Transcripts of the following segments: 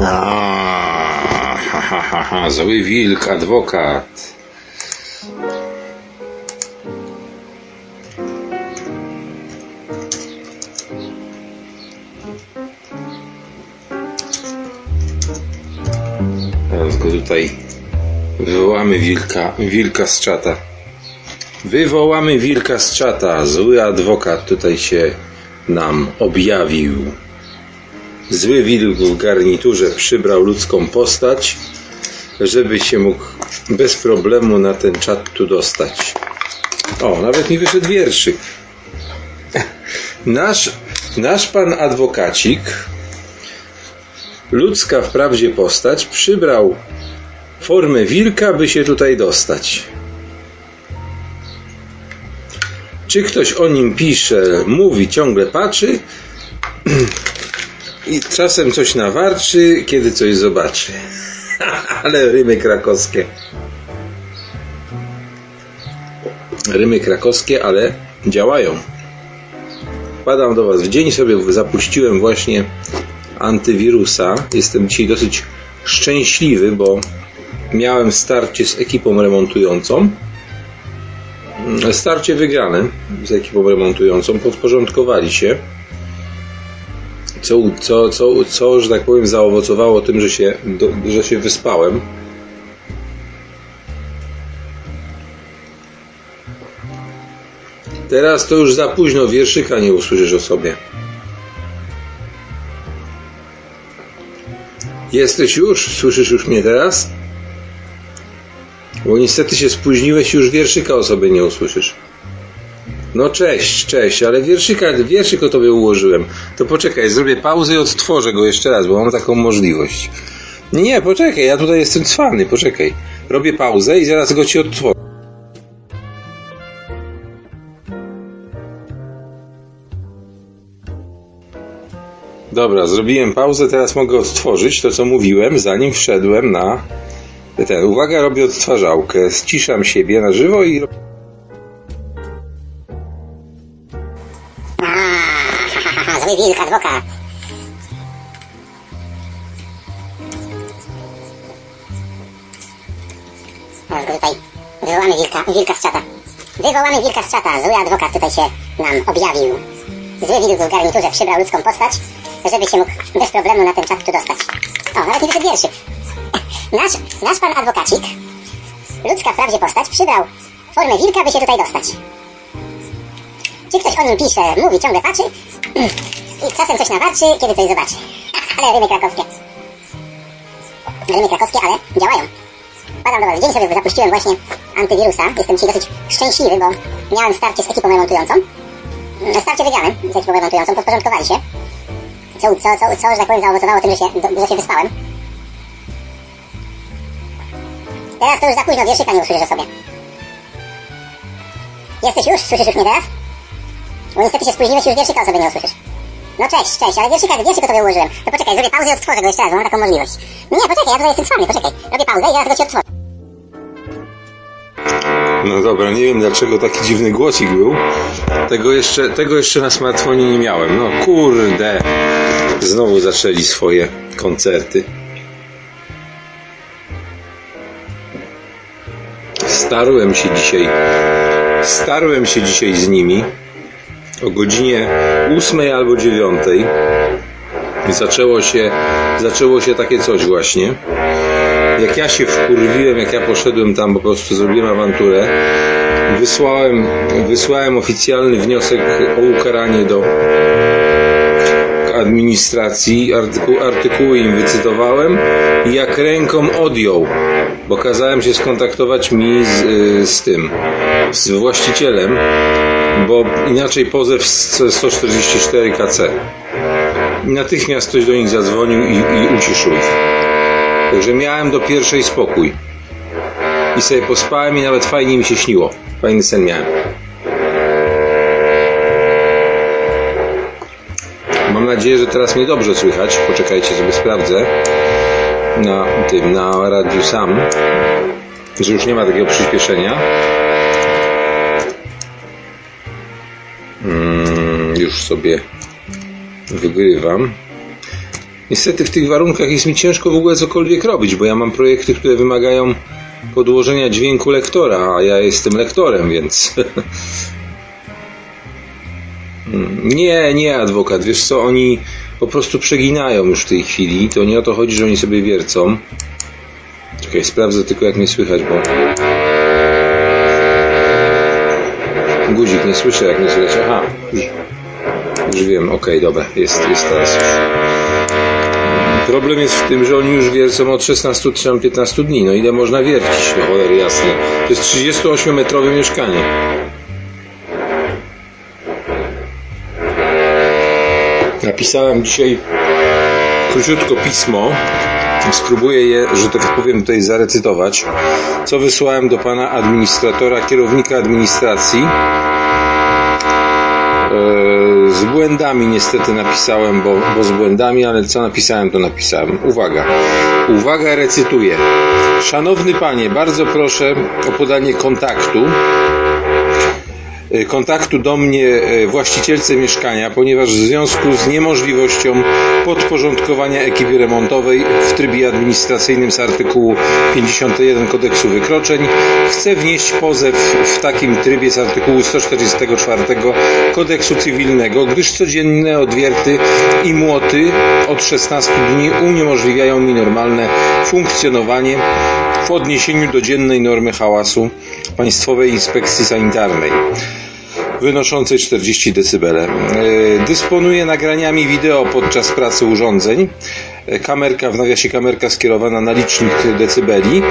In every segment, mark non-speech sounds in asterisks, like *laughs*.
A, ha, ha, ha, ha, zły wilk, adwokat. Teraz go tutaj wywołamy wilka, wilka z czata. Wywołamy wilka z czata. Zły adwokat tutaj się nam objawił. Zły wilk w garniturze przybrał ludzką postać, żeby się mógł bez problemu na ten czat tu dostać. O, nawet mi wyszedł wierszyk. Nasz, nasz pan adwokacik, ludzka wprawdzie postać, przybrał formę wilka, by się tutaj dostać. Czy ktoś o nim pisze, mówi, ciągle patrzy *clears throat* i czasem coś nawarczy, kiedy coś zobaczy. *laughs* Ale rymy krakowskie. Rymy krakowskie, ale działają. Wpadam do Was w dzień, sobie zapuściłem właśnie antywirusa. Jestem dzisiaj dosyć szczęśliwy, bo miałem starcie z ekipą remontującą. Starcie wygrane z ekipą remontującą. Podporządkowali się. Co, co, co, co że tak powiem, zaowocowało tym, że się, do, że się wyspałem. Teraz to już za późno, wierszyka nie usłyszysz o sobie. Jesteś już? Słyszysz już mnie teraz? Bo niestety się spóźniłeś już wierszyka o sobie nie usłyszysz. No cześć, cześć, ale wierszyka, wierszyk o tobie ułożyłem. To poczekaj, zrobię pauzę i odtworzę go jeszcze raz, bo mam taką możliwość. Nie, nie, poczekaj, ja tutaj jestem cwany, poczekaj. Robię pauzę i zaraz go ci odtworzę. Dobra, zrobiłem pauzę, teraz mogę odtworzyć to, co mówiłem, zanim wszedłem na ten. Uwaga, robię odtwarzałkę. Ściszam siebie na żywo i... Zły wilk, adwokat. Teraz go tutaj wywołamy wilka, wilka z czata. Wywołamy wilka z czata. Zły adwokat tutaj się nam objawił. Zły wilk w garniturze przybrał ludzką postać, żeby się mógł bez problemu na ten czat tu dostać. O, nawet nie wyszedł wierszyk. *laughs* Nasz, nasz pan adwokacik, ludzka wprawdzie postać, przybrał formę wilka, by się tutaj dostać. Czy ktoś o nim pisze, mówi, ciągle patrzy i czasem coś nawarczy, kiedy coś zobaczy. *laughs* ale rymy krakowskie. Rymy krakowskie, ale działają. Padam do Was dzień, sobie zapuściłem właśnie antywirusa. Jestem dzisiaj dosyć szczęśliwy, bo miałem starcie z ekipą remontującą. Starcie wygrane z ekipą remontującą, podporządkowali się. Co, co, co, co że tak powiem, zaowocowało tym, że się, do, że się wyspałem. Teraz to już za późno, wierszyka nie usłyszysz o sobie. Jesteś już? Słyszysz już mnie teraz? Bo niestety się spóźniłeś już wierszyka o sobie nie usłyszysz. No cześć, cześć, ale wierszyka, wierszyk o tobie ułożyłem. To poczekaj, zrobię pauzę i odtworzę go jeszcze raz, bo mam taką możliwość. Nie, nie, poczekaj, ja tutaj jestem cwany, poczekaj. Robię pauzę i zaraz go ci odtworzę. No dobra, nie wiem dlaczego taki dziwny głosik był. Tego jeszcze, tego jeszcze na smartfonie nie miałem. No kurde. Znowu zaczęli swoje koncerty. Starłem się dzisiaj. Starłem się dzisiaj z nimi o godzinie ósmej albo dziewiątej. Zaczęło się, zaczęło się takie coś właśnie. Jak ja się wkurwiłem, jak ja poszedłem tam, po prostu zrobiłem awanturę, wysłałem, wysłałem oficjalny wniosek o ukaranie do administracji, artyku, artykuły im wycytowałem i jak ręką odjął, bo kazałem się skontaktować mi z, z tym, z właścicielem, bo inaczej pozew z 144 KC. Natychmiast ktoś do nich zadzwonił i, i uciszył ich. Także miałem do pierwszej spokój. I sobie pospałem i nawet fajnie mi się śniło. Fajny sen miałem. Mam nadzieję, że teraz mnie dobrze słychać. Poczekajcie, sobie sprawdzę na tym, na radiu sam, że już nie ma takiego przyspieszenia. Mm, już sobie wygrywam. Niestety w tych warunkach jest mi ciężko w ogóle cokolwiek robić, bo ja mam projekty, które wymagają podłożenia dźwięku lektora, a ja jestem lektorem, więc... *laughs* nie, nie adwokat, wiesz co, oni po prostu przeginają już w tej chwili, to nie o to chodzi, że oni sobie wiercą. Czekaj, sprawdzę tylko jak mnie słychać, bo... Guzik, nie słyszę jak mnie słychać, aha, już, już wiem, okej, okay, dobra, jest, jest teraz już. Problem jest w tym, że oni już wiercą od 16 czy 15 dni. No ile można wiercić, no cholery jasne. To jest 38-metrowe mieszkanie. Napisałem dzisiaj króciutko pismo. Spróbuję je, że tak powiem, tutaj zarecytować. Co wysłałem do pana administratora, kierownika administracji z błędami niestety napisałem, bo, bo z błędami, ale co napisałem, to napisałem. Uwaga. Uwaga, recytuję. Szanowny panie, bardzo proszę o podanie kontaktu E, kontaktu do mnie e, właścicielce mieszkania, ponieważ w związku z niemożliwością podporządkowania ekipy remontowej w trybie administracyjnym z artykułu 51 kodeksu wykroczeń chcę wnieść pozew w takim trybie z artykułu 144 kodeksu cywilnego, gdyż codzienne odwierty i młoty od 16 dni uniemożliwiają mi normalne funkcjonowanie w odniesieniu do dziennej normy hałasu Państwowej Inspekcji Sanitarnej wynoszącej 40 dB. E, dysponuje nagraniami wideo podczas pracy urządzeń. E, kamerka, w nawiasie kamerka skierowana na licznik decybeli,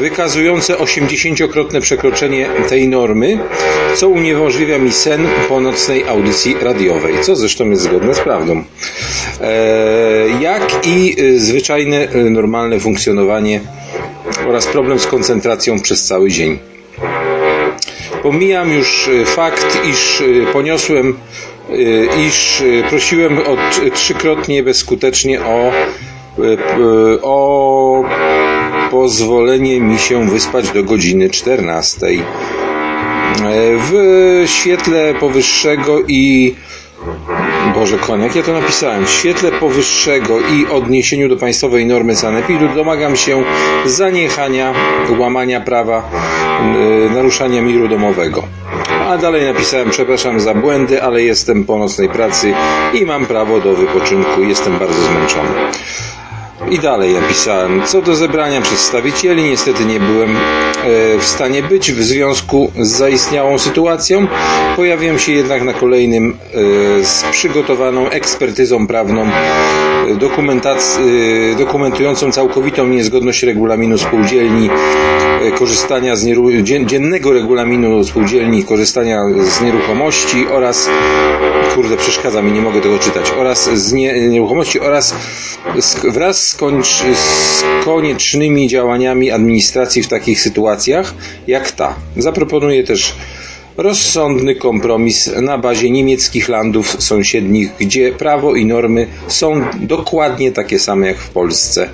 wykazujące 80-krotne przekroczenie tej normy, co uniemożliwia mi sen po nocnej audycji radiowej, co zresztą jest zgodne z prawdą. E, jak i zwyczajne, normalne funkcjonowanie oraz problem z koncentracją przez cały dzień. Pomijam już y, fakt, iż y, poniosłem, y, iż prosiłem o trzykrotnie bezskutecznie o, o pozwolenie mi się wyspać do godziny 14. W świetle powyższego i Boże koń, jak ja to napisałem? W świetle powyższego i odniesieniu do państwowej normy sanepidu domagam się zaniechania łamania prawa, yy, naruszania miru domowego. A dalej napisałem, przepraszam za błędy, ale jestem po nocnej pracy i mam prawo do wypoczynku. Jestem bardzo zmęczony. I dalej napisałem, co do zebrania przedstawicieli, niestety nie byłem e, w stanie być w związku z zaistniałą sytuacją. Pojawiłem się jednak na kolejnym e, z przygotowaną ekspertyzą prawną dokumentującą całkowitą niezgodność regulaminu spółdzielni, korzystania z nieru... dziennego regulaminu spółdzielni, korzystania z nieruchomości oraz kurde przeszkadza mi, nie mogę tego czytać, oraz z nie... nieruchomości oraz wraz z z koniecznymi działaniami administracji w takich sytuacjach jak ta. Zaproponuję też rozsądny kompromis na bazie niemieckich landów sąsiednich, gdzie prawo i normy są dokładnie takie same jak w Polsce.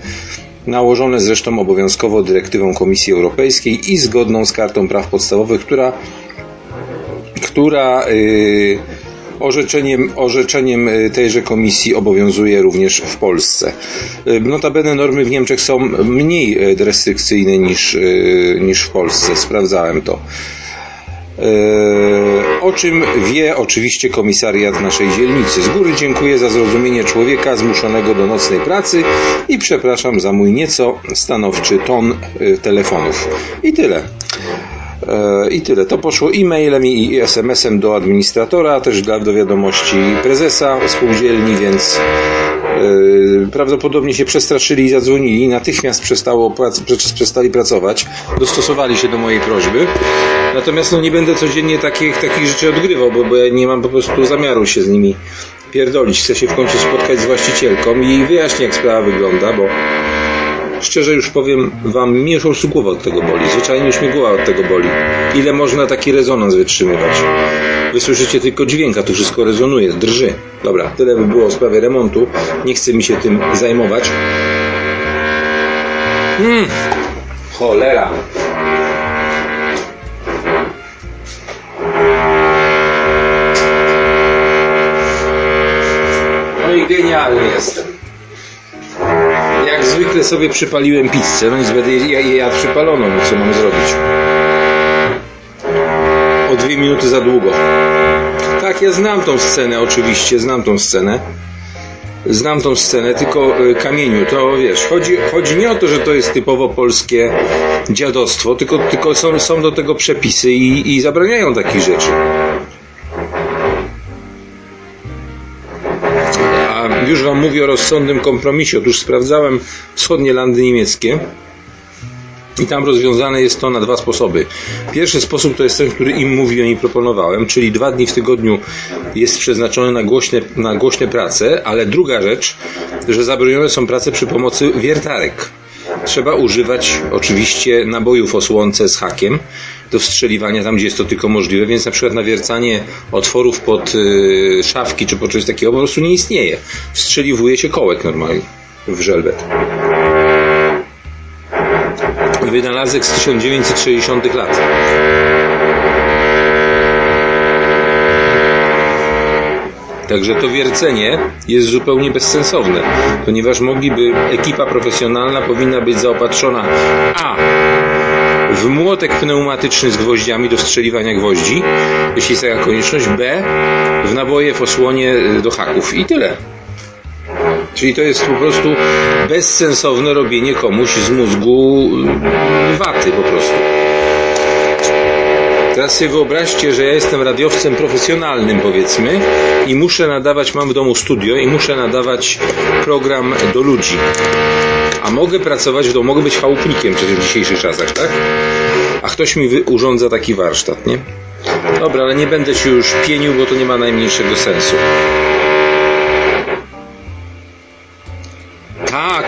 Nałożone zresztą obowiązkowo dyrektywą Komisji Europejskiej i zgodną z Kartą Praw Podstawowych, która, która yy, Orzeczeniem, orzeczeniem y, tejże komisji obowiązuje również w Polsce. Y, notabene normy w Niemczech są mniej y, restrykcyjne niż, niż w Polsce. Sprawdzałem to. O czym wie oczywiście komisariat naszej dzielnicy. Z góry dziękuję za zrozumienie człowieka zmuszonego do nocnej pracy i przepraszam za mój nieco stanowczy ton telefonów. I tyle. E, I tyle. To poszło e-mailem i SMS-em do administratora, też dla, do wiadomości prezesa spółdzielni, więc prawdopodobnie się przestraszyli i zadzwonili. Natychmiast przestało, przestali pracować. Dostosowali się do mojej prośby. Natomiast no, nie będę codziennie takich, takich rzeczy odgrywał, bo, bo ja nie mam po prostu zamiaru się z nimi pierdolić. Chcę się w końcu spotkać z właścicielką i wyjaśnić, jak sprawa wygląda, bo Szczerze już powiem wam, mnie już głowa od tego boli. Zwyczajnie już mnie głowa od tego boli. Ile można taki rezonans wytrzymywać? Wysłyszycie tylko dźwięk, a tu wszystko rezonuje, drży. Dobra, tyle by było w sprawie remontu. Nie chcę mi się tym zajmować. Hmm, cholera. No i genialny jestem. zwykle sobie przypaliłem pizzę, no i będę je jadł przypaloną, co mam zrobić? O dwie minuty za długo. Tak, ja znam tą scenę, oczywiście, znam tą scenę. Znam tą scenę, tylko y, kamieniu, to wiesz, chodzi, chodzi nie o to, że to jest typowo polskie dziadostwo, tylko, tylko są, są do tego przepisy i, i zabraniają takich rzeczy. A już Wam mówię o rozsądnym kompromisie. Otóż sprawdzałem wschodnie landy niemieckie i tam rozwiązane jest to na dwa sposoby. Pierwszy sposób to jest ten, który im mówiłem i proponowałem, czyli dwa dni w tygodniu jest przeznaczone na głośne, na głośne prace, ale druga rzecz, że zabronione są prace przy pomocy wiertarek. Trzeba używać oczywiście nabojów o słonce z hakiem do wstrzeliwania tam, gdzie jest to tylko możliwe, więc na przykład nawiercanie otworów pod y, szafki czy pod coś takiego po prostu nie istnieje. Wstrzeliwuje się kołek normalnie w żelbet wynalazek z 1960 lat. Także to wiercenie jest zupełnie bezsensowne, ponieważ mogliby, ekipa profesjonalna powinna być zaopatrzona a w młotek pneumatyczny z gwoździami do strzeliwania gwoździ, jeśli jest taka konieczność, b w naboje w osłonie do haków i tyle. Czyli to jest po prostu bezsensowne robienie komuś z mózgu y, waty po prostu. Teraz sobie wyobraźcie, że ja jestem radiowcem profesjonalnym powiedzmy i muszę nadawać, mam w domu studio i muszę nadawać program do ludzi. A mogę pracować w domu, mogę być chałupnikiem przecież w dzisiejszych czasach, tak? A ktoś mi urządza taki warsztat, nie? Dobra, ale nie będę się już pienił, bo to nie ma najmniejszego sensu.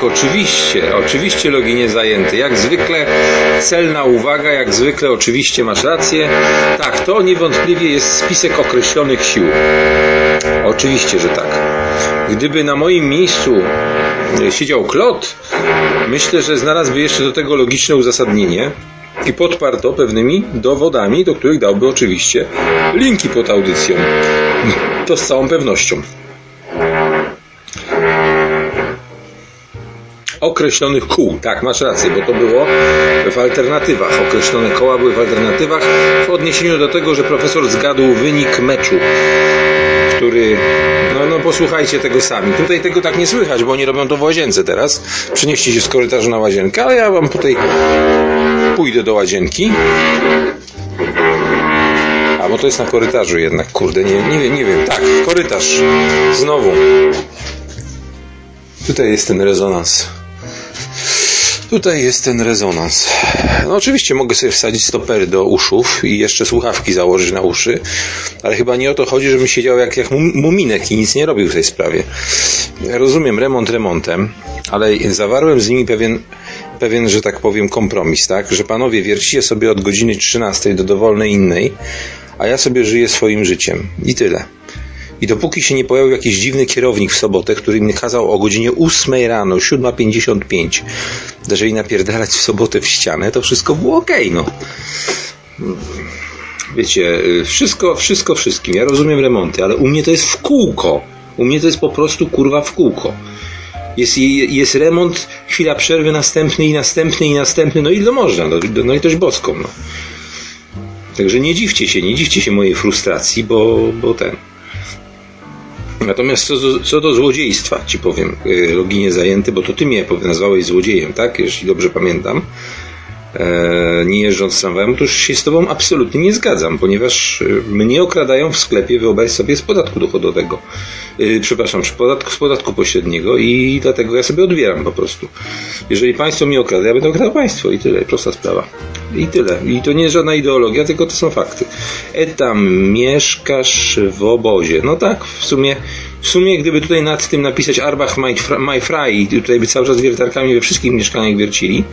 Tak, oczywiście, oczywiście loginie zajęty. Jak zwykle celna uwaga, jak zwykle oczywiście masz rację. Tak, to niewątpliwie jest spisek określonych sił. Oczywiście, że tak. Gdyby na moim miejscu siedział Klot, myślę, że znalazłby jeszcze do tego logiczne uzasadnienie i podparł to pewnymi dowodami, do których dałby oczywiście linki pod audycją. To z całą pewnością. Określonych kół. Tak, masz rację, bo to było w alternatywach. Określone koła były w alternatywach w odniesieniu do tego, że profesor zgadł wynik meczu, który no, no posłuchajcie tego sami. Tutaj tego tak nie słychać, bo oni robią to w łazience teraz. Przenieście się z korytarza na łazienkę, ale ja wam tutaj pójdę do łazienki. A bo to jest na korytarzu jednak, kurde, nie, nie, wiem, nie wiem. Tak, korytarz. Znowu. Tutaj jest ten rezonans. Tutaj jest ten rezonans. No oczywiście mogę sobie wsadzić stopery do uszów i jeszcze słuchawki założyć na uszy, ale chyba nie o to chodzi, żebym siedział jak, jak muminek i nic nie robił w tej sprawie. Rozumiem remont remontem, ale zawarłem z nimi pewien, pewien, że tak powiem, kompromis, tak? Że panowie wiercicie sobie od godziny 13 do dowolnej innej, a ja sobie żyję swoim życiem. I tyle. I dopóki się nie pojawił jakiś dziwny kierownik w sobotę, który mi kazał o godzinie 8 rano, 7.55, jeżeli napierdalać w sobotę w ścianę, to wszystko było ok, no. Wiecie, wszystko, wszystko wszystkim. Ja rozumiem remonty, ale u mnie to jest w kółko. U mnie to jest po prostu kurwa w kółko. Jest, jest remont, chwila przerwy, następny i następny i następny, no i ile można, no, no i też boską, no. Także nie dziwcie się, nie dziwcie się mojej frustracji, bo, bo ten. Natomiast co do, co do złodziejstwa, ci powiem, y, loginie zajęty, bo to ty mnie nazwałeś złodziejem, tak? Jeśli dobrze pamiętam. E, nie jeżdżąc tramwajem, to już się z tobą absolutnie nie zgadzam, ponieważ y, mnie okradają w sklepie, wyobraź sobie, z podatku dochodowego. Yy, przepraszam, z podatku, z podatku pośredniego i dlatego ja sobie odbieram po prostu. Jeżeli państwo mnie okrada, ja będę okradał państwo i tyle, prosta sprawa. I tyle. I to nie jest żadna ideologia, tylko to są fakty. Etam, mieszkasz w obozie. No tak, w sumie, w sumie gdyby tutaj nad tym napisać Arbach My Fry i tutaj by cały czas wiertarkami we wszystkich mieszkaniach wiercili,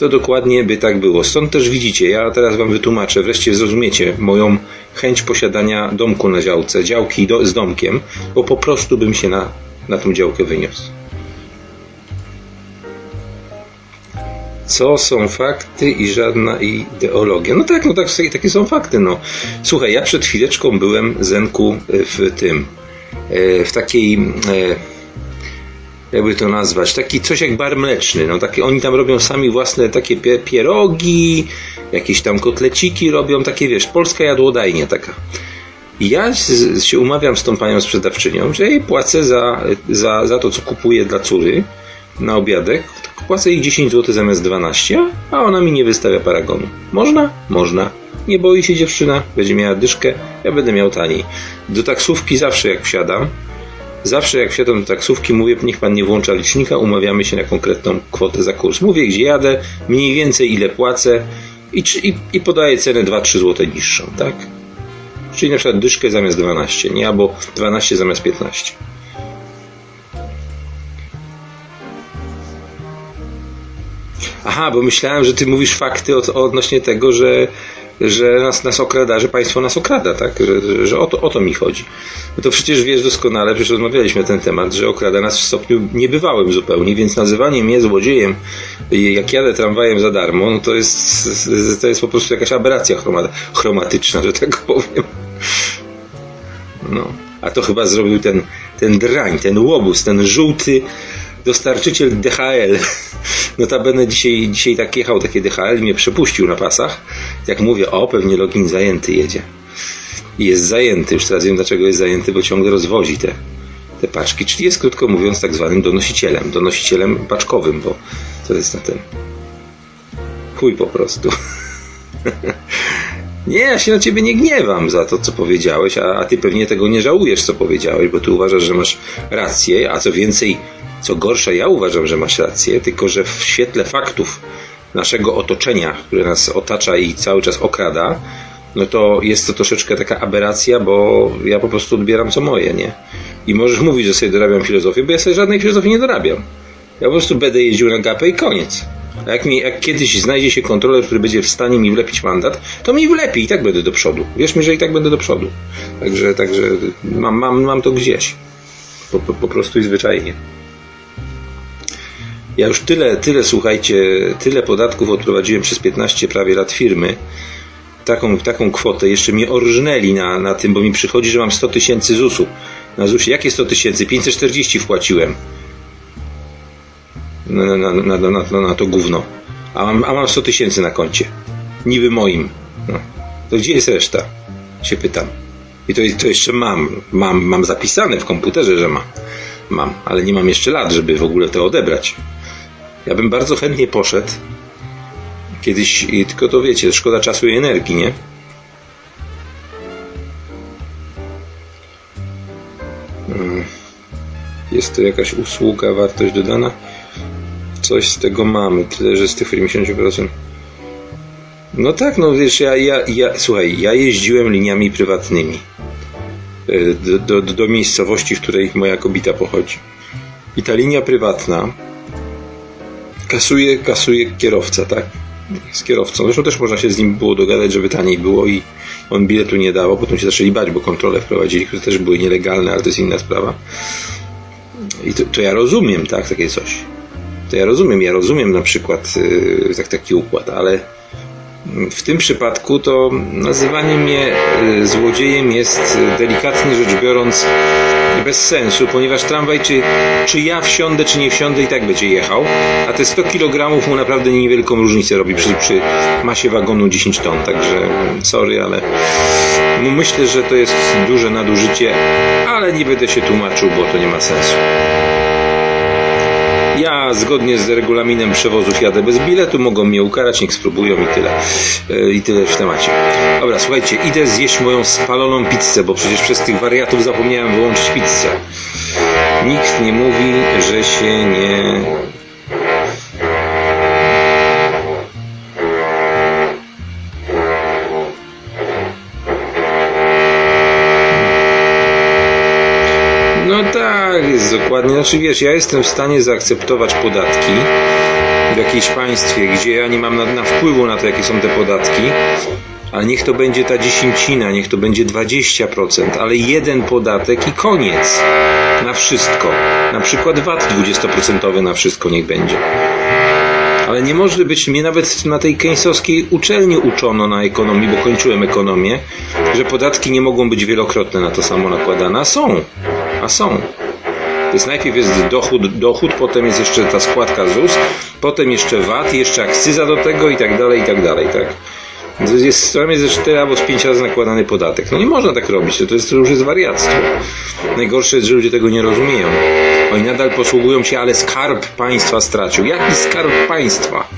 to dokładnie by tak było. Stąd też widzicie, ja teraz Wam wytłumaczę, wreszcie zrozumiecie moją chęć posiadania domku na działce, działki do, z domkiem, bo po prostu bym się na, na tą działkę wyniósł. Co są fakty i żadna ideologia? No tak, no tak, takie są fakty, no. Słuchaj, ja przed chwileczką byłem, Zenku, w tym, e, w takiej e, jakby to nazwać, taki coś jak bar mleczny. No, takie, oni tam robią sami własne takie pierogi, jakieś tam kotleciki robią, takie wiesz, polska jadłodajnia taka. I ja się umawiam z tą panią sprzedawczynią, że jej płacę za, za, za to, co kupuję dla córy na obiadek. Płacę jej 10 zł zamiast 12, a ona mi nie wystawia paragonu. Można? Można. Nie boi się dziewczyna, będzie miała dyszkę, ja będę miał taniej. Do taksówki zawsze jak wsiadam, zawsze jak wsiadam do taksówki mówię, niech pan nie włącza licznika, umawiamy się na konkretną kwotę za kurs. Mówię, gdzie jadę, mniej więcej ile płacę i, i, i podaję cenę 2-3 zł niższą, tak? Czyli na przykład dyszkę zamiast 12, nie? Albo 12 zamiast 15. Aha, bo myślałem, że ty mówisz fakty od, odnośnie tego, że, że nas, nas okrada, że państwo nas okrada, tak? Że, że o, to, o to mi chodzi. No to przecież wiesz doskonale, przecież rozmawialiśmy na ten temat, że okrada nas w stopniu niebywałym zupełnie, więc nazywanie mnie złodziejem, jak jadę tramwajem za darmo, no to jest, to jest po prostu jakaś aberracja chromatyczna, że tak powiem. No. A to chyba zrobił ten, ten drań, ten łobuz, ten żółty dostarczyciel DHL. *laughs* Notabene dzisiaj, dzisiaj tak jechał takie DHL i mnie przepuścił na pasach. Jak mówię, o, pewnie login zajęty jedzie. I jest zajęty, już teraz wiem dlaczego jest zajęty, bo ciągle rozwozi te, te paczki, czyli jest krótko mówiąc tak zwanym donosicielem, donosicielem paczkowym, bo to jest na ten chuj po prostu. *laughs* Nie, ja się na ciebie nie gniewam za to, co powiedziałeś, a, a ty pewnie tego nie żałujesz, co powiedziałeś, bo ty uważasz, że masz rację, a co więcej, co gorsza, ja uważam, że masz rację, tylko że w świetle faktów naszego otoczenia, które nas otacza i cały czas okrada, no to jest to troszeczkę taka aberracja, bo ja po prostu odbieram co moje, nie? I możesz *laughs* mówić, że sobie dorabiam filozofię, bo ja sobie żadnej filozofii nie dorabiam. Ja po prostu będę jeździł na gapę i koniec. A jak, mi, jak kiedyś znajdzie się kontroler, który będzie w stanie mi wlepić mandat, to mi wlepi i tak będę do przodu. Wierz mi, że i tak będę do przodu. Także, także mam, mam, mam to gdzieś. Po, po, po prostu i zwyczajnie. Ja już tyle, tyle, słuchajcie, tyle podatków odprowadziłem przez 15 prawie lat firmy. Taką, taką kwotę. Jeszcze mnie orżnęli na, na tym, bo mi przychodzi, że mam 100 tysięcy ZUS-u. Na ZUS-ie. Jakie 100 tysięcy? 540 wpłaciłem na, na, na, na, na to gówno. A mam, a mam 100 tysięcy na koncie. Niby moim. No. To gdzie jest reszta? Się pytam. I to, to jeszcze mam. mam. Mam zapisane w komputerze, że mam. Mam, ale nie mam jeszcze lat, żeby w ogóle to odebrać. Ja bym bardzo chętnie poszedł kiedyś, tylko to wiecie, szkoda czasu i energii, nie? Hmm. Jest to jakaś usługa, wartość dodana? coś z tego mamy, tyle, że z tych 50%. No tak, no wiesz, ja, ja, ja, słuchaj, ja jeździłem liniami prywatnymi e, do, do, do miejscowości, w której moja kobita pochodzi. I ta linia prywatna kasuje, kasuje kierowca, tak? Z kierowcą. Zresztą też można się z nim było dogadać, żeby taniej było i on biletu nie dawał. Potem się zaczęli bać, bo kontrole wprowadzili, które też były nielegalne, ale to jest inna sprawa. I to, to ja rozumiem, tak, takie coś to ja rozumiem, ja rozumiem na przykład yy, tak, taki układ, ale w tym przypadku to nazywanie mnie y, złodziejem jest y, delikatnie rzecz biorąc bez sensu, ponieważ tramwaj, czy, czy ja wsiądę, czy nie wsiądę, i tak będzie jechał, a te 100 kg mu naprawdę niewielką różnicę robi przy, przy masie wagonu 10 ton, także sorry, ale myślę, że to jest duże nadużycie, ale nie będę się tłumaczył, bo to nie ma sensu. Ja zgodnie z regulaminem przewozów jadę bez biletu, mogą mnie ukarać, niech spróbują i tyle. E, I tyle w temacie. Dobra, słuchajcie, idę zjeść moją spaloną pizzę, bo przecież przez tych wariatów zapomniałem wyłączyć pizzę. Nikt nie mówi, że się nie tak, jest dokładnie. Znaczy wiesz, ja jestem w stanie zaakceptować podatki w jakimś państwie, gdzie ja nie mam na, na wpływu na to, jakie są te podatki, ale niech to będzie ta dziesięcina, niech to będzie 20%, ale jeden podatek i koniec. Na wszystko. Na przykład VAT 20% na wszystko niech będzie. Ale nie może być, mnie nawet na tej keńsowskiej uczelni uczono na ekonomii, bo kończyłem ekonomię, że podatki nie mogą być wielokrotne na to samo nakładane, a są. A są. Więc najpierw jest dochód, dochód, potem jest jeszcze ta składka ZUS, potem jeszcze VAT, jeszcze akcyza do tego i tak dalej, i tak dalej, tak? Jest, tam jest 4 albo z 5 razy nakładany podatek. No nie można tak robić, to, jest, to już jest wariactwo. Najgorsze jest, że ludzie tego nie rozumieją. Oni nadal posługują się, ale skarb państwa stracił. Jaki skarb państwa?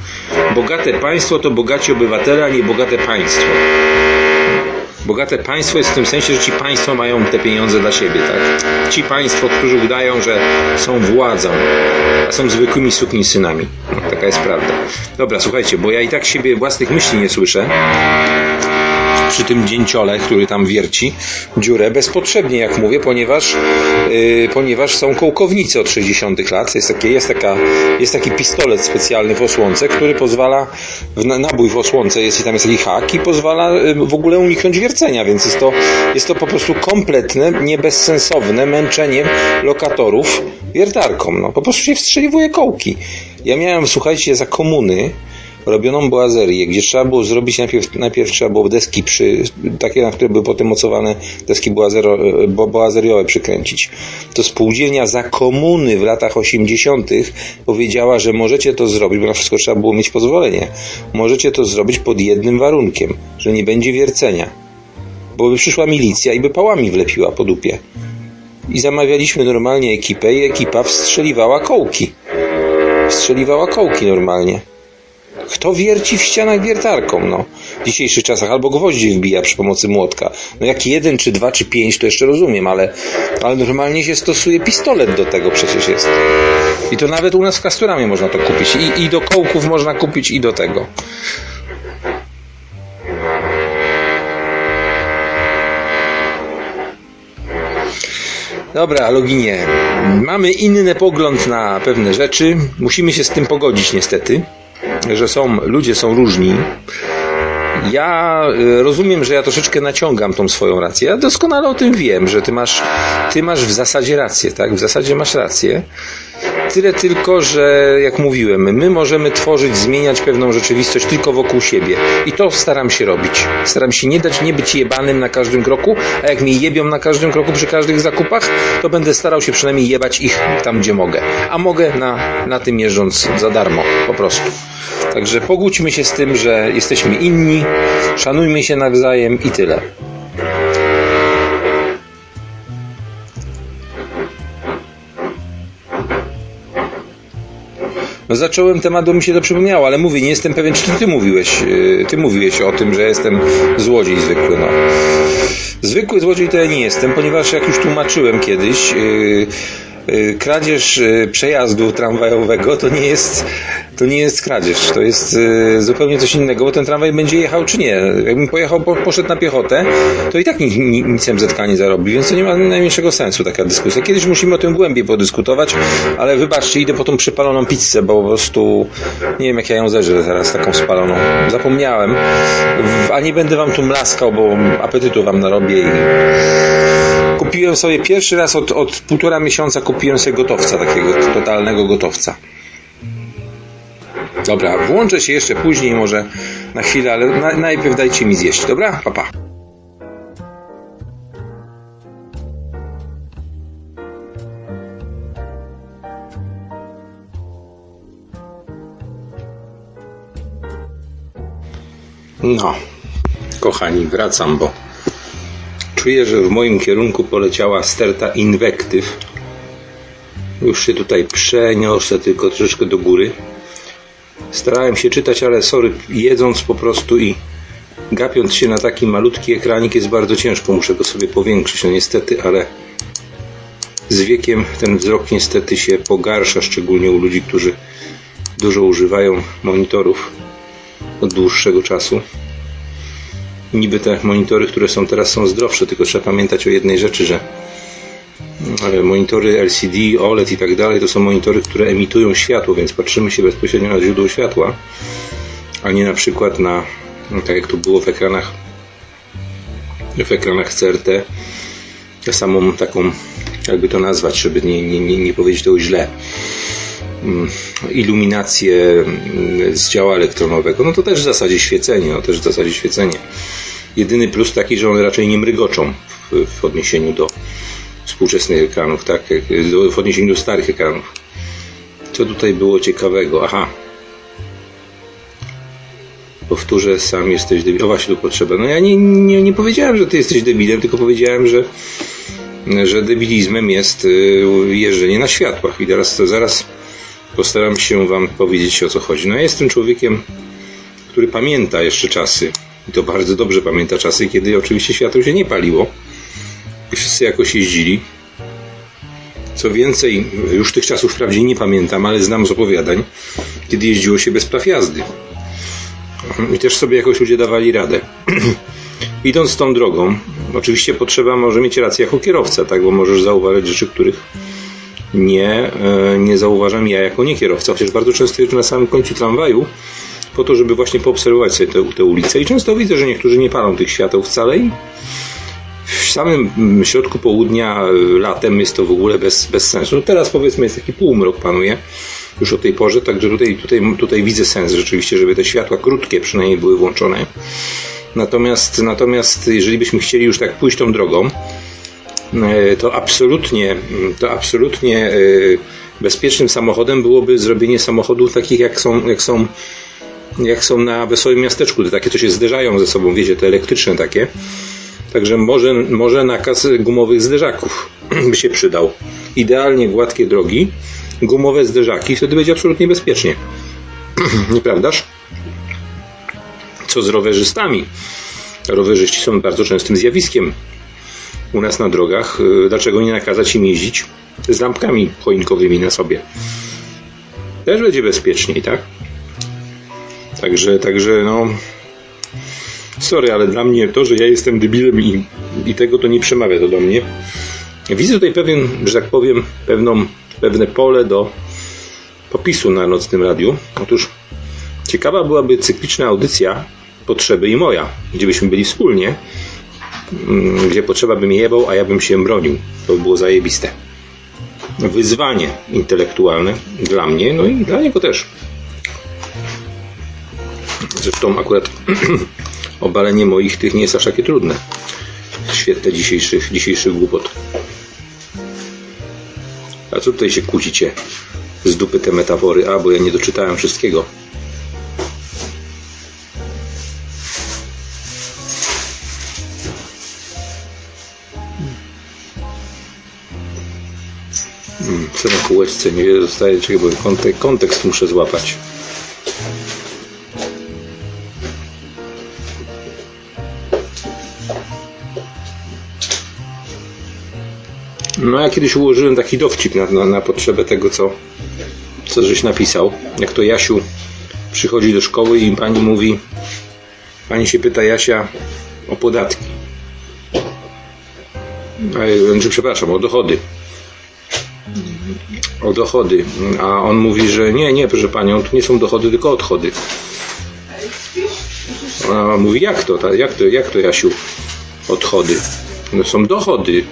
Bogate państwo to bogaci obywatele, a nie bogate państwo. Bogate państwo jest w tym sensie, że ci państwo mają te pieniądze dla siebie, tak? Ci państwo, którzy udają, że są władzą, a są zwykłymi synami. No, taka jest prawda. Dobra, słuchajcie, bo ja i tak siebie własnych myśli nie słyszę przy tym dzięciole, który tam wierci dziurę bezpotrzebnie, jak mówię, ponieważ, yy, ponieważ są kołkownicy od 60 lat. Jest, takie, jest, taka, jest taki pistolet specjalny w osłonce, który pozwala, w nabój w osłonce jest i tam jest taki hak i pozwala yy, w ogóle uniknąć wiercenia, więc jest to, jest to po prostu kompletne, niebezsensowne męczenie lokatorów wiertarką. No, po prostu się wstrzeliwuje kołki. Ja miałem, słuchajcie, za komuny, robioną boazerię, gdzie trzeba było zrobić najpierw, najpierw trzeba było deski przy, takie, na które były potem mocowane deski boazero, bo, boazeriowe przykręcić. To spółdzielnia za komuny w latach 80. powiedziała, że możecie to zrobić, bo na wszystko trzeba było mieć pozwolenie. Możecie to zrobić pod jednym warunkiem, że nie będzie wiercenia. Bo by przyszła milicja i by pałami wlepiła po dupie. I zamawialiśmy normalnie ekipę i ekipa wstrzeliwała kołki. Wstrzeliwała kołki normalnie. Kto wierci w ścianach wiertarką, no? W dzisiejszych czasach albo gwoździe wbija przy pomocy młotka. No jak jeden, czy dwa, czy pięć, to jeszcze rozumiem, ale, ale normalnie się stosuje pistolet do tego przecież jest. I to nawet u nas w Kasturamie można to kupić. I, i do kołków można kupić, i do tego. Dobra, Loginie. Mamy inny pogląd na pewne rzeczy. Musimy się z tym pogodzić niestety że są, ludzie są różni. Ja y, rozumiem, że ja troszeczkę naciągam tą swoją rację. Ja doskonale o tym wiem, że ty masz, ty masz w zasadzie rację, tak? W zasadzie masz rację. Tyle tylko, że jak mówiłem, my możemy tworzyć, zmieniać pewną rzeczywistość tylko wokół siebie. I to staram się robić. Staram się nie dać, nie być jebanym na każdym kroku, a jak mnie jebią na każdym kroku przy każdych zakupach, to będę starał się przynajmniej jebać ich tam, gdzie mogę. A mogę na, na tym jeżdżąc za darmo, po prostu. Także pogódźmy się z tym, że jesteśmy inni, szanujmy się nawzajem i tyle. No zacząłem temat, bo mi się to przypomniało, ale mówię, nie jestem pewien, czy ty, mówiłeś, y, ty mówiłeś o tym, że jestem złodziej zwykły, no. Zwykły złodziej to ja nie jestem, ponieważ jak już tłumaczyłem kiedyś, yy, kradzież y, przejazdu tramwajowego to nie jest, to nie jest kradzież, to jest y, zupełnie coś innego, bo ten tramwaj będzie jechał czy nie. Jakbym pojechał, poszedł na piechotę, to i tak nic, nic MZK nie zarobi, więc to nie ma najmniejszego sensu taka dyskusja. Kiedyś musimy o tym głębiej podyskutować, ale wybaczcie, idę po tą przypaloną pizzę, bo po prostu nie wiem jak ja ją zeżrę teraz taką spaloną. Zapomniałem, a nie będę wam tu mlaskał, bo apetytu wam narobię i kupiłem sobie pierwszy raz od, od półtora miesiąca kupiłem sobie gotowca, takiego totalnego gotowca. Dobra, włączę się jeszcze później może na chwilę, ale na, najpierw dajcie mi zjeść, dobra? Papa. Pa. No, kochani, wracam, bo Czuję, że w moim kierunku poleciała sterta inwektyw. Już się tutaj przeniosę tylko troszeczkę do góry. Starałem się czytać, ale sorry, jedząc po prostu i gapiąc się na taki malutki ekranik jest bardzo ciężko. Muszę go sobie powiększyć, no niestety, ale z wiekiem ten wzrok niestety się pogarsza, szczególnie u ludzi, którzy dużo używają monitorów od dłuższego czasu niby te monitory, które są teraz są zdrowsze, tylko trzeba pamiętać o jednej rzeczy, że monitory LCD, OLED i tak dalej to są monitory, które emitują światło, więc patrzymy się bezpośrednio na źródło światła, a nie na przykład na, no tak jak to było w ekranach w ekranach CRT samą taką, jakby to nazwać, żeby nie, nie, nie powiedzieć tego źle mm, iluminację mm, z działa elektronowego, no to też w zasadzie świecenie, no też w zasadzie świecenie. Jedyny plus taki, że one raczej nie mrygoczą w, w odniesieniu do, współczesnych ekranów, tak, w odniesieniu do starych ekranów. Co tutaj było ciekawego? Aha. Powtórzę, sam jesteś debilem. O właśnie tu potrzeba. No ja nie, nie, nie powiedziałem, że ty jesteś debilem, tylko powiedziałem, że, że debilizmem jest y, jeżdżenie na światłach. I teraz to zaraz postaram się wam powiedzieć o co chodzi. No ja jestem człowiekiem, który pamięta jeszcze czasy. I to bardzo dobrze pamięta czasy, kiedy oczywiście światło się nie paliło. Wszyscy jakoś jeździli. Co więcej, już tych czasów wprawdzie nie pamiętam, ale znam z opowiadań, kiedy jeździło się bez praw jazdy. I też sobie jakoś ludzie dawali radę. *clears throat* Idąc tą drogą, oczywiście potrzeba może mieć rację jako kierowca, tak, bo możesz zauważyć rzeczy, których nie, e, nie zauważam ja jako nie kierowca, chociaż bardzo często jeżdżę na samym końcu tramwaju po to, żeby właśnie poobserwować sobie te, te ulice i często widzę, że niektórzy nie palą tych świateł wcale i w samym środku południa latem jest to w ogóle bez, bez sensu. No teraz powiedzmy jest taki półmrok panuje już o tej porze, także tutaj, tutaj, tutaj widzę sens rzeczywiście, żeby te światła krótkie przynajmniej były włączone. Natomiast, natomiast jeżeli byśmy chcieli już tak pójść tą drogą, e, to absolutnie, to absolutnie e, bezpiecznym samochodem byłoby zrobienie samochodów takich jak są, jak są, jak są na wesołym miasteczku, te takie, co się zderzają ze sobą, wiecie, te elektryczne takie. Także może, może nakaz gumowych zderzaków *clears throat* by się przydał. Idealnie gładkie drogi, gumowe zderzaki, wtedy będzie absolutnie bezpiecznie. *clears throat* Nieprawdaż? Co z rowerzystami? Rowerzyści są bardzo częstym zjawiskiem u nas na drogach. Dlaczego nie nakazać im jeździć z lampkami choinkowymi na sobie? Też będzie bezpieczniej, tak? Także, także no, sorry, ale dla mnie to, że ja jestem debilem i, i tego to nie przemawia to do mnie. Widzę tutaj pewien, że tak powiem, pewną, pewne pole do popisu na nocnym radiu. Otóż ciekawa byłaby cykliczna audycja Potrzeby i moja, gdzie byśmy byli wspólnie, mm, gdzie potrzeba by jebał, a ja bym się bronił. To by było zajebiste. Wyzwanie intelektualne dla mnie, no i dla niego też. Zresztą akurat *clears throat* obalenie moich tych nie jest aż takie trudne w świetle dzisiejszych, dzisiejszych głupot. A co tutaj się kłócicie z dupy te metafory? A, bo ja nie doczytałem wszystkiego. Hmm, co na kółeczce nie zostaje, bo kontek kontekst muszę złapać. No ja kiedyś ułożyłem taki dowcip na, na, na potrzebę tego, co, co żeś napisał. Jak to Jasiu przychodzi do szkoły i pani mówi, pani się pyta Jasia o podatki. Znaczy, przepraszam, o dochody. O dochody. A on mówi, że nie, nie, proszę panią, tu nie są dochody, tylko odchody. Ona mówi, jak to, jak to, jak to Jasiu? Odchody. No są dochody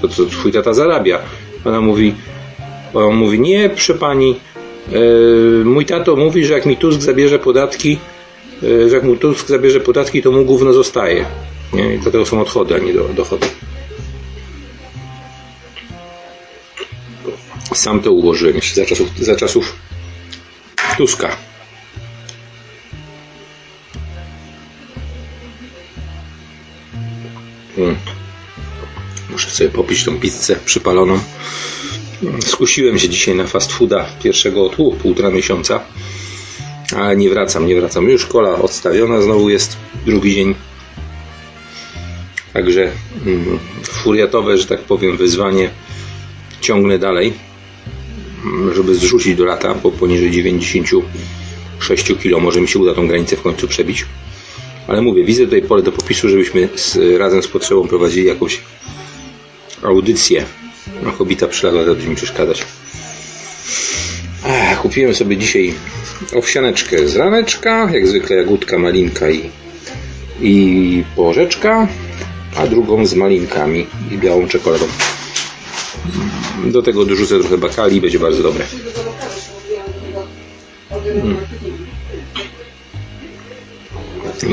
to co twój tata zarabia. Ona mówi, on mówi, nie, proszę pani, yy, mój tato mówi, że jak mi Tusk zabierze podatki, yy, że jak mu Tusk zabierze podatki, to mu gówno zostaje. Nie? I dlatego są odchody, a nie do, dochody. Sam to ułożyłem jeszcze za czasów, za czasów Tuska. Hmm. Muszę sobie popić tą pizzę przypaloną. Skusiłem się dzisiaj na fast fooda pierwszego od półtora miesiąca, ale nie wracam, nie wracam. Już kola odstawiona, znowu jest drugi dzień. Także mm, furiatowe, że tak powiem, wyzwanie ciągnę dalej, żeby zrzucić do lata, bo poniżej 96 kg może mi się uda tą granicę w końcu przebić. Ale mówię, widzę tutaj pole do popisu, żebyśmy z, razem z potrzebą prowadzili jakąś audycję. No, kobita przyległa, to mi przeszkadzać. Ech, kupiłem sobie dzisiaj owsianeczkę z raneczka, jak zwykle jagódka, malinka i, i porzeczka, a drugą z malinkami i białą czekoladą. Do tego dorzucę trochę bakali i będzie bardzo dobre. Hmm.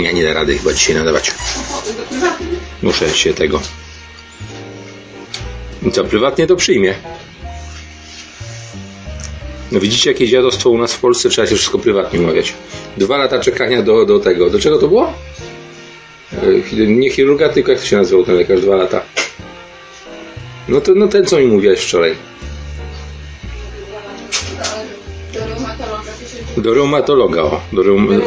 Ja nie da rady chyba dzisiaj nadawać. Muszę się tego I co, prywatnie to przyjmie. No widzicie, jakie dziadostwo u nas w Polsce, trzeba się wszystko prywatnie umawiać. Dwa lata czekania do, do tego. Do czego to było? E, Nie chirurga, tylko jak to się nazywał ten lekarz? Dwa lata. No to no ten, co mi mówiłeś wczoraj. Do reumatologa o. Do reum...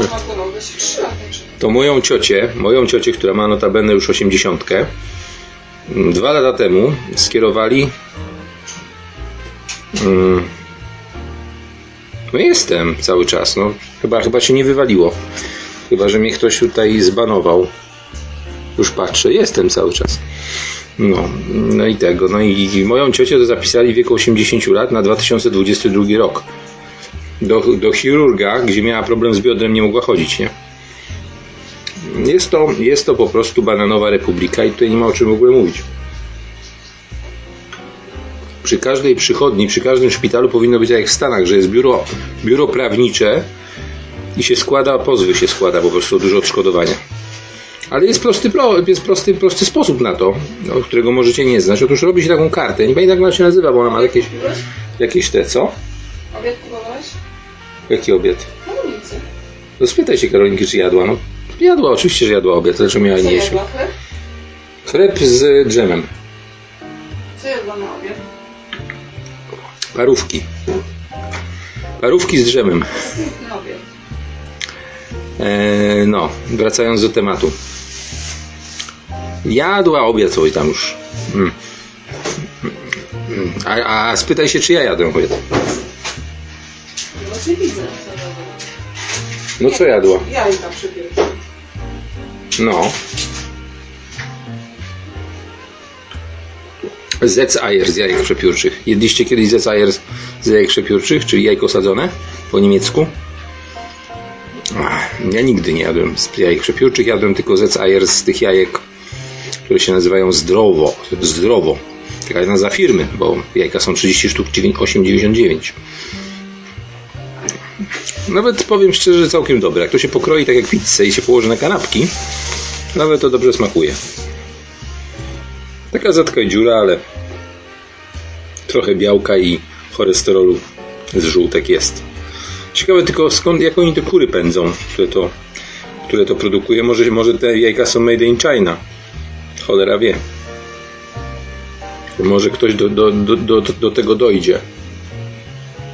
To moją ciocię, moją ciocię, która ma notabene już osiemdziesiątkę, dwa lata temu skierowali. Mm, no jestem cały czas, no chyba, chyba się nie wywaliło. Chyba, że mnie ktoś tutaj zbanował. Już patrzę, jestem cały czas. No, no i tego. No i, i moją ciocię to zapisali w wieku 80 lat na 2022 rok. Do, do chirurga, gdzie miała problem z biodrem, nie mogła chodzić, nie? Jest to, jest to po prostu bananowa republika i tutaj nie ma o czym w ogóle mówić. Przy każdej przychodni, przy każdym szpitalu powinno być tak jak w Stanach, że jest biuro, biuro prawnicze i się składa, pozwy się składa po prostu dużo odszkodowania. Ale jest prosty, pro, jest prosty, prosty sposób na to, no, którego możecie nie znać. Otóż robi się taką kartę. Nie pamiętam jak ona się nazywa, bo ona ma jakieś, jakieś te, co? Obiad kupowałeś? Jaki obiad? Na ulicy. No spytaj się Karolinki, czy jadła. No, jadła, oczywiście, że jadła obiad, że miała nie jeść. Chleb? Z dżemem. Co jadła na obiad? Parówki. Parówki z drzemem. Piękny obiad. Eee, no, wracając do tematu. Jadła obiad oj tam już. Mm. Mm. A, a spytaj się, czy ja jadłem obiad. No. No co jadła? Jajka przypierdolę. No. Zec-Eier z jajek przepiórczych. Jedliście kiedyś Zec-Eier z- jajek przepiórczych, czyli jajko sadzone po niemiecku? Ja nigdy nie jadłem z jajek przepiórczych, jadłem tylko Zec-Eier z tych jajek, które się nazywają zdrowo. Zdrowo. Taka nazwa firmy, bo jajka są 30 sztuk 8,99. Nawet powiem szczerze, całkiem dobre. Jak to się pokroi tak jak pizzę i się położy na kanapki, nawet to dobrze smakuje. Taka zatka i dziura, ale trochę białka i cholesterolu z żółtek jest. Ciekawe tylko skąd, jak oni te kury pędzą, które to, które to produkuje. Może, może te jajka są made in China. Cholera wie. Może ktoś do, do, do, do, do tego dojdzie.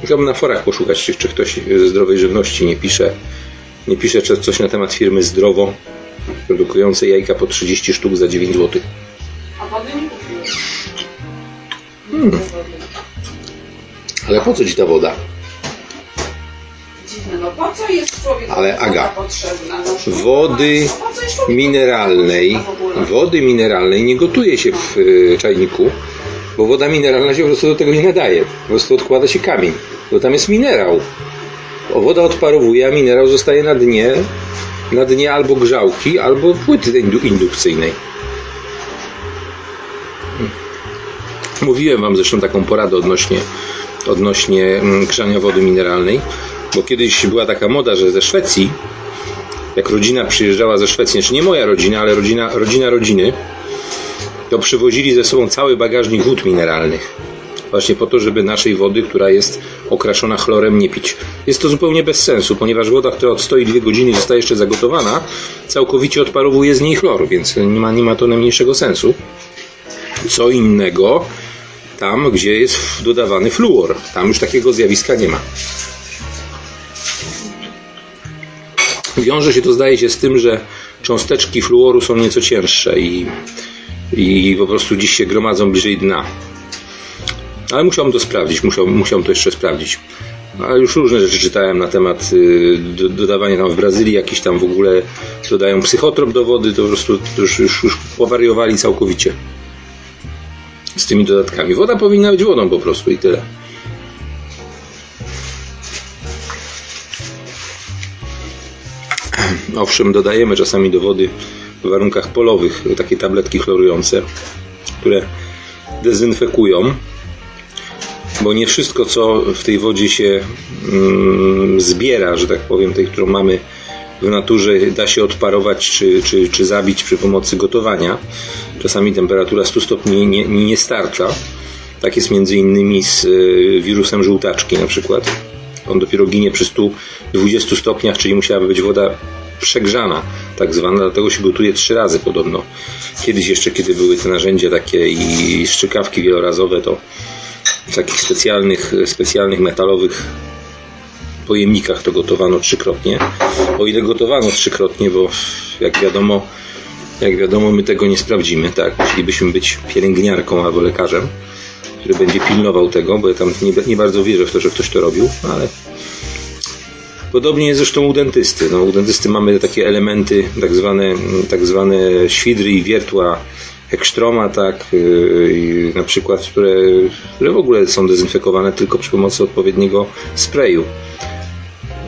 Musiałbym na forach poszukać, czy, czy ktoś ze zdrowej żywności nie pisze, nie pisze coś na temat firmy Zdrowo, produkującej jajka po 30 sztuk za 9 zł. A wody nie kupiłeś. Hmm. Ale po co ci ta woda? Dziwne, no po co jest człowiek Ale Aga, potrzebna? No, Wody mineralnej, wody mineralnej nie gotuje się w y, czajniku, bo woda mineralna się po prostu do tego nie nadaje. Po prostu odkłada się kamień, bo tam jest minerał. O, woda odparowuje, a minerał zostaje na dnie, na dnie albo grzałki, albo płyty indu- indukcyjnej. Mówiłem Wam zresztą taką poradę odnośnie, odnośnie mm, grzania wody mineralnej, bo kiedyś była taka moda, że ze Szwecji, jak rodzina przyjeżdżała ze Szwecji, znaczy nie moja rodzina, ale rodzina, rodzina rodziny, to przywozili ze sobą cały bagażnik wód mineralnych. Właśnie po to, żeby naszej wody, która jest okraszona chlorem, nie pić. Jest to zupełnie bez sensu, ponieważ woda, która odstoi dwie godziny i zostaje jeszcze zagotowana, całkowicie odparowuje z niej chlor, więc nie ma, nie ma to najmniejszego sensu. Co innego tam, gdzie jest dodawany fluor. Tam już takiego zjawiska nie ma. Wiąże się to, zdaje się, z tym, że cząsteczki fluoru są nieco cięższe i, i po prostu dziś się gromadzą bliżej dna. Ale musiałem to sprawdzić, musiał, musiałem to jeszcze sprawdzić. Ale już różne rzeczy czytałem na temat y, do, dodawania tam w Brazylii, jakiś tam w ogóle dodają psychotrop do wody, to po prostu już, już, już powariowali całkowicie z tymi dodatkami. Woda powinna być wodą po prostu i tyle. Owszem, dodajemy czasami do wody w warunkach polowych takie tabletki chlorujące, które dezynfekują, bo nie wszystko, co w tej wodzie się mm, zbiera, że tak powiem, tej, którą mamy w naturze da się odparować czy, czy, czy zabić przy pomocy gotowania. Czasami temperatura 100 stopni nie, nie starcza. Tak jest między innymi z y, wirusem żółtaczki na przykład. On dopiero ginie przy 120 stopniach, czyli musiałaby być woda przegrzana, tak zwana, dlatego się gotuje trzy razy podobno. Kiedyś jeszcze, kiedy były te narzędzia takie i szczykawki wielorazowe, to w takich specjalnych, specjalnych metalowych pojemnikach to gotowano trzykrotnie. O ile gotowano trzykrotnie, bo jak wiadomo, jak wiadomo, my tego nie sprawdzimy, tak? Musielibyśmy być pielęgniarką albo lekarzem, który będzie pilnował tego, bo ja tam nie, nie bardzo wierzę w to, że ktoś to robił, ale Podobnie jest zresztą u dentysty. No, u dentysty mamy takie elementy, tak zwane, tak zwane świdry i wiertła ekstroma, tak, yy, na przykład, które, które w ogóle są dezynfekowane tylko przy pomocy odpowiedniego sprayu.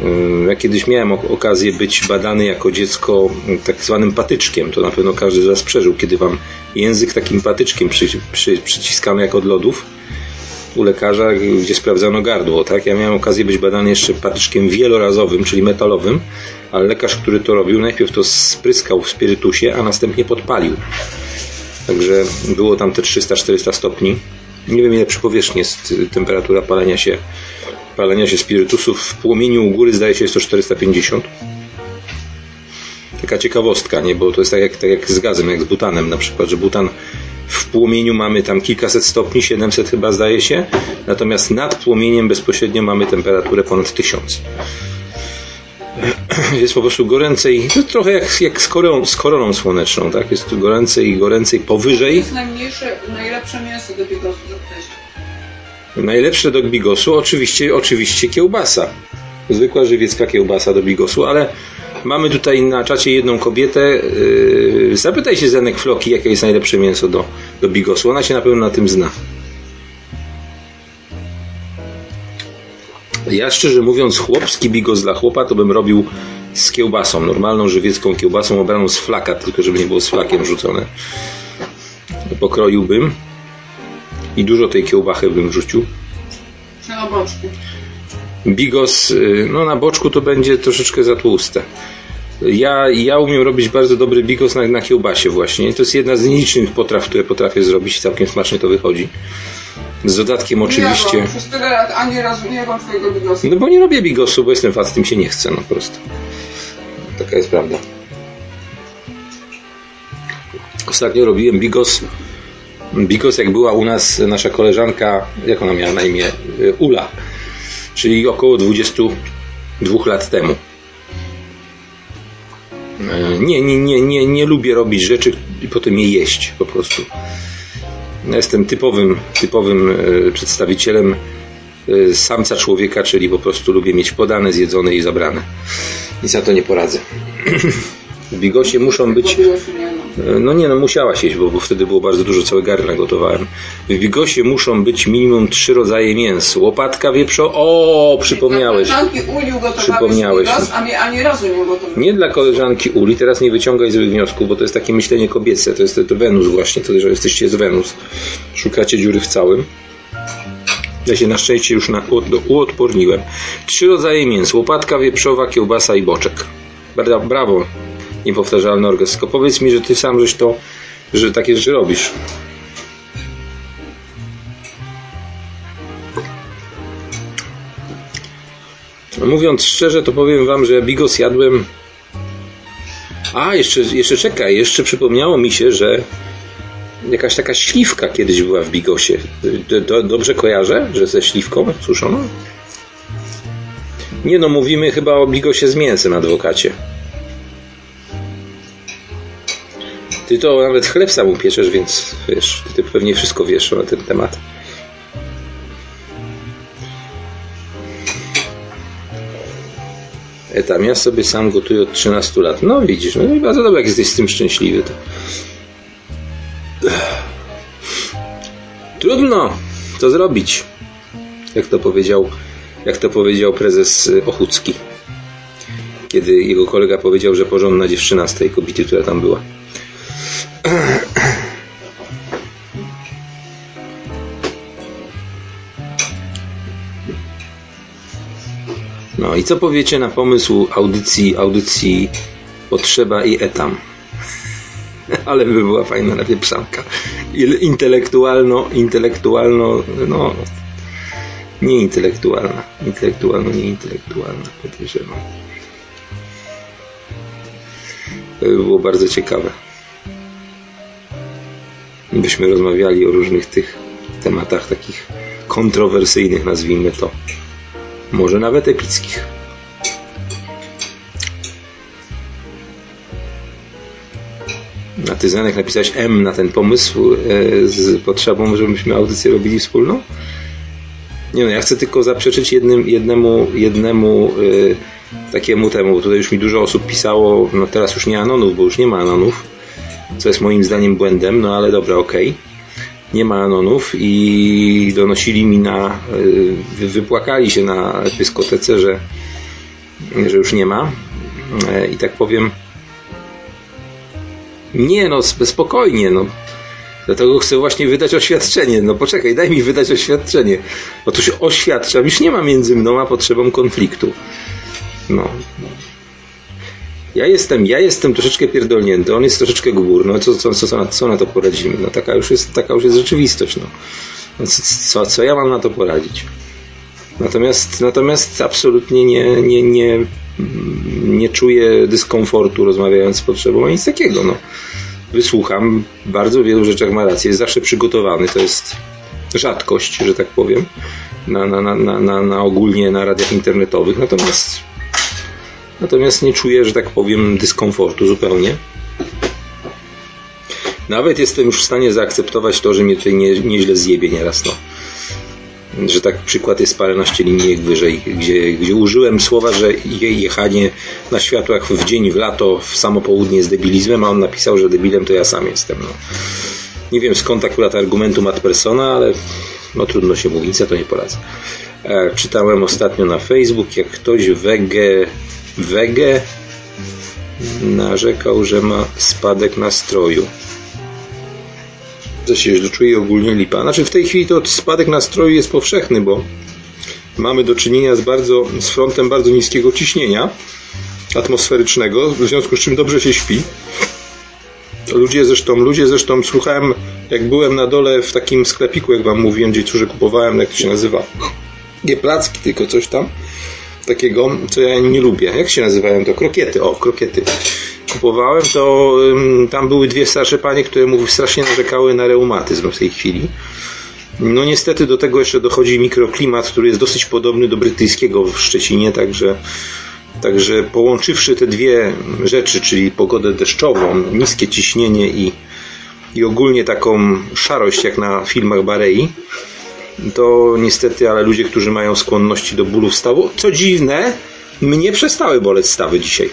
Yy, ja kiedyś miałem okazję być badany jako dziecko tak zwanym patyczkiem. To na pewno każdy z Was przeżył, kiedy Wam język takim patyczkiem przy, przy, jak od lodów u lekarza, gdzie sprawdzano gardło. Tak? Ja miałem okazję być badany jeszcze patyczkiem wielorazowym, czyli metalowym, ale lekarz, który to robił, najpierw to spryskał w spirytusie, a następnie podpalił. Także było tam te 300-400 stopni. Nie wiem ile przy powierzchni jest temperatura palenia się, palenia się spirytusów. W płomieniu u góry zdaje się jest to 450. Taka ciekawostka, nie? bo to jest tak jak, tak jak z gazem, jak z butanem na przykład, że butan w płomieniu mamy tam kilkaset stopni, 700 chyba zdaje się, natomiast nad płomieniem bezpośrednio mamy temperaturę ponad 1000. *clears throat* Jest po prostu goręcej, to trochę jak, jak z, koroną, z koroną słoneczną, tak? Jest tu goręcej i goręcej powyżej. To jest najmniejsze, najlepsze mięso do bigosu. Najlepsze do bigosu oczywiście, oczywiście kiełbasa. Zwykła żywiecka kiełbasa do bigosu, ale Mamy tutaj na czacie jedną kobietę. Yy, zapytaj się Zenek Floki, jakie jest najlepsze mięso do, do bigosu. Ona się na pewno na tym zna. Ja szczerze mówiąc, chłopski bigos dla chłopa to bym robił z kiełbasą, normalną żywiecką kiełbasą obraną z flaka, tylko żeby nie było z flakiem rzucone. Pokroiłbym i dużo tej kiełbachy bym wrzucił. Boczku. Bigos, y, no na boczku to będzie troszeczkę za tłuste. Ja, ja umiem robić bardzo dobry bigos na, na kiełbasie właśnie. To jest jedna z nielicznych potraw, które potrafię zrobić. Całkiem smacznie to wychodzi. Z dodatkiem oczywiście... Nie, przez tyle lat ani razu nie jadłam twojego bigosu. No bo nie robię bigosu, bo jestem tym się nie chce, no po prostu. Taka jest prawda. Ostatnio robiłem bigos. Bigos, jak była u nas nasza koleżanka, jak ona miała na imię? Y, Ula czyli około 22 lat temu. E, nie, nie, nie, nie, nie lubię robić rzeczy i potem je jeść po prostu. Jestem typowym, typowym e, przedstawicielem e, samca człowieka, czyli po prostu lubię mieć podane, zjedzone i zabrane. I za to nie poradzę. *clears throat* W bigosie muszą być. No nie, no musiałaś jeść, bo, bo wtedy było bardzo dużo, całe garna gotowałem. W bigosie muszą być minimum trzy rodzaje mięs. Łopatka wieprzo. O, przypomniałeś. Przypomniałeś. a mnie ani razu nie. Nie dla koleżanki Uli, teraz nie wyciągaj złych wniosków, bo to jest takie myślenie kobiece. To jest to, to Wenus właśnie, to, że jesteście z Wenus. Szukacie dziury w całym. Ja się na szczęście już na, uodporniłem. Trzy rodzaje mięs. Łopatka wieprzowa, kiełbasa i boczek. Brawo niepowtarzalny orgazm. Tylko powiedz mi, że ty sam żeś to, że takie rzeczy robisz. Mówiąc szczerze, to powiem wam, że bigos jadłem. A, jeszcze, jeszcze czekaj, jeszcze przypomniało mi się, że jakaś taka śliwka kiedyś była w bigosie. dobrze kojarzę, że ze śliwką suszoną? Nie no, mówimy chyba o bigosie z mięsem, adwokacie. Ty to nawet chleb sam upieczesz, więc wiesz, ty pewnie wszystko wiesz na ten temat. E tam ja sobie sam gotuję od 13 lat. No widzisz, no i bardzo dobrze, jak jesteś z tym szczęśliwy. To... Trudno to zrobić. Jak to powiedział, jak to powiedział prezes Ochucki. Kiedy jego kolega powiedział, że porządna dziewczyna z tej kobiety, która tam była. No, i co powiecie na pomysł audycji, audycji Potrzeba i Etam? *laughs* Ale by była fajna napieprzanka. Intelektualno, intelektualno, no, nieintelektualna. Intelektualno, nieintelektualna, podejrzewam. To by było bardzo ciekawe. Byśmy rozmawiali o różnych tych tematach takich kontrowersyjnych, nazwijmy to. Może nawet epickich. A ty, Zanek, napisałeś M na ten pomysł e, z potrzebą, żebyśmy audycję robili wspólną? Nie no, ja chcę tylko zaprzeczyć jednym, jednemu, jednemu y, takiemu temu, tutaj już mi dużo osób pisało, no teraz już nie Anonów, bo już nie ma Anonów, co jest moim zdaniem błędem, no ale dobra, okej. Okay. Nie ma Anonów i donosili mi na, y, wypłakali się na dyskotece, że, że już nie ma. Y, I tak powiem, nie no, spokojnie, no Dlatego chcę właśnie wydać oświadczenie. No poczekaj, daj mi wydać oświadczenie. Otóż oświadczam, już nie ma między mną a potrzebą konfliktu. No. Ja jestem, ja jestem troszeczkę pierdolnięty, on jest troszeczkę gbur, no co, co, co, na, co na to poradzimy? No taka już jest, taka już jest rzeczywistość, no. no co, co ja mam na to poradzić? Natomiast, natomiast absolutnie nie, nie, nie, nie czuję dyskomfortu rozmawiając z potrzebą, nic takiego, no wysłucham. Bardzo wielu rzeczach ma rację. Jest zawsze przygotowany. To jest rzadkość, że tak powiem, na, na, na, na, na ogólnie na radiach internetowych. Natomiast natomiast nie czuję, że tak powiem, dyskomfortu zupełnie. Nawet jestem już w stanie zaakceptować to, że mnie tutaj nie, nieźle zjebie nieraz. No że tak przykład jest paręnaście linijek wyżej, gdzie, gdzie użyłem słowa, że jechanie na światłach w dzień, w lato, w samo południe jest debilizmem, a on napisał, że debilem to ja sam jestem. No. Nie wiem skąd akurat argumentum ad persona, ale no trudno się mówić, ja to nie poradzę. E, czytałem ostatnio na Facebook, jak ktoś wege, wege narzekał, że ma spadek nastroju że się czuje ogólnie lipa. Znaczy w tej chwili to spadek nastroju jest powszechny, bo mamy do czynienia z bardzo, z frontem bardzo niskiego ciśnienia atmosferycznego, w związku z czym dobrze się śpi. Ludzie zresztą, ludzie zresztą, słuchałem, jak byłem na dole w takim sklepiku, jak wam mówiłem, gdzie że kupowałem, jak to się nazywa, nie placki, tylko coś tam takiego, co ja nie lubię. Jak się nazywają to? Krokiety, o, krokiety kupowałem, to tam były dwie starsze panie, które mówiły, strasznie narzekały na reumatyzm w tej chwili. No niestety do tego jeszcze dochodzi mikroklimat, który jest dosyć podobny do brytyjskiego w Szczecinie, także, także połączywszy te dwie rzeczy, czyli pogodę deszczową, niskie ciśnienie i, i ogólnie taką szarość jak na filmach Barei, to niestety, ale ludzie, którzy mają skłonności do bólów stawu, co dziwne, mnie przestały boleć stawy dzisiaj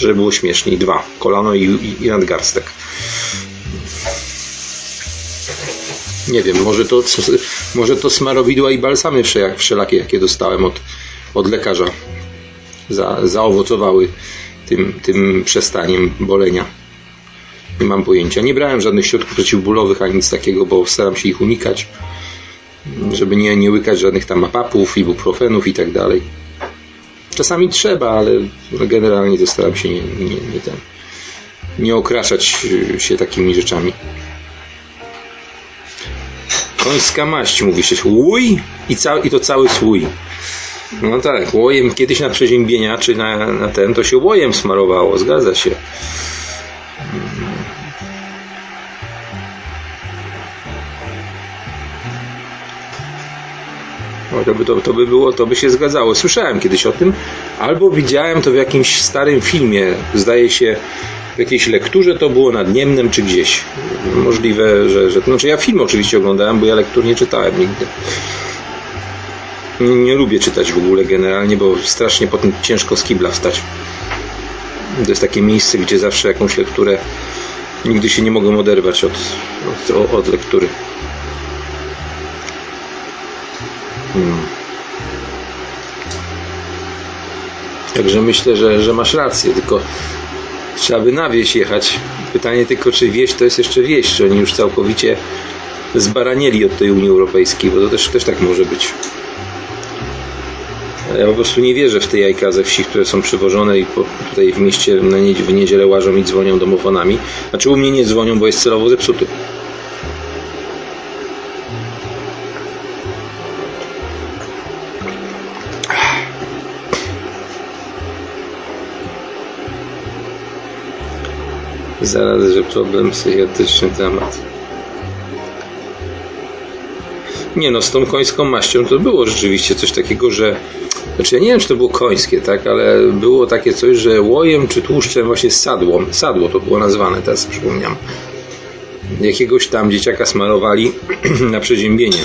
żeby było śmieszniej. Dwa. Kolano i, i, i nadgarstek. Nie wiem, może to, może to smarowidła i balsamy wszelakie, jakie dostałem od, od lekarza, za, zaowocowały tym, tym przestaniem bolenia. Nie mam pojęcia. Nie brałem żadnych środków przeciwbólowych ani nic takiego, bo staram się ich unikać, żeby nie, nie łykać żadnych tam apapów, ibuprofenów i tak dalej. Czasami trzeba, ale generalnie to staram się nie, nie, nie, ten, nie okraszać się takimi rzeczami. Końska maść, mówi się, łój i, cały, i to cały słój. No tak, łojem kiedyś na przeziębienia czy na, na ten, to się łojem smarowało, zgadza się. To by, to, to by było, to by się zgadzało. Słyszałem kiedyś o tym, albo widziałem to w jakimś starym filmie. Zdaje się, w jakiejś lekturze to było nad Niemnem czy gdzieś. Możliwe, że, że. Znaczy ja film oczywiście oglądałem, bo ja lektur nie czytałem nigdy. Nie, nie lubię czytać w ogóle generalnie, bo strasznie potem ciężko z kibla wstać. To jest takie miejsce, gdzie zawsze jakąś lekturę nigdy się nie mogę oderwać od, od, od lektury. Hmm. Także myślę, że, że masz rację, tylko trzeba by na wieś jechać. Pytanie tylko, czy wieś to jest jeszcze wieś, czy oni już całkowicie zbaranieli od tej Unii Europejskiej, bo to też, też tak może być. Ja po prostu nie wierzę w te jajka ze wsi, które są przywożone i po, tutaj w mieście na w niedzielę łażą i dzwonią domofonami. Znaczy u mnie nie dzwonią, bo jest celowo zepsuty. Zaraz, że problem psychiatryczny temat. Nie no, z tą końską maścią to było rzeczywiście coś takiego, że znaczy ja nie wiem, czy to było końskie, tak, ale było takie coś, że łojem czy tłuszczem właśnie sadło, sadło to było nazwane, teraz przypomniałem. Jakiegoś tam dzieciaka smarowali *clears throat* na przeziębienie.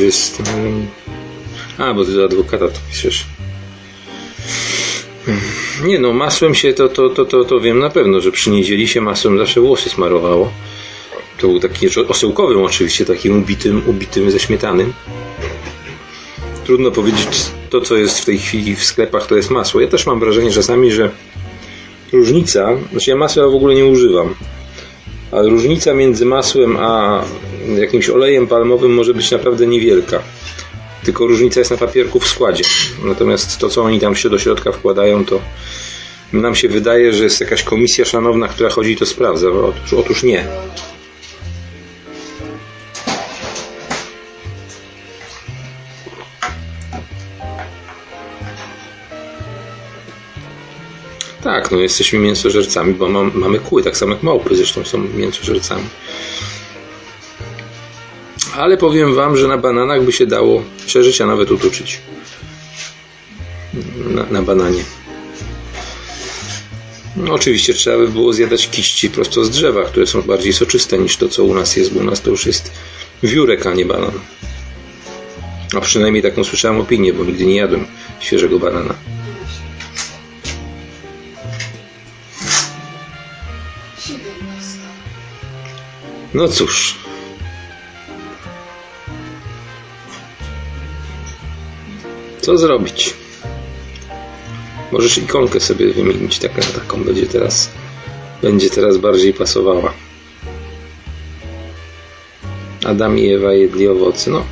Wystań. A, bo ty do adwokata to piszesz. Nie no, masłem się to, to, to, to, to wiem na pewno, że przy niedzieli się masłem zawsze włosy smarowało. To był taki osełkowym oczywiście, takim ubitym, ubitym ze śmietanym. Trudno powiedzieć, to co jest w tej chwili w sklepach to jest masło. Ja też mam wrażenie czasami, że różnica, znaczy ja masła w ogóle nie używam, ale różnica między masłem a jakimś olejem palmowym może być naprawdę niewielka. Tylko różnica jest na papierku w składzie. Natomiast to, co oni tam się do środka wkładają, to nam się wydaje, że jest jakaś komisja szanowna, która chodzi i to sprawdza. Otóż, otóż nie. Tak, no jesteśmy mięsożercami, bo mam, mamy kły, tak samo jak małpy zresztą są mięsożercami. Ale powiem Wam, że na bananach by się dało przeżyć, a nawet utuczyć. Na, na bananie. No, oczywiście trzeba by było zjadać kiści prosto z drzewa, które są bardziej soczyste niż to, co u nas jest, bo u nas to już jest wiórek, a nie banan. A przynajmniej taką słyszałem opinię, bo nigdy nie jadłem świeżego banana. No cóż. Co zrobić? Możesz ikonkę sobie wymienić, taką, taką będzie teraz będzie teraz bardziej pasowała. Adam i Ewa jedli owoce. No.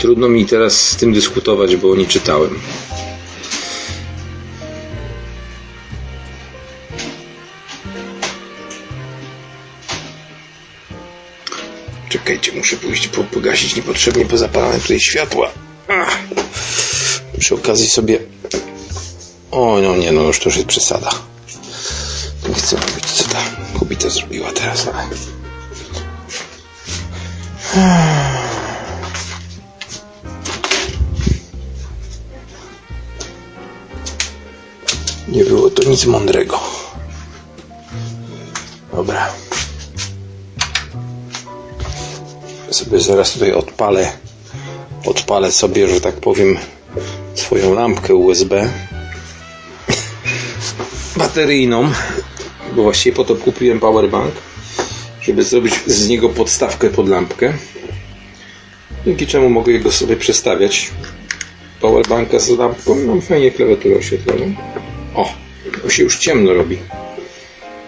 Trudno mi teraz z tym dyskutować, bo nie czytałem. Pogasić niepotrzebnie pozapalane tutaj światła. Ach. Przy okazji sobie... O, no nie, no już to już jest przesada. Nie chcę mówić, co ta kobieta zrobiła teraz, ale... Nie było to nic mądrego. Dobra. Sobie zaraz tutaj odpalę odpalę sobie, że tak powiem swoją lampkę USB *laughs* bateryjną bo właściwie po to kupiłem powerbank żeby zrobić z niego podstawkę pod lampkę. Dzięki czemu mogę go sobie przestawiać. Powerbanka z lampką mam fajnie klawiaturę oświetloną o, to się już ciemno robi.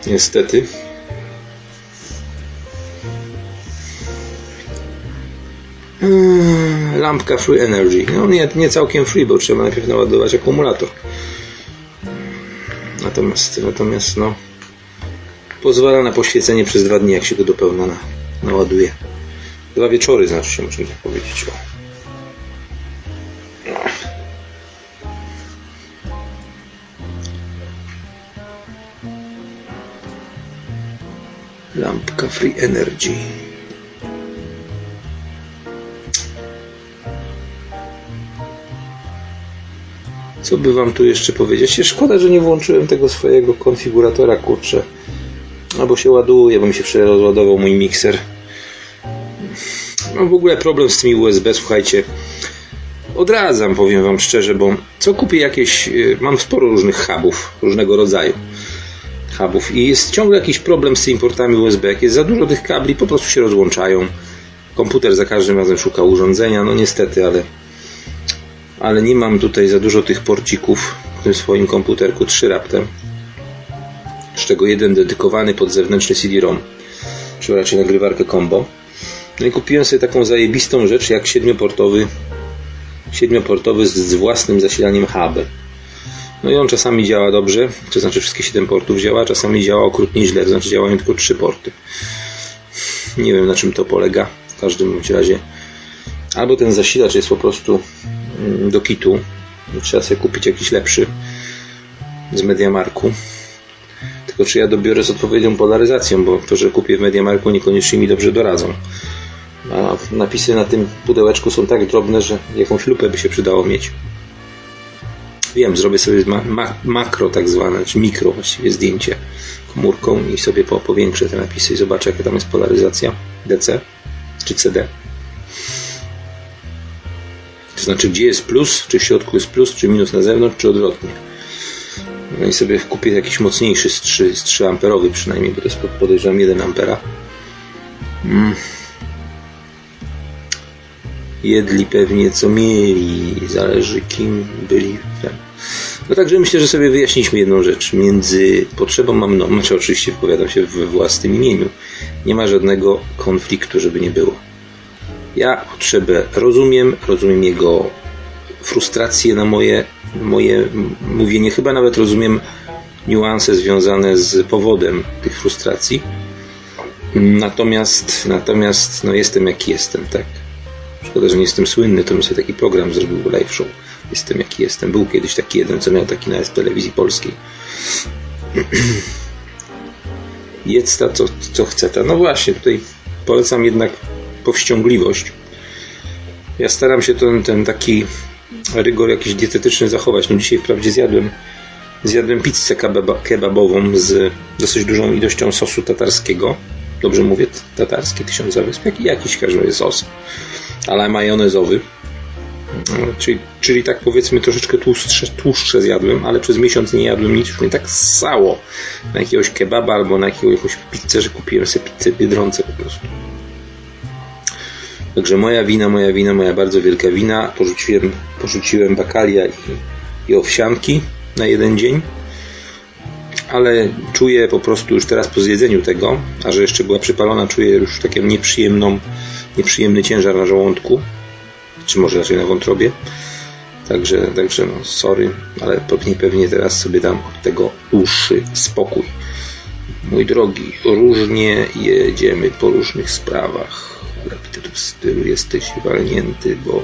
Niestety lampka Free Energy. No nie, nie całkiem free, bo trzeba najpierw naładować akumulator. Natomiast, natomiast no, pozwala na poświecenie przez dwa dni, jak się go do pełna na, naładuje. Dwa wieczory, znaczy się, można tak powiedzieć. O. Lampka Free Energy. Co by wam tu jeszcze powiedzieć? Szkoda, że nie włączyłem tego swojego konfiguratora, kurczę. Albo się ładuje, bo mi się rozładował mój mikser. Mam w ogóle problem z tymi USB, słuchajcie. Odradzam, powiem wam szczerze, bo co kupię jakieś... Y, mam sporo różnych hubów, różnego rodzaju hubów i jest ciągle jakiś problem z tymi portami USB. Jak jest za dużo tych kabli, po prostu się rozłączają. Komputer za każdym razem szuka urządzenia, no niestety, ale, ale nie mam tutaj za dużo tych porcików w tym swoim komputerku, trzy raptem, z czego jeden dedykowany pod zewnętrzny CD-ROM, czy raczej nagrywarkę combo. No i kupiłem sobie taką zajebistą rzecz jak siedmioportowy, siedmioportowy z, z własnym zasilaniem hub. No i on czasami działa dobrze, to znaczy wszystkie 7 portów działa, czasami działa okrutnie źle, to znaczy działają tylko 3 porty. Nie wiem na czym to polega. W każdym razie albo ten zasilacz jest po prostu do kitu, trzeba sobie kupić jakiś lepszy z Mediamarku. Tylko czy ja dobiorę z odpowiednią polaryzacją, bo to, że kupię w Mediamarku niekoniecznie mi dobrze doradzą. A napisy na tym pudełeczku są tak drobne, że jakąś lupę by się przydało mieć. Wiem, zrobię sobie ma, ma, makro tak zwane, czy mikro właściwie zdjęcie komórką i sobie po, powiększę te napisy i zobaczę jaka tam jest polaryzacja DC czy CD. To znaczy gdzie jest plus, czy w środku jest plus, czy minus na zewnątrz, czy odwrotnie. No i sobie kupię jakiś mocniejszy z 3, z 3 amperowy przynajmniej, bo to jest podejrzewam 1 ampera. Mm. Jedli pewnie co mieli, zależy kim byli. No także myślę, że sobie wyjaśniliśmy jedną rzecz. Między potrzebą a mną, znaczy oczywiście wypowiadam się we własnym imieniu, nie ma żadnego konfliktu, żeby nie było. Ja potrzebę rozumiem, rozumiem jego frustrację na moje, moje mówienie, chyba nawet rozumiem niuanse związane z powodem tych frustracji. Natomiast, natomiast no jestem jaki jestem, tak. Szkoda, że nie jestem słynny, to bym sobie taki program zrobił live show. Jestem jaki jestem. Był kiedyś taki jeden, co miał taki nawet w telewizji polskiej. *clears throat* Jedz ta, co, co chce ta. No właśnie, tutaj polecam jednak powściągliwość. Ja staram się ten, ten taki rygor jakiś dietetyczny zachować. No dzisiaj wprawdzie zjadłem zjadłem pizzę kebabową z dosyć dużą ilością sosu tatarskiego. Dobrze mówię, tatarski, tysiąca wysp, jaki, jakiś każdy sos, ale majonezowy. Czyli, czyli tak powiedzmy troszeczkę tłustsze, tłuszcze zjadłem, ale przez miesiąc nie jadłem nic, już mnie tak ssało na jakiegoś kebaba albo na jakąś pizzę, że kupiłem sobie pizzę Biedronce po prostu. Także moja wina, moja wina, moja bardzo wielka wina. Porzuciłem, porzuciłem bakalia i, i owsianki na jeden dzień. Ale czuję po prostu już teraz po zjedzeniu tego, a że jeszcze była przypalona, czuję już taką nieprzyjemną, nieprzyjemny ciężar na żołądku czy może raczej na wątrobie. Także, także no, sorry, ale pewnie, pewnie teraz sobie dam od tego dłuższy spokój. Mój drogi, różnie jedziemy po różnych sprawach, w stylu jesteś walnięty, bo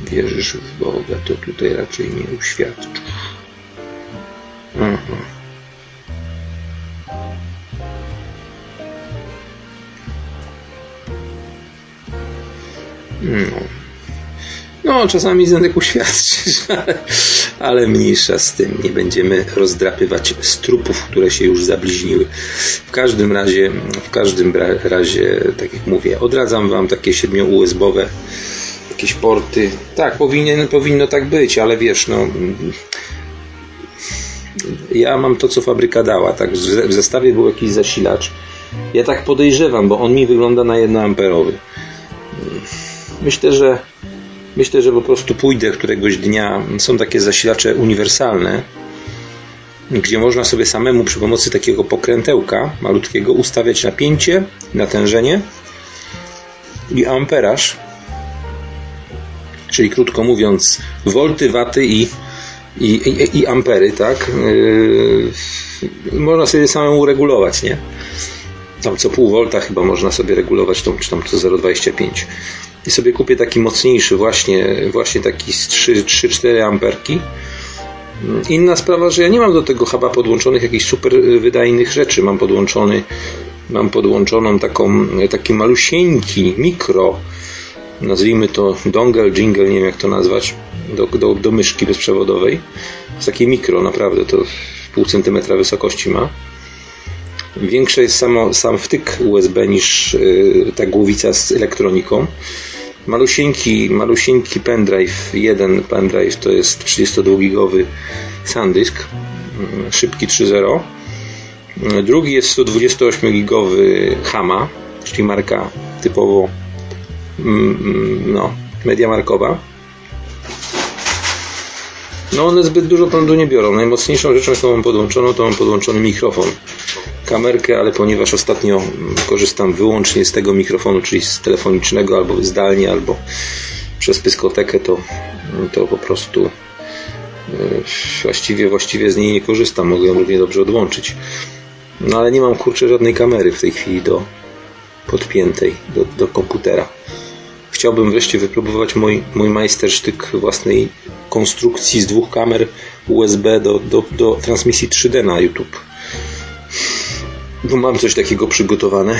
wierzysz w Boga, to tutaj raczej nie uświadczysz. Aha. No. No, czasami Zenek uświadczysz, *laughs* ale, ale mniejsza z tym. Nie będziemy rozdrapywać strupów, które się już zabliźniły. W każdym razie, w każdym razie, tak jak mówię, odradzam Wam takie 7 USB-owe jakieś porty. Tak, powinien, powinno tak być, ale wiesz, no ja mam to, co fabryka dała. Tak, w zestawie był jakiś zasilacz. Ja tak podejrzewam, bo on mi wygląda na 1 amperowy. Myślę, że myślę, że po prostu pójdę któregoś dnia. Są takie zasilacze uniwersalne, gdzie można sobie samemu przy pomocy takiego pokrętełka malutkiego ustawiać napięcie, natężenie i amperaż, czyli krótko mówiąc wolty, waty i, i, i, i ampery, tak? Yy, można sobie samemu regulować, nie? Tam co pół volta chyba można sobie regulować, czy tam co 0,25 i sobie kupię taki mocniejszy właśnie, właśnie taki z 3-4 amperki. Inna sprawa, że ja nie mam do tego chyba podłączonych jakichś super wydajnych rzeczy. Mam podłączony, mam podłączoną taką, taki malusieńki mikro, nazwijmy to dongle, jingle, nie wiem jak to nazwać, do, do, do myszki bezprzewodowej. Jest takie mikro, naprawdę, to pół centymetra wysokości ma. Większe jest samo, sam wtyk USB niż yy, ta głowica z elektroniką. Malusieńki, malusieńki pendrive, jeden pendrive to jest 32-gigowy SanDisk, mm, szybki 3.0. Drugi jest 128-gigowy Hama, czyli marka typowo mm, mm, no, media markowa. No one zbyt dużo prądu nie biorą. Najmocniejszą rzeczą, jaką mam podłączoną, to mam podłączony mikrofon. Kamerkę, ale ponieważ ostatnio mm, korzystam wyłącznie z tego mikrofonu, czyli z telefonicznego, albo zdalnie, albo przez pyskotekę, to, to po prostu yy, właściwie, właściwie z niej nie korzystam. Mogę ją równie dobrze odłączyć. No ale nie mam kurczę żadnej kamery w tej chwili do podpiętej do, do komputera. Chciałbym wreszcie wypróbować mój, mój majstersztyk własnej konstrukcji z dwóch kamer USB do, do, do transmisji 3D na YouTube. Bo mam coś takiego przygotowane.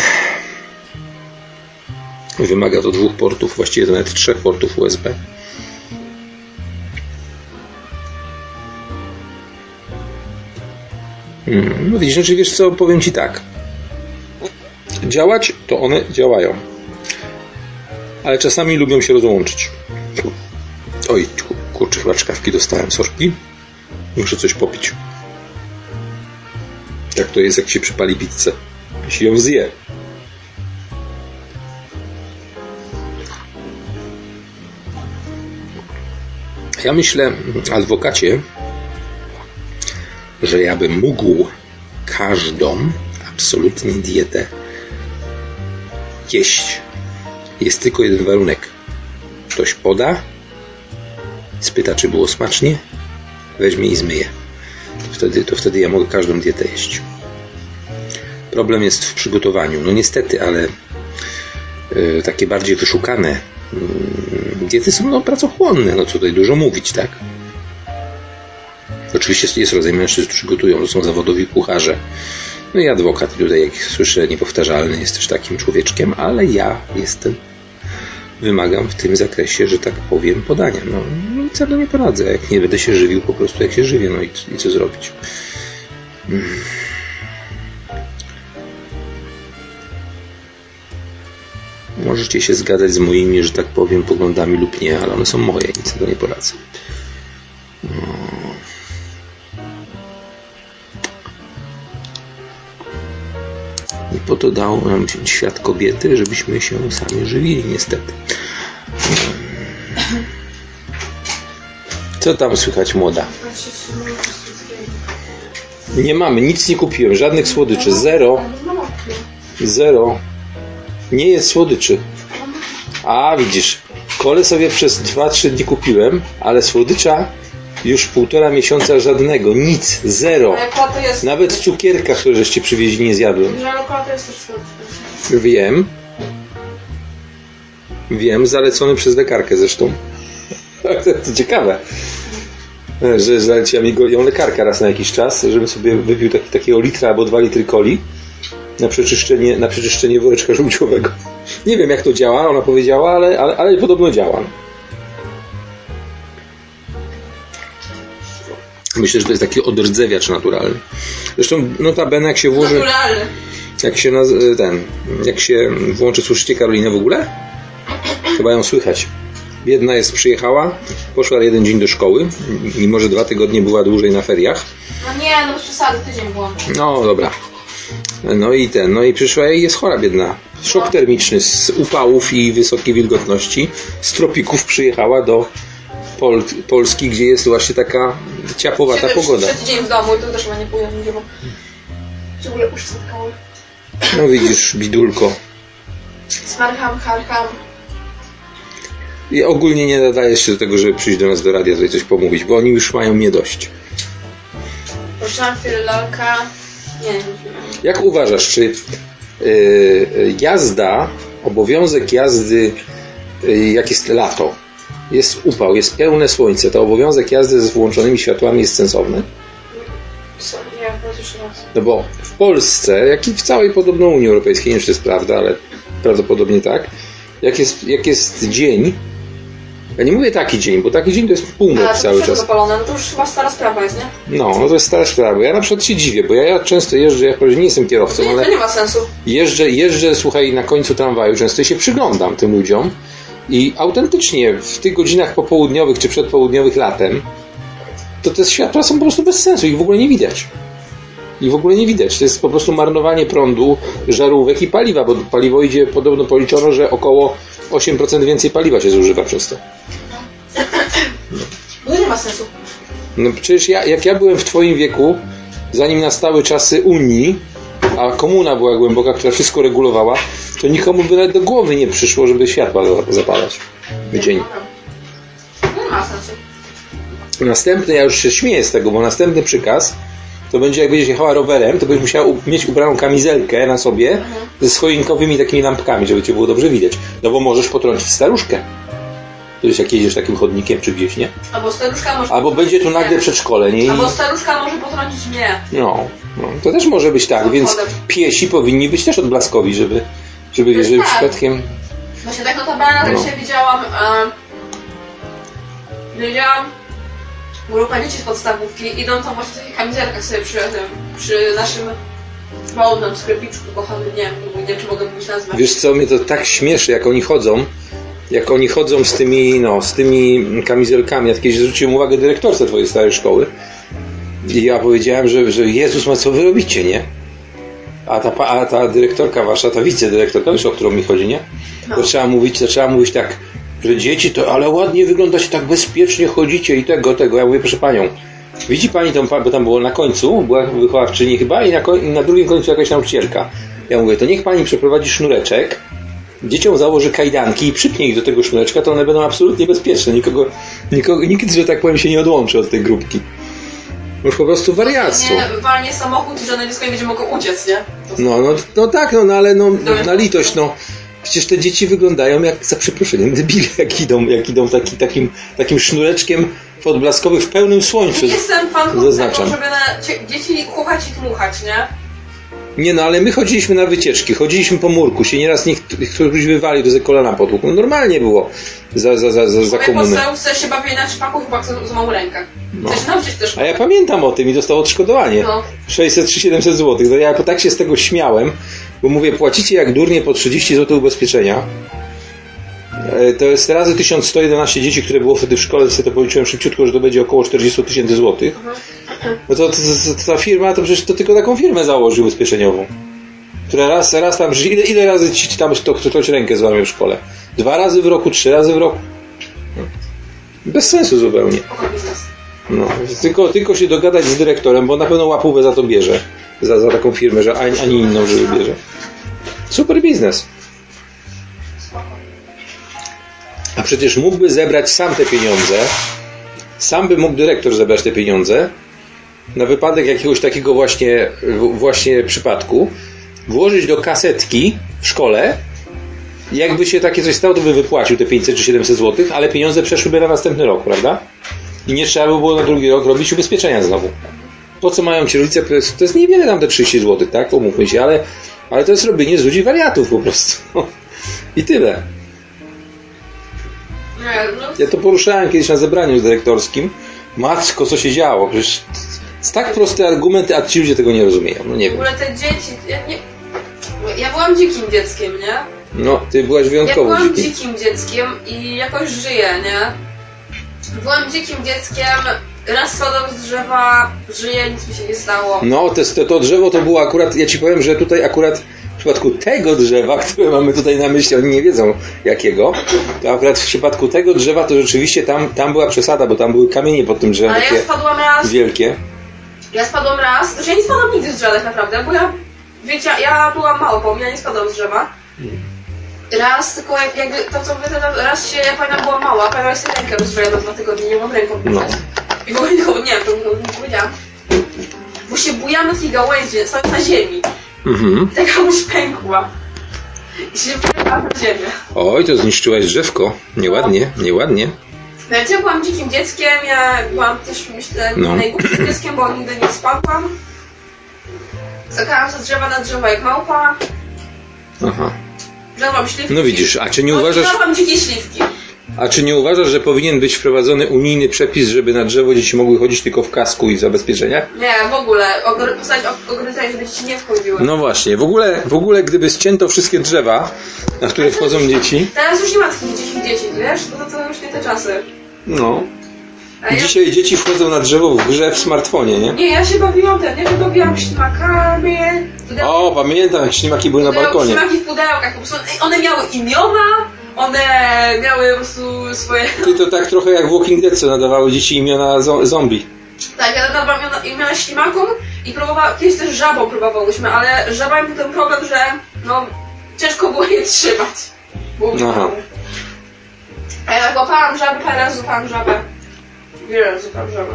Wymaga to dwóch portów, właściwie nawet trzech portów USB. Hmm, no widzisz, znaczy wiesz co, powiem Ci tak. Działać, to one działają. Ale czasami lubią się rozłączyć. Oj, kurczę, chyba czkawki dostałem, sorki. Muszę coś popić. Jak to jest, jak się przypali pizzę? Jeśli ją zje. Ja myślę, adwokacie, że ja bym mógł każdą absolutnie dietę jeść. Jest tylko jeden warunek. Ktoś poda, spyta, czy było smacznie, weźmie i zmyje. To wtedy, to wtedy ja mogę każdą dietę jeść. Problem jest w przygotowaniu. No niestety, ale yy, takie bardziej wyszukane yy, diety są no, pracochłonne. No co tutaj dużo mówić, tak? Oczywiście jest rodzaj mężczyzn, którzy gotują, to są zawodowi kucharze. No i adwokat tutaj, jak słyszę, niepowtarzalny jest też takim człowieczkiem, ale ja jestem, wymagam w tym zakresie, że tak powiem, podania. No, co nie poradzę, jak nie będę się żywił po prostu jak się żywię, no i, i co zrobić. Hmm. Możecie się zgadzać z moimi, że tak powiem, poglądami lub nie, ale one są moje, nic na nie poradzę. No. I po to dał nam świat kobiety, żebyśmy się sami żywili, niestety. Co tam słychać, młoda? Nie mamy, nic nie kupiłem, żadnych słodyczy, zero. Zero. Nie jest słodyczy. A, widzisz, kole sobie przez 2-3 dni kupiłem, ale słodycza już półtora miesiąca żadnego, nic, zero. Nawet cukierka, które żeście przywieźli, nie zjadłem. Wiem. Wiem, zalecony przez lekarkę zresztą. *laughs* to ciekawe, że zaleciła mi ją lekarka raz na jakiś czas, żebym sobie wypił taki, takiego litra albo dwa litry coli na przeczyszczenie, na przeczyszczenie woreczka żółciowego. Nie wiem jak to działa, ona powiedziała, ale, ale, ale podobno działa. Myślę, że to jest taki odrdzewiacz naturalny. Zresztą notabene jak się włoży... Naturalny. Jak się naz... ten... Jak się włączy, słyszycie Karolinę w ogóle? Chyba ją słychać. Biedna jest, przyjechała, poszła jeden dzień do szkoły, mimo że dwa tygodnie była dłużej na feriach. No nie, no przesady, tydzień było. No dobra. No i ten, no i przyszła i jest chora biedna. Szok termiczny z upałów i wysokiej wilgotności. Z tropików przyjechała do Pol Polski, gdzie jest właśnie taka ciapowata pogoda. Trzeci dzień w domu i to też chyba nie pójdę nigdzie, w ogóle uszy zatkały. No widzisz, bidulko. Smarcham, harcham. I ogólnie nie nadajesz się do tego, żeby przyjść do nas do radia tutaj coś pomówić, bo oni już mają mnie dość. Poszłam chwilę lalka. Nie, nie, nie. Jak uważasz, czy yy, jazda, obowiązek jazdy, yy, jak jest lato, jest upał, jest pełne słońce, to obowiązek jazdy z włączonymi światłami jest sensowny? No bo w Polsce, jak i w całej podobno Unii Europejskiej, nie wiem czy to jest prawda, ale prawdopodobnie tak, jak jest, jak jest dzień, ja nie mówię taki dzień, bo taki dzień to jest północ cały czas. zapalone, no to już chyba stara sprawa jest, nie? No, no to jest stara sprawa. Ja na przykład się dziwię, bo ja, ja często jeżdżę, ja nie jestem kierowcą, To nie, ale to nie ma sensu. jeżdżę, jeżdżę, słuchaj, na końcu tramwaju, często się przyglądam tym ludziom i autentycznie w tych godzinach popołudniowych czy przedpołudniowych latem to te światła są po prostu bez sensu, ich w ogóle nie widać. I w ogóle nie widać. To jest po prostu marnowanie prądu, żarówek i paliwa, bo paliwo idzie, podobno policzono, że około 8% więcej paliwa się zużywa przez to. No nie ma sensu. No przecież ja, jak ja byłem w twoim wieku, zanim nastały czasy Unii, a komuna była głęboka, która wszystko regulowała, to nikomu by nawet do głowy nie przyszło, żeby światła za- zapalać w dzień. Następny, ja już się śmieję z tego, bo następny przykaz to będzie jak będziesz jechała rowerem, to będziesz musiała mieć ubraną kamizelkę na sobie ze choinkowymi takimi lampkami, żeby cię było dobrze widać. No bo możesz potrącić staruszkę. Kiedyś jak jedziesz takim chodnikiem czy gdzieś, nie? Albo staruszka może... Albo będzie tu nagle przedszkole, nie? Albo staruszka może potrącić mnie. No, no, to też może być tak, więc piesi powinni być też odblaskowi, żeby, żeby wiesz, żeby Tak. przypadkiem... Właśnie tak notabene No. no. się widziałam, e, widziałam grupę dzieci z podstawówki, idą tam właśnie w takich kamizelkach sobie przy tym, przy naszym małym sklepiczku kochanym, nie wiem, nie wiem czy mogę mówić nazwę. Wiesz co, mnie to tak śmieszy, jak oni chodzą, jak oni chodzą z tymi, no, z tymi kamizelkami. Ja kiedyś zwróciłem uwagę dyrektorce twojej starej szkoły i ja powiedziałem, że, że Jezus ma co wy robicie, nie? A ta, a ta dyrektorka wasza, ta wicedyrektorka, wiesz o którą mi chodzi, nie? To trzeba mówić, to trzeba mówić tak, że dzieci to, ale ładnie wyglądacie, tak bezpiecznie chodzicie i tego, tego. Ja mówię, proszę panią, widzi pani tą, bo tam było na końcu, była wychowawczyni chyba i na, i na drugim końcu jakaś nauczycielka. Ja mówię, to niech pani przeprowadzi sznureczek, dzieciom założy kajdanki i przypnie ich do tego sznureczka, to one będą absolutnie bezpieczne. Nikogo, nikogo, nikt, że tak powiem, się nie odłączy od tej grupki. Już po prostu wariactwo. Nie walnie samochód i żadne dziecko nie będzie mogło uciec, nie? To No, no, no tak, no, no ale no, na litość, no. Przecież te dzieci wyglądają jak, za przeproszeniem, debile, jak idą, jak idą taki, takim, takim sznureczkiem podblaskowy w pełnym słońcu. Nie jestem fanką tego, Zaznaczam. żeby na dzieci chuchać i dmuchać, nie? Nie no, ale my chodziliśmy na wycieczki, chodziliśmy po murku, się nieraz wywalił, to ze kolana potłukł. No normalnie było za, za, za, za, za komuny. podstawówce się bawili na trzypaku, chłopak z małą rękę. No. A ja pamiętam o tym i dostał odszkodowanie. No. 600 czy 700 zł. Ja tak się z tego śmiałem, bo mówię, płacicie jak durnie po 30 zł ubezpieczenia. E, To jest razy 1111 dzieci, które było wtedy w szkole, sobie to policzyłem szybciutko, że to będzie około 40 tysięcy złotych. No to, to, to, ta firma, to przecież to tylko taką firmę założy ubezpieczeniową. Która raz, raz tam, ile, ile razy ci tam to, ktoś rękę złamie w szkole? Dwa razy w roku, trzy razy w roku. Bez sensu zupełnie. No, tylko, tylko się dogadać z dyrektorem, bo na pewno łapówę za to bierze. Za, za taką firmę, że ani, ani inną, żeby bierze. Super biznes. A przecież mógłby zebrać sam te pieniądze. Sam by mógł dyrektor zebrać te pieniądze na wypadek jakiegoś takiego właśnie, właśnie przypadku, włożyć do kasetki w szkole. Jakby się takie coś stało, to by wypłacił te 500 czy 700 zł, ale pieniądze przeszłyby na następny rok, prawda? I nie trzeba by było na drugi rok robić ubezpieczenia znowu. Po co mają ci rodzice? To jest, to jest niewiele nam te 30 zł, tak? Umówmy się, ale, ale to jest robienie z ludzi wariatów po prostu. *laughs* I tyle. Ja to poruszałem kiedyś na zebraniu dyrektorskim. Matko, co się działo? Przecież jest tak prosty argument, a ci ludzie tego nie rozumieją. No nie w wiem. ogóle te dzieci, ja, nie, ja byłam dzikim dzieckiem, nie? No, ty byłaś Ja wyjątkowo byłam dziki. dzikim dzieckiem i jakoś żyję, nie? Byłam dzikim dzieckiem, raz spadłam z drzewa, żyję, nic mi się nie stało. No, to, to, drzewo to było akurat, ja ci powiem, że tutaj akurat w przypadku tego drzewa, *laughs* które mamy tutaj na myśli, oni nie wiedzą jakiego, to akurat w przypadku tego drzewa to rzeczywiście tam, tam była przesada, bo tam były kamienie pod tym drzewem Ale ja spadłam raz, wielkie. ja spadłam raz, znaczy ja nie spadłam nigdy z drzewa tak naprawdę, bo ja, wiecie, ja byłam małpą, ja nie spadłam z drzewa. Raz, tylko jak, jakby to co wy raz się, ja pamiętam była mała, pamiętam sobie rękę rozwoja na dwa tygodnie, nie mam ręką No. W nikogo, nie to powiedziałam. Bo się bujam na tej gałęzi, stałem na ziemi. Mhm. I ta gałąź pękła. I się wpadłam na ziemię. Oj, to zniszczyłaś drzewko. Nieładnie, nieładnie. Nawet ja byłam dzikim dzieckiem, ja byłam też, myślę, No. najgłupszym dzieckiem, bo nigdy nie spadłam. Skakałam ze drzewa na drzewo jak małpa. Aha. Żarłam śliwki. No widzisz, a czy nie No, uważasz, Żarłam dzikie śliwki. A czy nie uważasz, że powinien być wprowadzony unijny przepis, żeby na drzewo dzieci mogły chodzić tylko w kasku i w zabezpieczeniach? Nie, w ogóle. Og- ograniczenie, żeby ci nie wkurwiły. No właśnie, w ogóle, w ogóle gdyby ścięto wszystkie drzewa, na które wchodzą dzieci, Teraz już nie ma takich dzikich dzieci, wiesz? To, to już nie te czasy. no, A ja, Dzisiaj dzieci wchodzą na drzewo w grze w smartfonie, nie? nie, ja się bawiłam ten, ja się bawiłam ślimakami. O, pamiętam, jak ślimaki były na balkonie. Ślimaki w pudełkach, one miały imiona, one miały po prostu swoje... Ty to tak trochę jak w Walking Dead, co nadawały dzieci imiona zo- zombie. Tak, ja nadawałam imiona, imiona ślimakom i próbowałam, kiedyś też żabą próbowałyśmy, ale żabami był ten problem, że no ciężko było je trzymać. Było Aha. A ja łapałam żabę, parę razy łapałam żabę. Wiele razy łapałam żabę.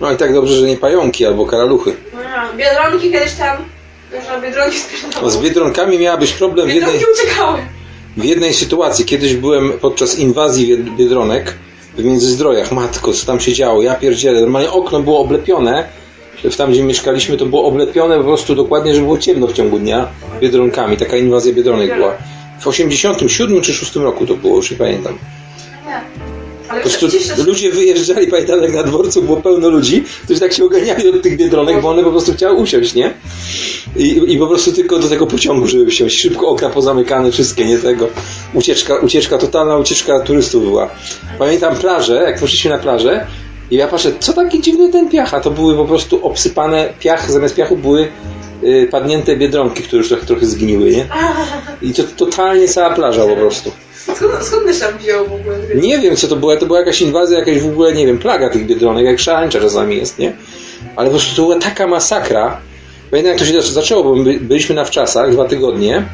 No i tak dobrze, że nie pająki albo karaluchy. No ja, Biedronki kiedyś tam, że Biedronki No, z. Biedronkami miałabyś problem w jednej, Biedronki uciekały. W jednej sytuacji. Kiedyś byłem podczas inwazji Bied- Biedronek w Międzyzdrojach. Matko, co tam się działo? Ja pierdzielę. Normalnie okno było oblepione. Tam, gdzie mieszkaliśmy, to było oblepione po prostu dokładnie, że było ciemno w ciągu dnia Biedronkami. Taka inwazja Biedronek była. W 87 czy 6 roku to było, już nie pamiętam. Ale Po prostu ludzie wyjeżdżali, pamiętam jak na dworcu było pełno ludzi, którzy tak się oganiali od tych biedronek, bo one po prostu chciały usiąść, nie? I, I po prostu tylko do tego pociągu, żeby wsiąść. Szybko okna pozamykane, wszystkie, nie tego. Ucieczka, ucieczka, totalna ucieczka turystów była. Pamiętam plażę, jak poszliśmy na plażę i ja patrzę, co taki dziwny ten piach, a to były po prostu obsypane, piach, zamiast piachu były y, padnięte biedronki, które już trochę, trochę zgniły, nie? I to totalnie cała plaża po prostu. Skąd, skąd wziął w ogóle? Nie wiem co to była, to była jakaś inwazja, jakaś w ogóle, nie wiem, plaga tych biedronek, jak szarańcza czasami jest, nie? Ale po prostu to była taka masakra. Pamiętam jak to się zac- zaczęło, bo my byliśmy na wczasach dwa tygodnie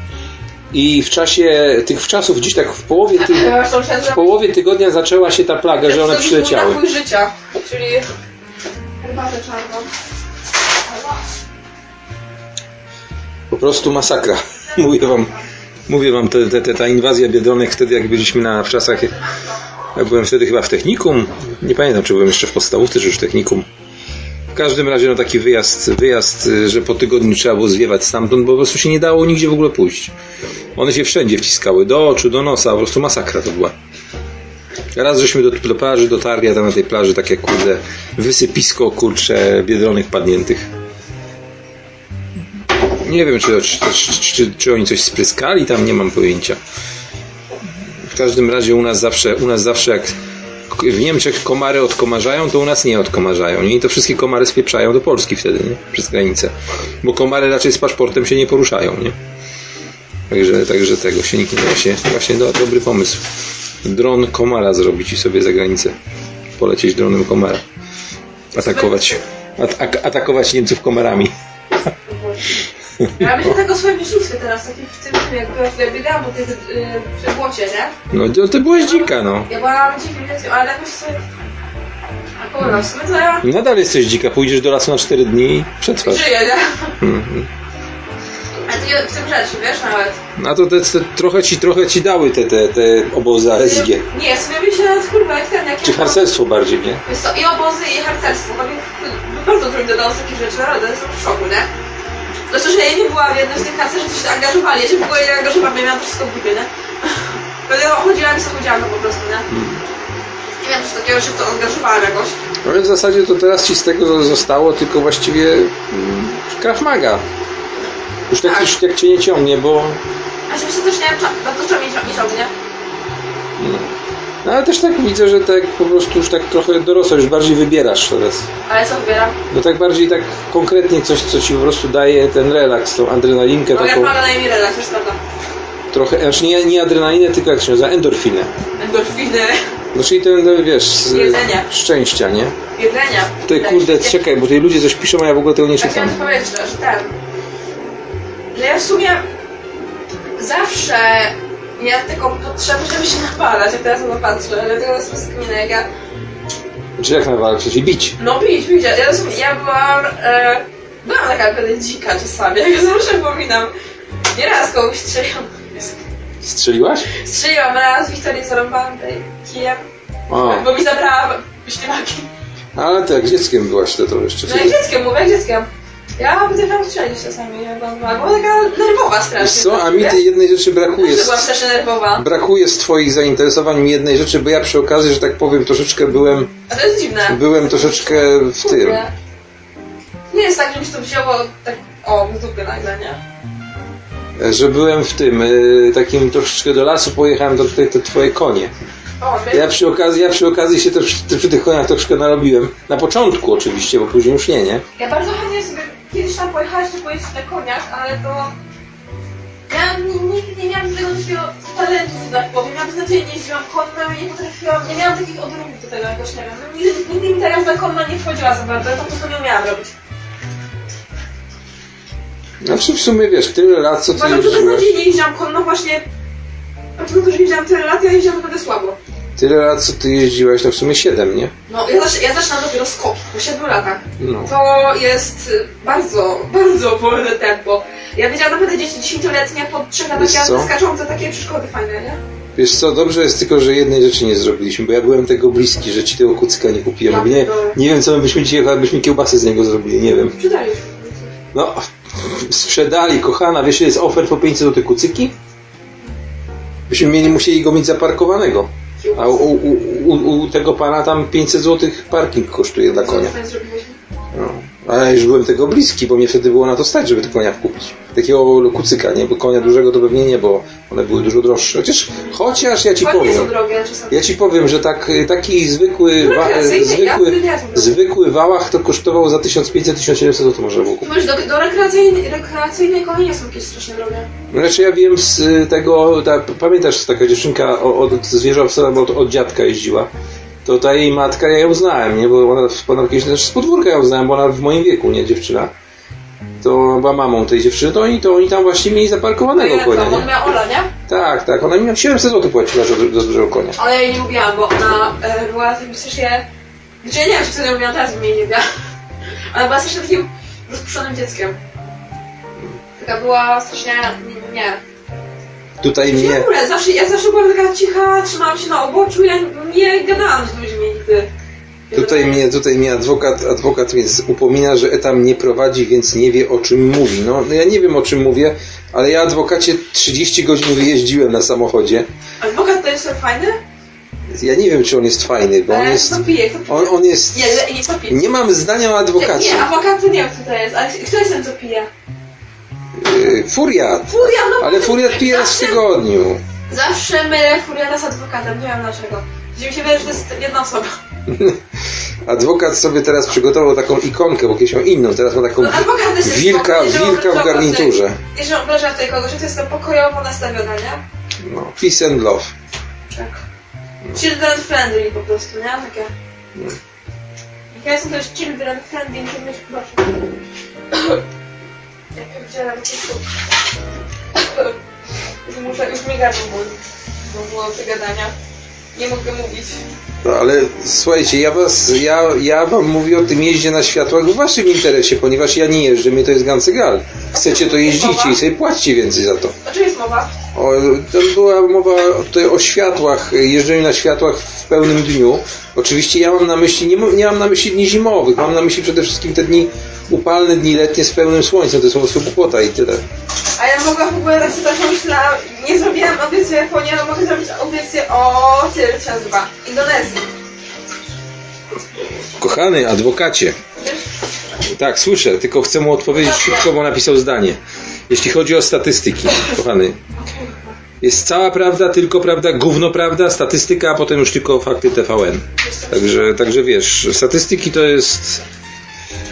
i w czasie tych wczasów gdzieś tak w połowie, ty, właśnie musiałam w połowie tygodnia zaczęła się ta plaga, że one przyleciały. napój życia, czyli herbatę czarną. Po prostu masakra. *laughs* Mówię wam, mówię wam, te, te, ta inwazja biedronek wtedy jak byliśmy na wczasach, ja byłem wtedy chyba w technikum, nie pamiętam czy byłem jeszcze w podstawówce czy już w technikum. W każdym razie no taki wyjazd, wyjazd, że po tygodniu trzeba było zwiewać stamtąd, bo po prostu się nie dało nigdzie w ogóle pójść. One się wszędzie wciskały, do oczu, do nosa, po prostu masakra to była. Raz żeśmy do, do plaży dotarli, a tam na tej plaży takie kurde wysypisko kurcze biedronek padniętych. Nie wiem, czy, czy, czy, czy, oni coś spryskali, tam nie mam pojęcia. W każdym razie u nas zawsze, u nas zawsze jak w Niemczech komary odkomarzają, to u nas nie odkomarzają. Nie? I to wszystkie komary spieprzają do Polski wtedy, nie? Przez granicę. Bo komary raczej z paszportem się nie poruszają, nie? Także, także tego się nikt nie właśnie, właśnie do, dobry pomysł. Dron komara zrobić i sobie za granicę polecieć dronem komara. Atakować, at, ak- atakować Niemców komarami. *laughs* Ja myślę tak o swoim dzieciństwie teraz, takim w tym, jak byłam- jak biegałam po tej yy, przy błocie, nie? No to ty byłeś dzika, no. Ja byłam dzikim dzieckiem, ale jakoś sobie... A kurwa, w sumie to ja Nadal jesteś dzika, pójdziesz do lasu na 4 dni i przetrwasz. żyję, nie? Mhm. Ale to nie w tym rzeczy, wiesz, nawet. A to te, te, trochę, ci, trochę ci dały te, te, te obozy ASG. Nie, sobie myślę, kurwa, jak ten, jak Czy ja- harcerstwo bardziej, nie? Wiesz co, i obozy, i harcerstwo. To mi bardzo trudno z takich rzeczy, naprawdę, jestem w szoku, nie? Zresztą, że ja nie byłam w jednym z tych harcerzy, którzy się angażowali. Ja się w ogóle nie angażowałam, ja miałam to wszystko w dupie, nie? *laughs* Wtedy chodziłam i sobie chodziłam po prostu, nie? Nie wiem, czy takiego się w to angażowałam jakoś. Ale w zasadzie to teraz ci z tego zostało tylko właściwie mm, Krav Maga. Już tak, Tak. jak cię nie ciągnie, bo... A się też nie wiem, cza- bardzo czemu nie cią- nie ciągnie. No, ale też tak widzę, że tak po prostu już tak trochę dorosłe, już bardziej wybierasz teraz. Ale co wybieram? No tak bardziej tak konkretnie coś, co ci po prostu daje ten relaks, tą adrenalinkę No jak taką, ma na imię relaks, już prawda. trochę, znaczy nie, nie adrenalinę, tylko jak się nazywa, endorfinę. Endorfiny, No czyli ten, no, wiesz, z Jedzenia. szczęścia, nie? jedzenia. Tutaj kurde, czekaj, bo tutaj ludzie coś piszą, a ja w ogóle tego nie Ja czytam. chciałam ci powiedzieć, że, że ten... Że ja w sumie zawsze miałam taką potrzebę, żeby się napalać, jak teraz na patrzę, ale tego jest rozkminę, jak ja... Czy jak nawalczyć? Czyli bić. No pić, pić, ja, rozumiem, ja byłam... E, byłam taka pewnie dzika czasami, *laughs* jak zawsze pominam. Nieraz kogoś strzeliłam. Strzeliłaś? Strzeliłam raz, Wiktorię zarąbałam tej kijem, O, bo mi zabrała ślimaki. ale ty jak dzieckiem byłaś, to to jeszcze No jak dzieckiem, mówię, jak dzieckiem. Ja potrafiłam strzelić czasami, jak on była, była taka nerwowa strasznie. Co, a mi tej jednej rzeczy brakuje. Byłam Z, strasznie nerwowa. brakuje z twoich zainteresowań mi jednej rzeczy, bo ja przy okazji, że tak powiem, troszeczkę byłem, A to jest dziwne. byłem troszeczkę w tym. Nie jest tak, że mi się to wzięło tak, o, w dupie nagle, nie? Że byłem w tym, y, takim troszeczkę do lasu pojechałem, to tutaj te twoje konie. O, Ja przy okazji, ja przy okazji się też przy, przy tych koniach troszkę narobiłem. Na początku oczywiście, bo później już nie, nie? Ja bardzo chętnie sobie kiedyś tam pojechać, żeby pojeździć na koniach, ale to... Ja ni- nigdy nie miałam tego takiego talentu, że tak powiem. Ja beznadziejnie jeździłam konno i nie potrafiłam, nie miałam takich odruchów do tego jakoś, nie wiem. No, Nigdy, nigdy mi ta jazda konna nie wchodziła za bardzo, ja to po prostu nie umiałam robić. Znaczy w sumie wiesz, tyle lat co ty Uważam, że jeździłaś. beznadziejnie jeździłam konno właśnie... Dlatego, że jeździłam tyle lat, ja jeździłam naprawdę słabo. Tyle lat co ty jeździłaś, to w sumie 7, nie? No, ja, zac- ja zaczynam dopiero skok po 7 latach. No. To jest y, bardzo, *laughs* bardzo wolne tempo. Ja wiedziałam naprawdę dzieci 10-letnie po 3 latach jazdy co? skaczące takie przeszkody fajne, nie? Wiesz co, dobrze jest tylko, że jednej rzeczy nie zrobiliśmy, bo ja byłem tego bliski, że ci tego kucyka nie kupiłem. Ja nie, nie wiem, co my byśmy dzisiaj, chyba byśmy kiełbasy z niego zrobili, nie wiem. Przydaliśmy. No, sprzedali, kochana, wiesz, jest ofert po 500 zł kucyki? Byśmy mieli, musieli go mieć zaparkowanego. A u, u, u, u tego pana tam 500 zł parking kosztuje dla konia. No. Ale już byłem tego bliski, bo mnie wtedy było na to stać, żeby tego konia kupić. Takiego kucyka, nie? Bo konia dużego to pewnie nie, bo one były dużo droższe. Chociaż, chociaż ja ci Konie nie są powiem. drogie czasami. Ja ci powiem, że tak, taki zwykły, wa, zwykły, są drogie. zwykły wałach to kosztował za 1500-1700 zł można było kupić. Do, do rekreacyjnej, rekreacyjnej konie nie są jakieś strasznie drogie. Znaczy ja wiem z y, tego, ta, pamiętasz taka dziewczynka o- od zwierząt od, od dziadka jeździła. To ta jej matka, ja ją znałem, nie? Bo ona, ona kiedyś też z podwórka ją znałem, bo ona w moim wieku, nie dziewczyna. To była mamą tej dziewczyny, to oni, to oni tam właśnie mieli zaparkowanego konia, to? On nie? miał Ola, nie? Tak, tak, ona mi 700 zł płaciła za, dużego konia. Ale ja jej nie lubiłam, bo ona e, była takim strasznie... Znaczy ja nie wiem, czy wtedy lubiłam, teraz jej nie lubiła. Ona była strasznie takim rozproszonym dzieckiem. Taka była strasznie... nie. Tutaj Nie. W mnie, ogóle, zawsze, ja zawsze byłam taka cicha, trzymałam się na oboczu, ja nie gadałam z ludźmi nigdy. tutaj mnie, tutaj mnie adwokat, adwokat mnie upomina, że etam nie prowadzi, więc nie wie o czym mówi. No, no ja nie wiem o czym mówię, ale ja adwokacie 30 godzin wyjeździłem na samochodzie. Adwokat to jest fajny? Ja nie wiem, czy on jest fajny, bo on Ale jest. kto pije? Kto pije? On, on jest. Nie, nie? Nie mam zdania o adwokacie. nie, adwokat to nie wiem, kto to jest, ale kto jest ten, co pije? Yy, Furiat. Furiat, no Ale Furiat pije raz w zawsze- tygodniu. Zawsze mylę Furiata z adwokatem, nie wiem dlaczego. Gdzie mi się wydaje, że to jest jedna osoba. *laughs* Adwokat sobie teraz przygotował taką ikonkę, bo kiedyś miał inną, teraz ma taką No, adwokat też jest wilka, spoko, wilka w obraża garniturze. tutaj- że obraża tutaj kogoś, to jest to pokojowo nastawione, nie? No, peace and love. Tak. Children friendly po prostu, nie? Takie. Jak ja jestem też children friendly, to mnie proszę. *coughs* Ja pierdzielę, po prostu. Już muszę, już mi gardło. Bo było gadania. Nie mogę mówić. No, ale słuchajcie, ja was, ja, ja wam mówię o tym jeździe na światłach w waszym interesie, ponieważ ja nie jeżdżę, mnie to jest gancygal. Chcecie, to jeździcie i sobie płacicie więcej za to. O czym jest mowa? O, tam była mowa tutaj o światłach, jeżdżeniu na światłach w pełnym dniu. Oczywiście ja mam na myśli, nie, mam- nie mam na myśli dni zimowych, mam na myśli przede wszystkim te dni upalne, dni letnie z pełnym słońcem. To jest po prostu głupota i tyle. A ja mogę w ogóle sobie tak myślałam, nie zrobiłam audycji o Japonii, ale mogę zrobić audycję o Tylcia 2, Indonezji. Kochany adwokacie, tak, słyszę, tylko chcę mu odpowiedzieć szybko, bo napisał zdanie. Jeśli chodzi o statystyki, kochany, jest cała prawda, tylko prawda, gówno prawda, statystyka, a potem już tylko fakty TVN. Także, także wiesz, statystyki to jest...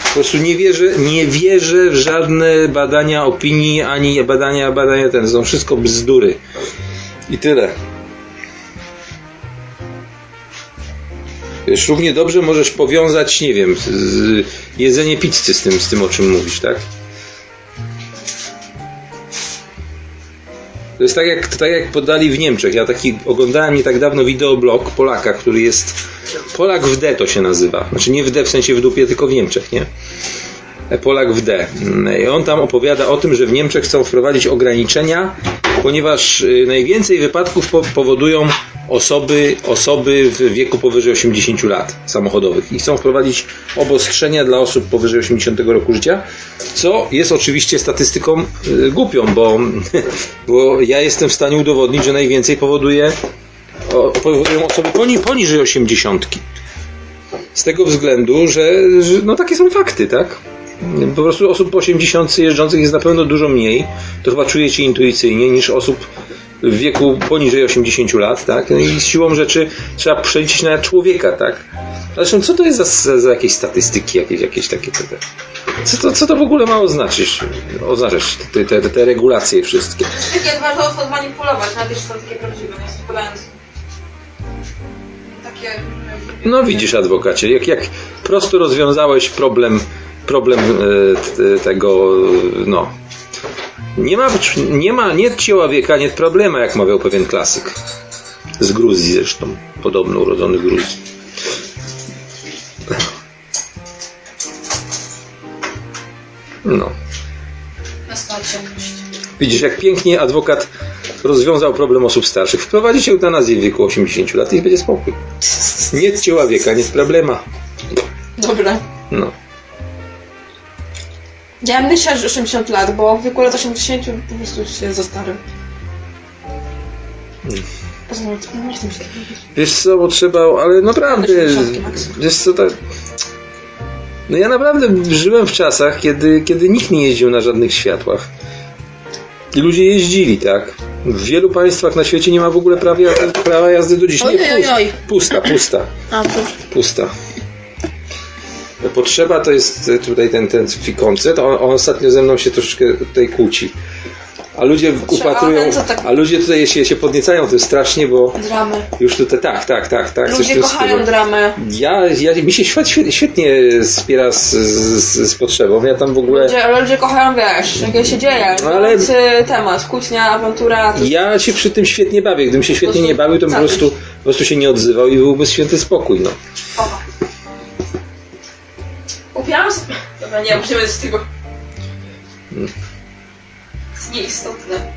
Po prostu nie wierzę, nie wierzę w żadne badania opinii, ani badania, badania ten, są wszystko bzdury. I tyle. Wiesz, równie dobrze możesz powiązać, nie wiem, jedzenie pizzy z tym, z tym, o czym mówisz, tak? To jest tak jak, tak jak podali w Niemczech. Ja taki oglądałem nie tak dawno wideoblog Polaka, który jest Polak w D to się nazywa. Znaczy nie w D w sensie w dupie, tylko w Niemczech, nie? Polak w D. I on tam opowiada o tym, że w Niemczech chcą wprowadzić ograniczenia, ponieważ y, najwięcej wypadków po- powodują osoby, osoby w wieku powyżej 80 lat samochodowych i chcą wprowadzić obostrzenia dla osób powyżej 80 roku życia, co jest oczywiście statystyką y, głupią, bo, *laughs* bo ja jestem w stanie udowodnić, że najwięcej powoduje powodują osoby poni, poniżej 80. Z tego względu, że, że no takie są fakty, tak? Po prostu osób po 80 jeżdżących jest na pewno dużo mniej. To chyba czujecie intuicyjnie niż osób w wieku poniżej 80 lat, tak? No I z siłą rzeczy trzeba przeliczyć na człowieka, tak? Zresztą co to jest za, za, za jakieś statystyki, jakieś, jakieś takie te. Co, to, co to w ogóle ma oznaczyć? Oznaczać te, te, te, regulacje wszystkie. Takie bardzo łatwo zmanipulować, nawet jeśli są takie prawdziwe, nie. Takie... No widzisz, adwokacie, jak, jak prosto rozwiązałeś problem, problem e, tego, no. Nie ma, nie ma, nie wieka, nie problema, jak mawiał pewien klasyk. Z Gruzji zresztą, podobno urodzony w Gruzji. No. Widzisz, jak pięknie adwokat rozwiązał problem osób starszych. Wprowadzić eutanazję w wieku 80 lat i będzie spokój. Nie ciała wieka, nie problema. Dobra. No. Ja chciała żyć 80 lat, bo w wieku lat 80 po prostu jest za stary. Poza tym, nie chcę się. Wiesz co, bo trzeba, ale naprawdę, 80 max. wiesz co, tak... No ja naprawdę żyłem w czasach, kiedy, kiedy nikt nie jeździł na żadnych światłach. I ludzie jeździli, tak? W wielu państwach na świecie nie ma w ogóle prawa, jazdy do dziś. Nie, Oj, oj, oj. pusta, pusta, A, proszę. pusta. Potrzeba to jest e, tutaj ten, ten fikoncet. On, on ostatnio ze mną się troszeczkę tutaj kłóci. A ludzie upatrują, tak- a ludzie tutaj się, się podniecają tym strasznie, bo Dramy. już tutaj, tak, tak, tak, tak. Ludzie kochają dramy. Ja, ja, mi się świat świetnie, spiera z, z, z potrzebą. Ja tam w ogóle. Ludzie, ale ludzie kochają, wiesz, jak się dzieje. Ale- Ale... temat, kłótnia, awantura. To... Ja się przy tym świetnie bawię. Gdybym się świetnie nie bawił, to po prostu, po prostu się nie odzywał i byłby święty spokój. No. Opa. Upiałam sobie. Dobra, nie, musimy z tego. Jest nieistotne.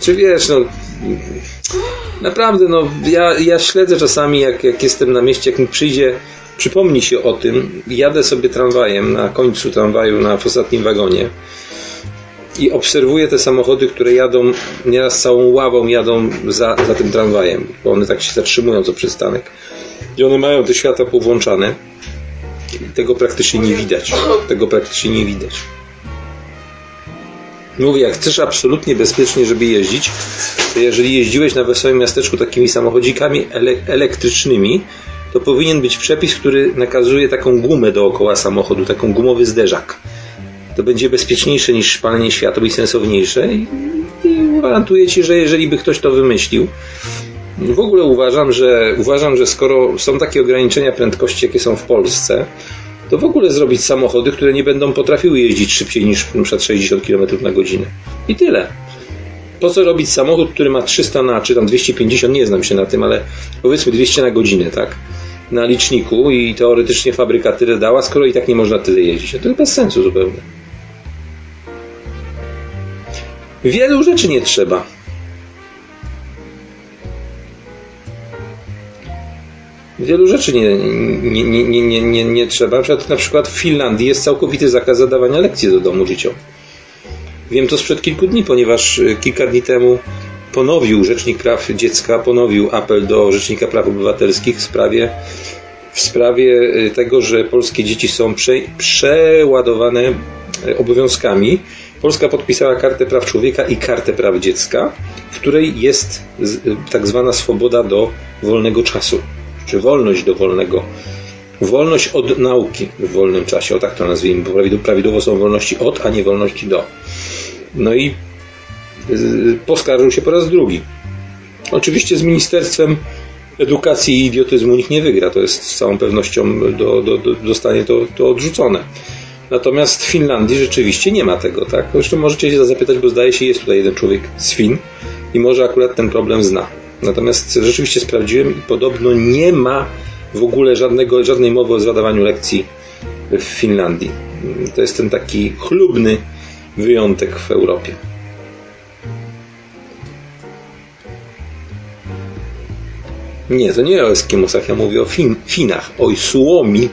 Czy wiesz, no. Naprawdę, no. Ja, ja śledzę czasami, jak, jak jestem na mieście, jak mi przyjdzie, przypomni się o tym, jadę sobie tramwajem na końcu tramwaju, na w ostatnim wagonie. I obserwuję te samochody, które jadą nieraz całą ławą jadą za, za tym tramwajem, bo one tak się zatrzymują co przystanek. I one mają te światła powłączane. I tego praktycznie nie widać. Tego praktycznie nie widać. Mówię, jak chcesz absolutnie bezpiecznie, żeby jeździć, to jeżeli jeździłeś na wesołym miasteczku takimi samochodzikami ele elektrycznymi, to powinien być przepis, który nakazuje taką gumę dookoła samochodu, taką gumowy zderzak. To będzie bezpieczniejsze niż palenie światła i sensowniejsze i, i gwarantuję Ci, że jeżeli by ktoś to wymyślił, w ogóle uważam, że uważam, że skoro są takie ograniczenia prędkości, jakie są w Polsce, to w ogóle zrobić samochody, które nie będą potrafiły jeździć szybciej niż np. 60 km na godzinę. I tyle. Po co robić samochód, który ma 300 na, czy tam 250, nie znam się na tym, ale powiedzmy 200 na godzinę, tak? Na liczniku i teoretycznie fabryka tyle dała, skoro i tak nie można tyle jeździć. To jest bez sensu zupełnie. Wielu rzeczy nie trzeba. Wielu rzeczy nie, nie, nie, nie, nie, nie, trzeba. Na przykład, w Finlandii jest całkowity zakaz zadawania lekcji do domu dzieciom. Wiem to sprzed kilku dni, ponieważ y, kilka dni temu ponowił Rzecznik Praw Dziecka, ponowił apel do Rzecznika Praw Obywatelskich w sprawie, w sprawie y, tego, że polskie dzieci są prze, przeładowane y, obowiązkami. Polska podpisała Kartę Praw Człowieka i Kartę Praw Dziecka, w której jest tak zwana swoboda do wolnego czasu, czy wolność do wolnego Wolność od nauki w wolnym czasie, o tak to nazwijmy, bo prawidł- prawidłowo są wolności od, a nie wolności do. No i yy, poskarżył się po raz drugi. Oczywiście z Ministerstwem Edukacji i Idiotyzmu nikt nie wygra, to jest z całą pewnością do, do, do, zostanie to, to odrzucone. Natomiast w Finlandii rzeczywiście nie ma tego, tak? Zresztą możecie się zapytać, bo zdaje się, jest tutaj jeden człowiek z Fin i może akurat ten problem zna. Natomiast rzeczywiście sprawdziłem i podobno nie ma w ogóle żadnego, żadnej mowy o zadawaniu lekcji w Finlandii. To jest ten taki chlubny wyjątek w Europie. Nie, to nie o Eskimosach, ja mówię o fin, Finach, o Suomi,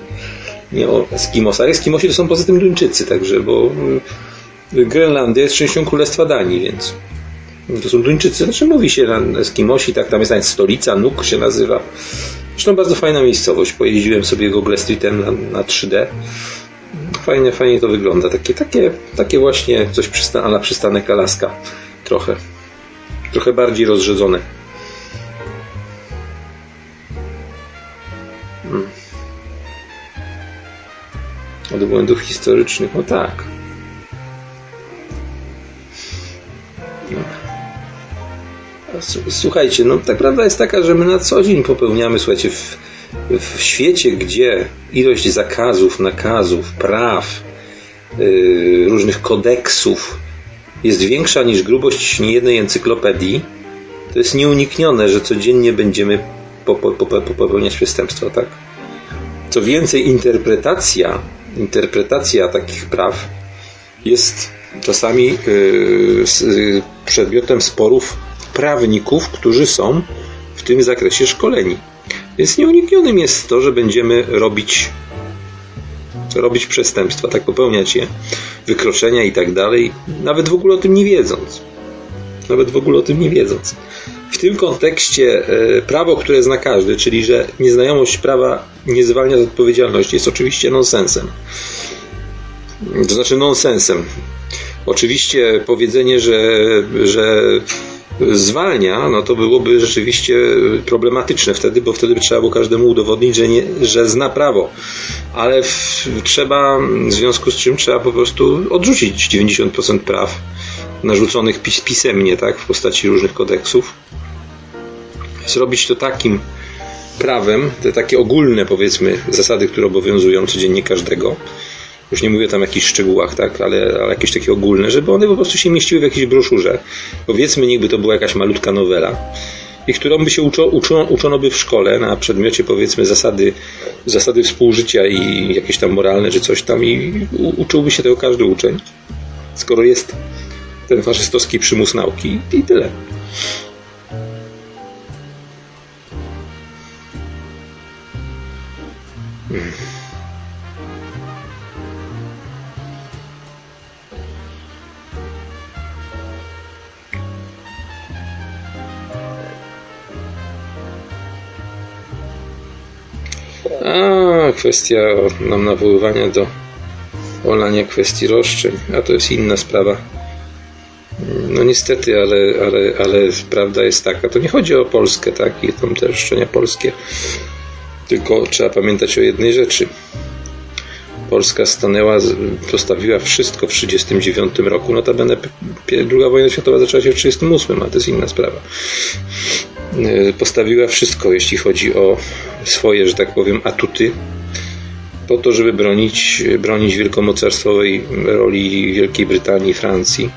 nie o Eskimosach. Eskimosi to są poza tym Duńczycy, także, bo y, Grenlandia jest częścią Królestwa Danii, więc to są Duńczycy. Znaczy mówi się na Eskimosi, tak, tam jest nawet stolica, Nuk się nazywa. Zresztą bardzo fajna miejscowość. Pojeździłem sobie Google Streetem na, na 3D. fajnie, fajnie to wygląda. Takie, takie, takie właśnie coś przysta ala przystanek Alaska. Trochę. Trochę bardziej rozrzedzone. Hmm. Od błędów historycznych, no tak. Słuchajcie, no tak prawda jest taka, że my na co dzień popełniamy, słuchajcie, w, w świecie, gdzie ilość zakazów, nakazów, praw, yy, różnych kodeksów jest większa niż grubość niejednej encyklopedii, to jest nieuniknione, że codziennie będziemy popełniać przestępstwa, tak? Co więcej, interpretacja, interpretacja takich praw jest czasami yy, przedmiotem sporów prawników, którzy są w tym zakresie szkoleni. Więc nieuniknionym jest to, że będziemy robić robić przestępstwa, tak popełniać je, wykroczenia i tak dalej, nawet w ogóle o tym nie wiedząc. Nawet w ogóle o tym nie wiedząc. W tym kontekście e, prawo, które zna każdy, czyli że nieznajomość prawa nie zwalnia z odpowiedzialności, jest oczywiście nonsensem. To znaczy nonsensem. Oczywiście powiedzenie, że, że zwalnia, no to byłoby rzeczywiście problematyczne wtedy, bo wtedy by trzeba było każdemu udowodnić, że, nie, że zna prawo. Ale w, trzeba, w związku z czym trzeba po prostu odrzucić 90% praw narzuconych pis, pisemnie, tak, w postaci różnych kodeksów. Zrobić to takim prawem, te takie ogólne, powiedzmy, zasady, które obowiązują codziennie każdego, już nie mówię tam o jakichś szczegółach, tak, ale, ale jakieś takie ogólne, żeby one po prostu się mieściły w jakiejś broszurze. Powiedzmy, niechby to była jakaś malutka nowela i którą by się uczo, uczono, uczono by w szkole na przedmiocie powiedzmy zasady, zasady współżycia i jakieś tam moralne czy coś tam i u, uczyłby się tego każdy uczeń, skoro jest ten faszystowski przymus nauki i tyle. Hmm. A, kwestia nam nawoływania do olania kwestii roszczeń, a to jest inna sprawa. No niestety, ale, ale, ale prawda jest taka. To nie chodzi o Polskę, tak? I tam te roszczenia polskie. Tylko trzeba pamiętać o jednej rzeczy. Polska stanęła, postawiła wszystko w 1939 roku. Notabene II wojna światowa zaczęła się w 1938, a to jest inna sprawa. E, postawiła wszystko, jeśli chodzi o swoje, że tak powiem, atuty, po to, żeby bronić, bronić wielkomocarstwowej roli Wielkiej Brytanii i Francji.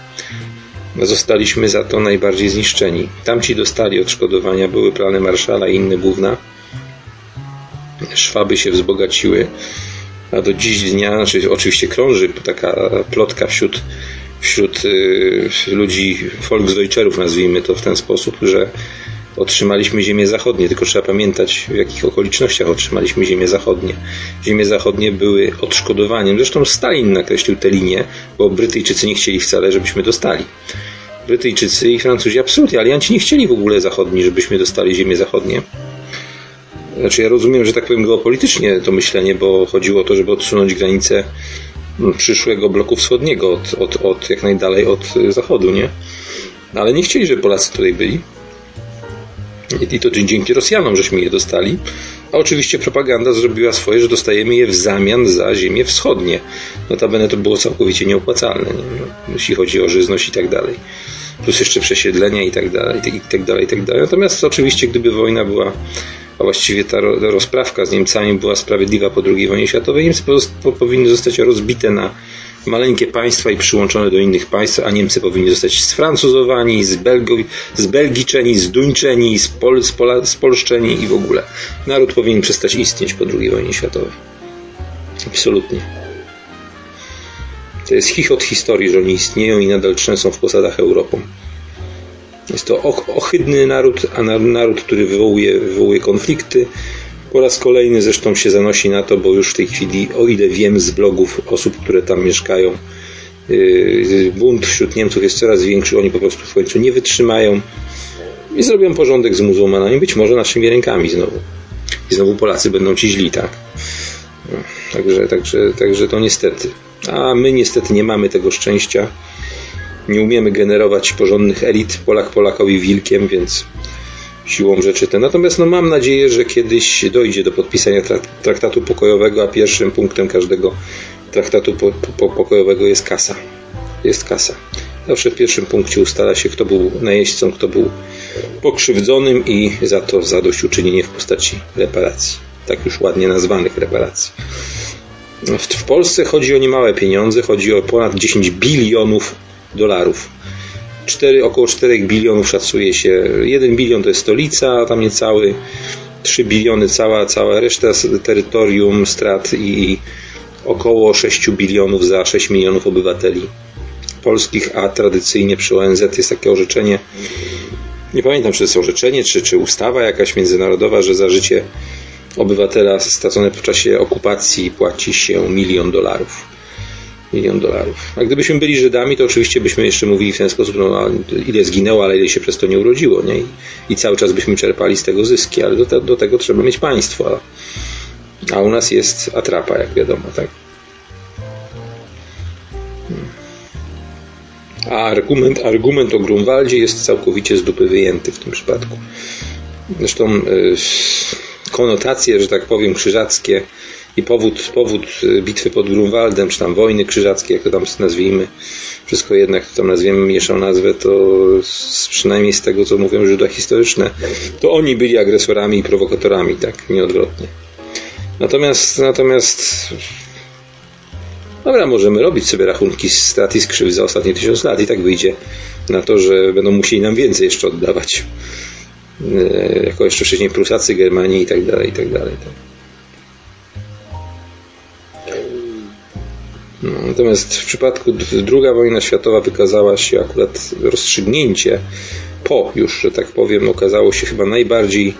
Zostaliśmy za to najbardziej zniszczeni. Tamci dostali odszkodowania, były plany Marszala i inne główna. Szwaby się wzbogaciły, a do dziś dnia, znaczy oczywiście krąży taka plotka wśród, wśród y, ludzi Volksdeutcherów, nazwijmy to w ten sposób, że otrzymaliśmy ziemię zachodnie, tylko trzeba pamiętać w jakich okolicznościach otrzymaliśmy ziemię zachodnie. Ziemie zachodnie były odszkodowaniem. Zresztą Stalin nakreślił tę linię, bo Brytyjczycy nie chcieli wcale, żebyśmy dostali. Brytyjczycy i Francuzi absolutnie, alianci nie chcieli w ogóle zachodni, żebyśmy dostali ziemię zachodnie. Znaczy ja rozumiem, że tak powiem geopolitycznie to myślenie, bo chodziło o to, żeby odsunąć granice przyszłego bloku wschodniego od, od, od jak najdalej od zachodu, nie? Ale nie chcieli, żeby Polacy tutaj byli. I to dzięki Rosjanom żeśmy je dostali. A oczywiście propaganda zrobiła swoje, że dostajemy je w zamian za ziemię wschodnie. Notabene to było całkowicie nieopłacalne, nie? Jeśli chodzi o żyzność i tak dalej. Plus jeszcze przesiedlenia i tak dalej, i tak dalej, i tak dalej. Natomiast oczywiście, gdyby wojna była, a właściwie ta rozprawka z Niemcami była sprawiedliwa po II wojnie światowej, Niemcy powinny zostać rozbite na maleńkie państwa i przyłączone do innych państw, a Niemcy powinni zostać sfrancuzowani, z zbelgiczeni, zduńczeni, spol, spola, spolszczeni i w ogóle. Naród powinien przestać istnieć po II wojnie światowej. Absolutnie. To jest chichot historii, że oni istnieją i nadal trzęsą w posadach Europą. Jest to ohydny naród, a naród, który wywołuje, wywołuje konflikty, po raz kolejny zresztą się zanosi na to, bo już w tej chwili, o ile wiem z blogów osób, które tam mieszkają, yy, bunt wśród Niemców jest coraz większy, oni po prostu w końcu nie wytrzymają i zrobią porządek z muzułmanami, być może naszymi rękami znowu. I znowu Polacy będą ci źli, tak? Także, także, także to niestety. A my niestety nie mamy tego szczęścia. Nie umiemy generować porządnych elit. Polak Polakowi wilkiem, więc siłą rzeczy te. Natomiast no, mam nadzieję, że kiedyś dojdzie do podpisania traktatu pokojowego, a pierwszym punktem każdego traktatu po, po, pokojowego jest kasa. Jest kasa. Zawsze w pierwszym punkcie ustala się, kto był najeźdźcą, kto był pokrzywdzonym i za to zadośćuczynienie w postaci reparacji. Tak już ładnie nazwanych reparacji. W, Polsce chodzi o niemałe pieniądze, chodzi o ponad 10 bilionów dolarów. 4, około 4 bilionów szacuje się. 1 bilion to jest stolica, tam niecały. 3 biliony cała, cała reszta terytorium, strat i około 6 bilionów za 6 milionów obywateli polskich, a tradycyjnie przy ONZ jest takie orzeczenie, nie pamiętam czy to jest orzeczenie, czy, czy ustawa jakaś międzynarodowa, że za życie obywatela stracone w czasie okupacji płaci się milion dolarów. Milion dolarów. A gdybyśmy byli Żydami, to oczywiście byśmy jeszcze mówili w ten sposób, no, ile zginęło, ale ile się przez to nie urodziło, nie? I, cały czas byśmy czerpali z tego zyski, ale do, te, do tego trzeba mieć państwo. A, a u nas jest atrapa, jak wiadomo, tak? A argument, argument o Grunwaldzie jest całkowicie z dupy wyjęty w tym przypadku. Zresztą yy, konotacje, że tak powiem, krzyżackie i powód, powód y, bitwy pod Grunwaldem, czy tam wojny krzyżackie, jak to tam nazwijmy, wszystko jednak, to tam nazwiemy mniejszą nazwę, to z, przynajmniej z tego, co mówią źródła historyczne, to oni byli agresorami i prowokatorami, tak, nieodwrotnie. Natomiast, natomiast Dobra, możemy robić sobie rachunki strat i skrzyw za ostatnie tysiąc lat i tak wyjdzie na to, że będą musieli nam więcej jeszcze oddawać. E, jako jeszcze wcześniej Prusacy, Germanii i tak dalej, i tak dalej. Tak. No, natomiast w przypadku II wojna światowa wykazała się akurat rozstrzygnięcie po już, że tak powiem, okazało się chyba najbardziej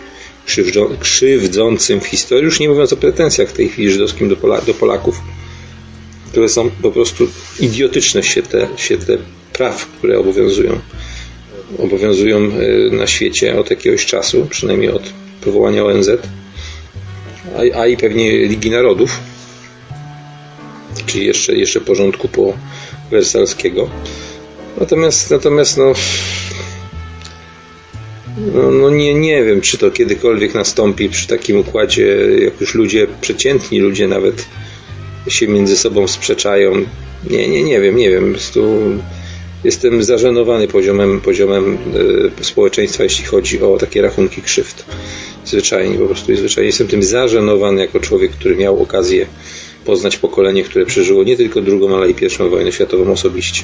krzywdzącym w historii, już nie mówiąc o pretensjach w tej chwili żydowskim do, Pola do Polaków, które są po prostu idiotyczne świetle, świetle praw, które obowiązują obowiązują e, na świecie od jakiegoś czasu, przynajmniej od powołania ONZ, a, a i pewnie Ligi Narodów, czyli jeszcze, jeszcze porządku po wersalskiego. Natomiast, natomiast no, no, no nie, nie wiem, czy to kiedykolwiek nastąpi przy takim układzie, jak już ludzie, przeciętni ludzie nawet się między sobą sprzeczają. Nie, nie, nie wiem, nie wiem. Po prostu jestem zażenowany poziomem, poziomem e, społeczeństwa, jeśli chodzi o takie rachunki krzywd. Zwyczajnie, po prostu zwyczajnie jestem tym zażenowany jako człowiek, który miał okazję poznać pokolenie, które przeżyło nie tylko drugą, ale i pierwszą wojnę światową osobiście.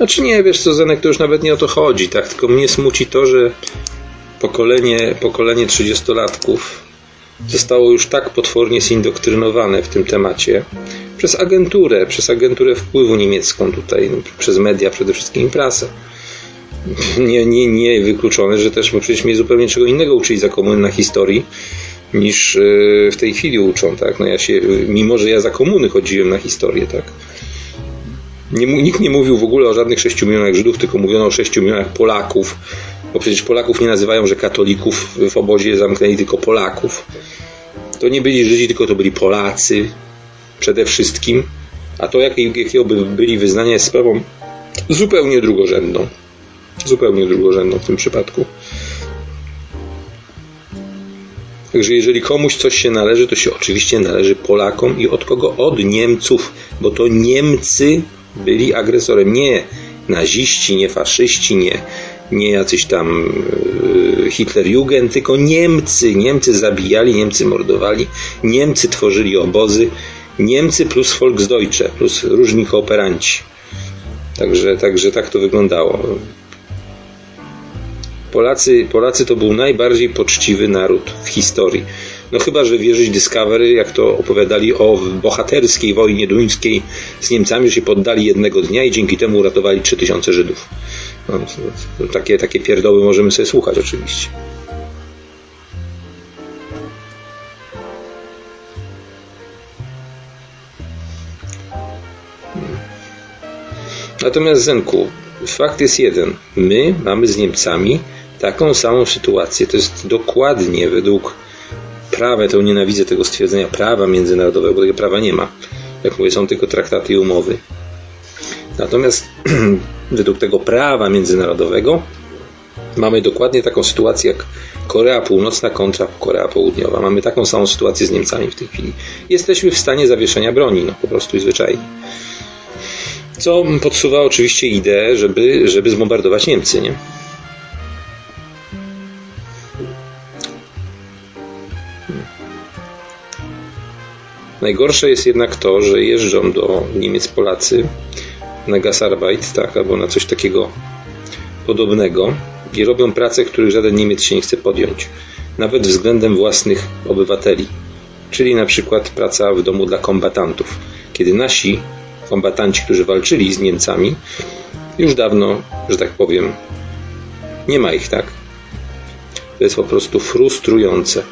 Znaczy nie, wiesz co, Zenek, to już nawet nie o to chodzi, tak? Tylko mnie smuci to, że pokolenie, pokolenie 30-latków zostało już tak potwornie zindoktrynowane w tym temacie przez agenturę, przez agenturę wpływu niemiecką tutaj, no, przez media, przede wszystkim prasę. Nie, nie, nie wykluczone, że też bo przecież mnie zupełnie czego innego uczyli za komuny na historii niż e, w tej chwili uczą, tak? No ja się, mimo że ja za komuny chodziłem na historię, tak? Nie, nikt nie mówił w ogóle o żadnych 6 milionach Żydów, tylko mówiono o 6 milionach Polaków, bo przecież Polaków nie nazywają, że katolików w obozie zamknęli tylko Polaków. To nie byli Żydzi, tylko to byli Polacy przede wszystkim, a to jakiego by byli wyznania jest sprawą zupełnie drugorzędną. Zupełnie drugorzędną w tym przypadku. Także jeżeli komuś coś się należy, to się oczywiście należy Polakom i od kogo? Od Niemców, bo to Niemcy byli agresorem. Nie naziści, nie faszyści, nie, nie jacyś tam e, Hitlerjugend, tylko Niemcy. Niemcy zabijali, Niemcy mordowali, Niemcy tworzyli obozy, Niemcy plus Volksdeutsche, plus różni kooperanci. Także, także tak to wyglądało. Polacy, Polacy to był najbardziej poczciwy naród w historii. No chyba, że wierzyć Discovery, jak to opowiadali o bohaterskiej wojnie duńskiej z Niemcami, że się poddali jednego dnia i dzięki temu uratowali 3000 Żydów. No, takie, takie pierdoły możemy sobie słuchać oczywiście. Natomiast Zenku, fakt jest jeden. My mamy z Niemcami taką samą sytuację. To jest dokładnie według prawa, to nienawidzę tego stwierdzenia prawa międzynarodowego, bo tego prawa nie ma. Jak mówię, są tylko traktaty i umowy. Natomiast *clears throat* według tego prawa międzynarodowego mamy dokładnie taką sytuację jak Korea Północna kontra Korea Południowa. Mamy taką samą sytuację z Niemcami w tej chwili. Jesteśmy w stanie zawieszenia broni, no po prostu i zwyczajnie. Co podsuwa oczywiście ideę, żeby, żeby zbombardować Niemcy, nie? Najgorsze jest jednak to, że jeżdżą do Niemiec Polacy na Gasarbeit, tak, albo na coś takiego podobnego i robią pracę, których żaden Niemiec się nie chce podjąć, nawet względem własnych obywateli. Czyli na przykład praca w domu dla kombatantów, kiedy nasi kombatanci, którzy walczyli z Niemcami, już dawno, że tak powiem, nie ma ich, tak? To jest po prostu frustrujące.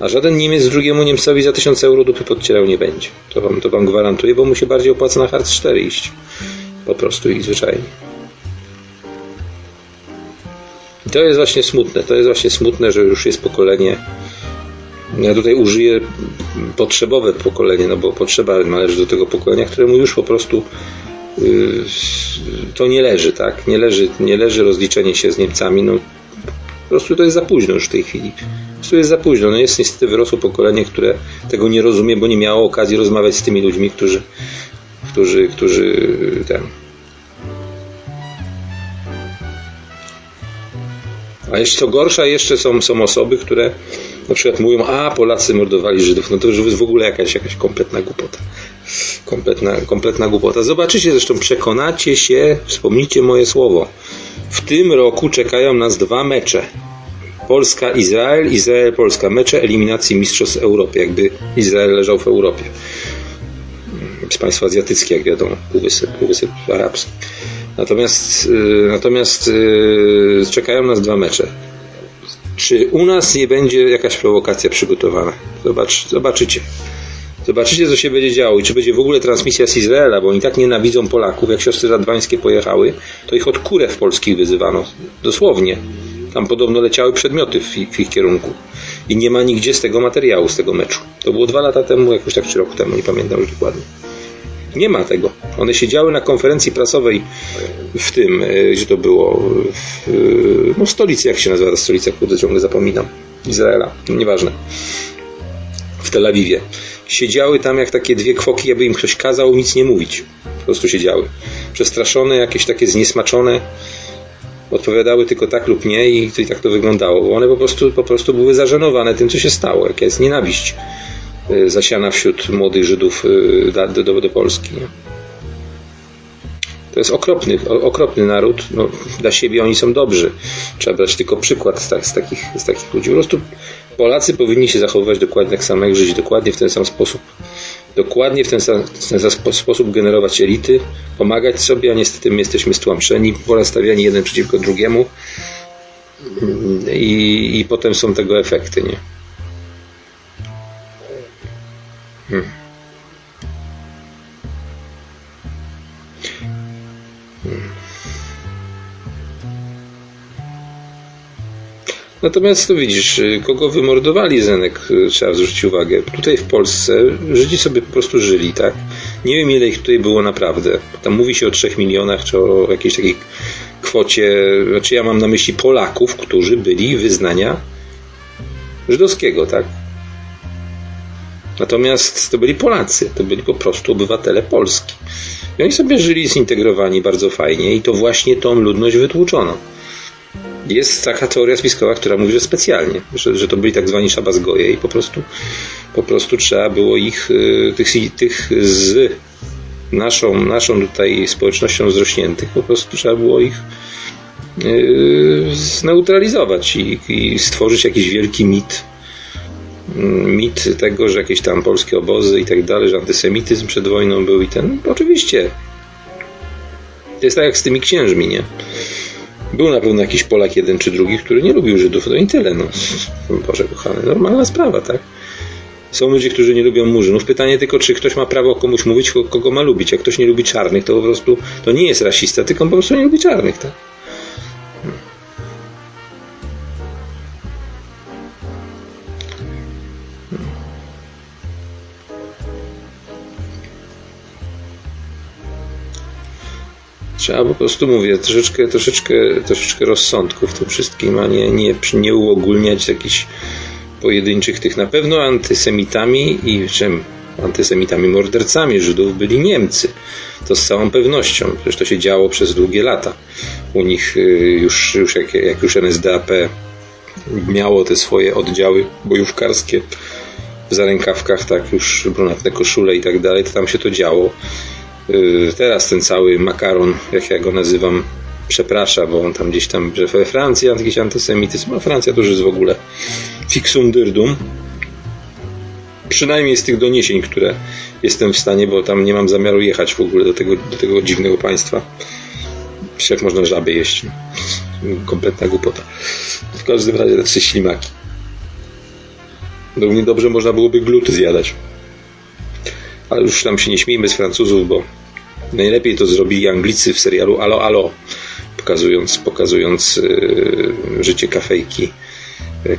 A żaden Niemiec drugiemu Niemcowi za 1000 euro dupy podcierał nie będzie. To wam, to wam gwarantuję, bo mu się bardziej opłaca na hard 4 iść. Po prostu i zwyczajnie. I to jest właśnie smutne. To jest właśnie smutne, że już jest pokolenie. Ja tutaj użyję potrzebowe pokolenie, no bo potrzeba należy do tego pokolenia, któremu już po prostu yy, to nie leży, tak? Nie leży, nie leży rozliczenie się z Niemcami. No, po prostu to jest za późno już w tej chwili. Po prostu jest za późno. No jest niestety wyrosło pokolenie, które tego nie rozumie, bo nie miało okazji rozmawiać z tymi ludźmi, którzy, którzy, którzy ten. A jeszcze co gorsza, jeszcze są, są osoby, które na przykład mówią, a Polacy mordowali Żydów. No to już w ogóle jakaś, jakaś kompletna głupota. Kompletna, kompletna głupota. Zobaczycie, zresztą przekonacie się, wspomnijcie moje słowo. W tym roku czekają nas dwa mecze. Polska-Izrael, Izrael-Polska. Mecze eliminacji Mistrzostw Europy, jakby Izrael leżał w Europie. Z państwa azjatyckie, jak wiadomo, półwysep, półwysep arabski. Natomiast, y, natomiast y, czekają nas dwa mecze. Czy u nas nie będzie jakaś prowokacja przygotowana? Zobacz, zobaczycie. Zobaczycie, co się będzie działo i czy będzie w ogóle transmisja z Izraela, bo oni tak nienawidzą Polaków. Jak siostry radwańskie pojechały, to ich od kurew polskich wyzywano. Dosłownie. Tam podobno leciały przedmioty w ich, w ich kierunku. I nie ma nigdzie z tego materiału, z tego meczu. To było dwa lata temu, jakoś tak trzy roku temu, nie pamiętam już dokładnie. Nie ma tego. One siedziały na konferencji prasowej w tym, e, gdzie to było, w, no w stolicy, jak się nazywa ta stolica, kurde, ciągle zapominam, Izraela, nieważne, w Tel Awiwie. Siedziały tam jak takie dwie kwoki, jakby im ktoś kazał nic nie mówić. Po prostu siedziały. Przestraszone, jakieś takie zniesmaczone, odpowiadały tylko tak lub nie i, i tak to wyglądało, bo one po prostu, po prostu były zażenowane tym, co się stało, jaka jest nienawiść y, zasiana wśród młodych Żydów y, do, do, do Polski. Nie? To jest okropny, okropny naród. No, dla siebie oni są dobrzy. Trzeba brać tylko przykład z, tak, z, takich, z takich ludzi. Po prostu Polacy powinni się zachowywać dokładnie tak samo, jak żyć dokładnie w ten sam sposób. Dokładnie w ten sam, ten sam sposób generować elity, pomagać sobie, a niestety my jesteśmy stłamszeni, stawiani jeden przeciwko drugiemu i, i potem są tego efekty, nie? Hmm. Natomiast to widzisz, y, kogo wymordowali Zenek, y, trzeba zwrócić uwagę. Tutaj w Polsce Żydzi sobie po prostu żyli, tak? Nie wiem ile ich tutaj było naprawdę. Tam mówi się o 3 milionach, czy o jakiejś takiej kwocie, znaczy ja mam na myśli Polaków, którzy byli wyznania żydowskiego, tak? Natomiast to byli Polacy, to byli po prostu obywatele Polski. I oni sobie żyli zintegrowani bardzo fajnie i to właśnie tą ludność wytłuczono. Jest taka teoria spiskowa, która mówi, że specjalnie, że, że to byli tak zwani szabazgoje i po prostu, po prostu trzeba było ich, y, tych, tych z naszą, naszą tutaj społecznością zrośniętych, po prostu trzeba było ich yy, zneutralizować i, i stworzyć jakiś wielki mit mm, mit tego, że jakieś tam polskie obozy i tak dalej, że antysemityzm przed wojną był i ten. Oczywiście. To jest tak jak z tymi księżmi, nie? Był na pewno jakiś Polak jeden czy drugi, który nie lubił Żydów, to i tyle. No. Boże kochany, normalna sprawa, tak? Są ludzie, którzy nie lubią murzynów. Pytanie tylko, czy ktoś ma prawo komuś mówić, kogo ma lubić. Jak ktoś nie lubi czarnych, to po prostu to nie jest rasista, tylko po prostu nie lubi czarnych, tak? Trzeba po prostu, mówię, troszeczkę, troszeczkę, troszeczkę rozsądku w tym wszystkim, a nie, nie, nie uogólniać jakichś pojedynczych tych na pewno antysemitami i czym antysemitami mordercami Żydów byli Niemcy. To z całą pewnością. Przecież to się działo przez długie lata. U nich y, już, już jak, jak już NSDAP miało te swoje oddziały bojówkarskie w zarękawkach, tak już brunatne koszule i tak dalej, to tam się to działo. Y, teraz ten cały makaron, jak ja go nazywam, przeprasza, bo on tam gdzieś tam, że we Francji jakiś antysemityzm, a Francja to już jest w ogóle fixum dyrdum. Przynajmniej z tych doniesień, które jestem w stanie, bo tam nie mam zamiaru jechać w ogóle do tego, do tego dziwnego państwa. Jak można żaby jeść. Kompletna głupota. W każdym razie te trzy ślimaki. Równie dobrze można byłoby gluty zjadać. Ale już tam się nie śmiejmy z Francuzów, bo najlepiej to zrobili Anglicy w serialu Alo Alo, pokazując, pokazując yy, życie kafejki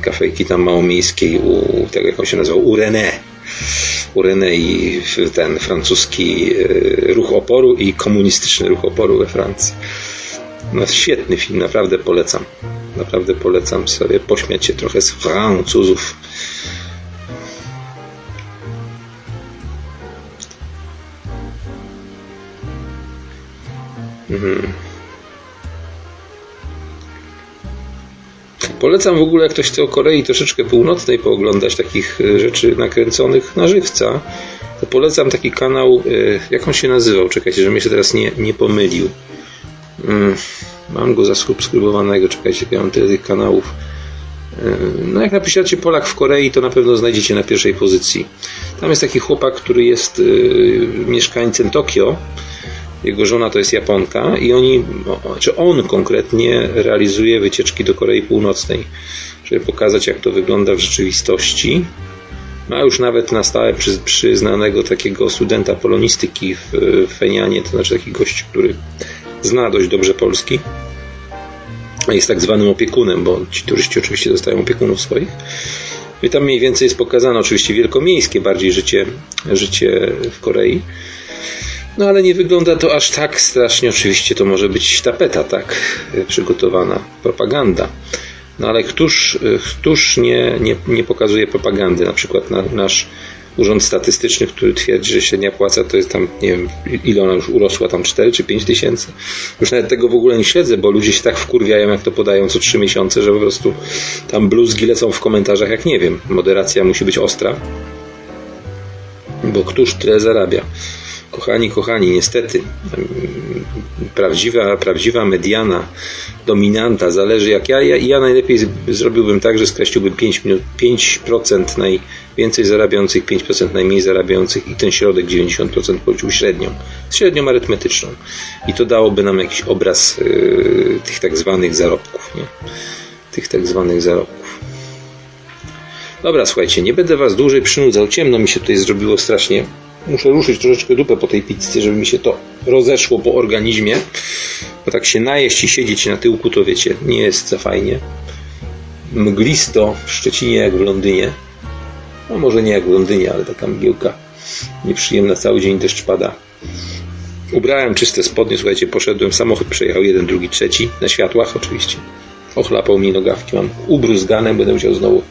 kafejki tam małomiejskiej u tego jak on się nazywał, u René. U René i ten francuski e, ruch oporu i komunistyczny ruch oporu we Francji. No świetny film, naprawdę polecam. Naprawdę polecam sobie pośmiać się trochę z Francuzów mhm Polecam w ogóle, jak ktoś chce o Korei troszeczkę północnej pooglądać takich e, rzeczy nakręconych na żywca, to polecam taki kanał, e, jak on się nazywał? Czekajcie, żebym się teraz nie, nie pomylił. Mm, mam go zasubskrybowanego, czekajcie, ja mam tyle tych kanałów. E, no jak napiszecie Polak w Korei, to na pewno znajdziecie na pierwszej pozycji. Tam jest taki chłopak, który jest mieszkańcem Tokio jego żona to jest Japonka i oni, czy on konkretnie realizuje wycieczki do Korei Północnej, żeby pokazać jak to wygląda w rzeczywistości. Ma już nawet na stałe przy, przyznanego takiego studenta polonistyki w, w Fenianie, to znaczy taki gość, który zna dość dobrze polski. Jest tak zwanym opiekunem, bo ci turyści oczywiście dostają opiekunów swoich. I tam mniej więcej jest pokazane oczywiście wielkomiejskie bardziej życie, życie w Korei. No ale nie wygląda to aż tak strasznie. Oczywiście to może być tapeta, tak, przygotowana, propaganda. No ale któż, któż nie, nie, nie pokazuje propagandy? Na przykład na, nasz Urząd Statystyczny, który twierdzi, że średnia płaca to jest tam, nie wiem, ile ona już urosła, tam 4 czy 5 tysięcy. Już nawet tego w ogóle nie śledzę, bo ludzie się tak wkurwiają, jak to podają co 3 miesiące, że po prostu tam bluzgi lecą w komentarzach, jak nie wiem. Moderacja musi być ostra, bo któż tyle zarabia? Kochani, kochani, niestety prawdziwa, prawdziwa mediana, dominanta, zależy jak ja, ja, ja najlepiej zrobiłbym tak, że skreśliłbym 5 minut, 5% najwięcej zarabiających, 5% najmniej zarabiających i ten środek 90% policzył średnią, średnią arytmetyczną i to dałoby nam jakiś obraz yy, tych tak zwanych zarobków, nie? tych tak zwanych zarobków. Dobra, słuchajcie, nie będę Was dłużej przynudzał, ciemno mi się tutaj zrobiło strasznie muszę ruszyć troszeczkę dupę po tej pizzy, żeby mi się to rozeszło po organizmie. Bo tak się najeść i siedzieć na tyłku, to wiecie, nie jest za fajnie. Mglisto w Szczecinie jak w Londynie. No może nie jak w Londynie, ale taka mgiełka nieprzyjemna. Cały dzień deszcz pada. Ubrałem czyste spodnie, słuchajcie, poszedłem, samochód przejechał jeden, drugi, trzeci, na światłach oczywiście. Ochlapał mi nogawki, mam ubruzgane, będę musiał znowu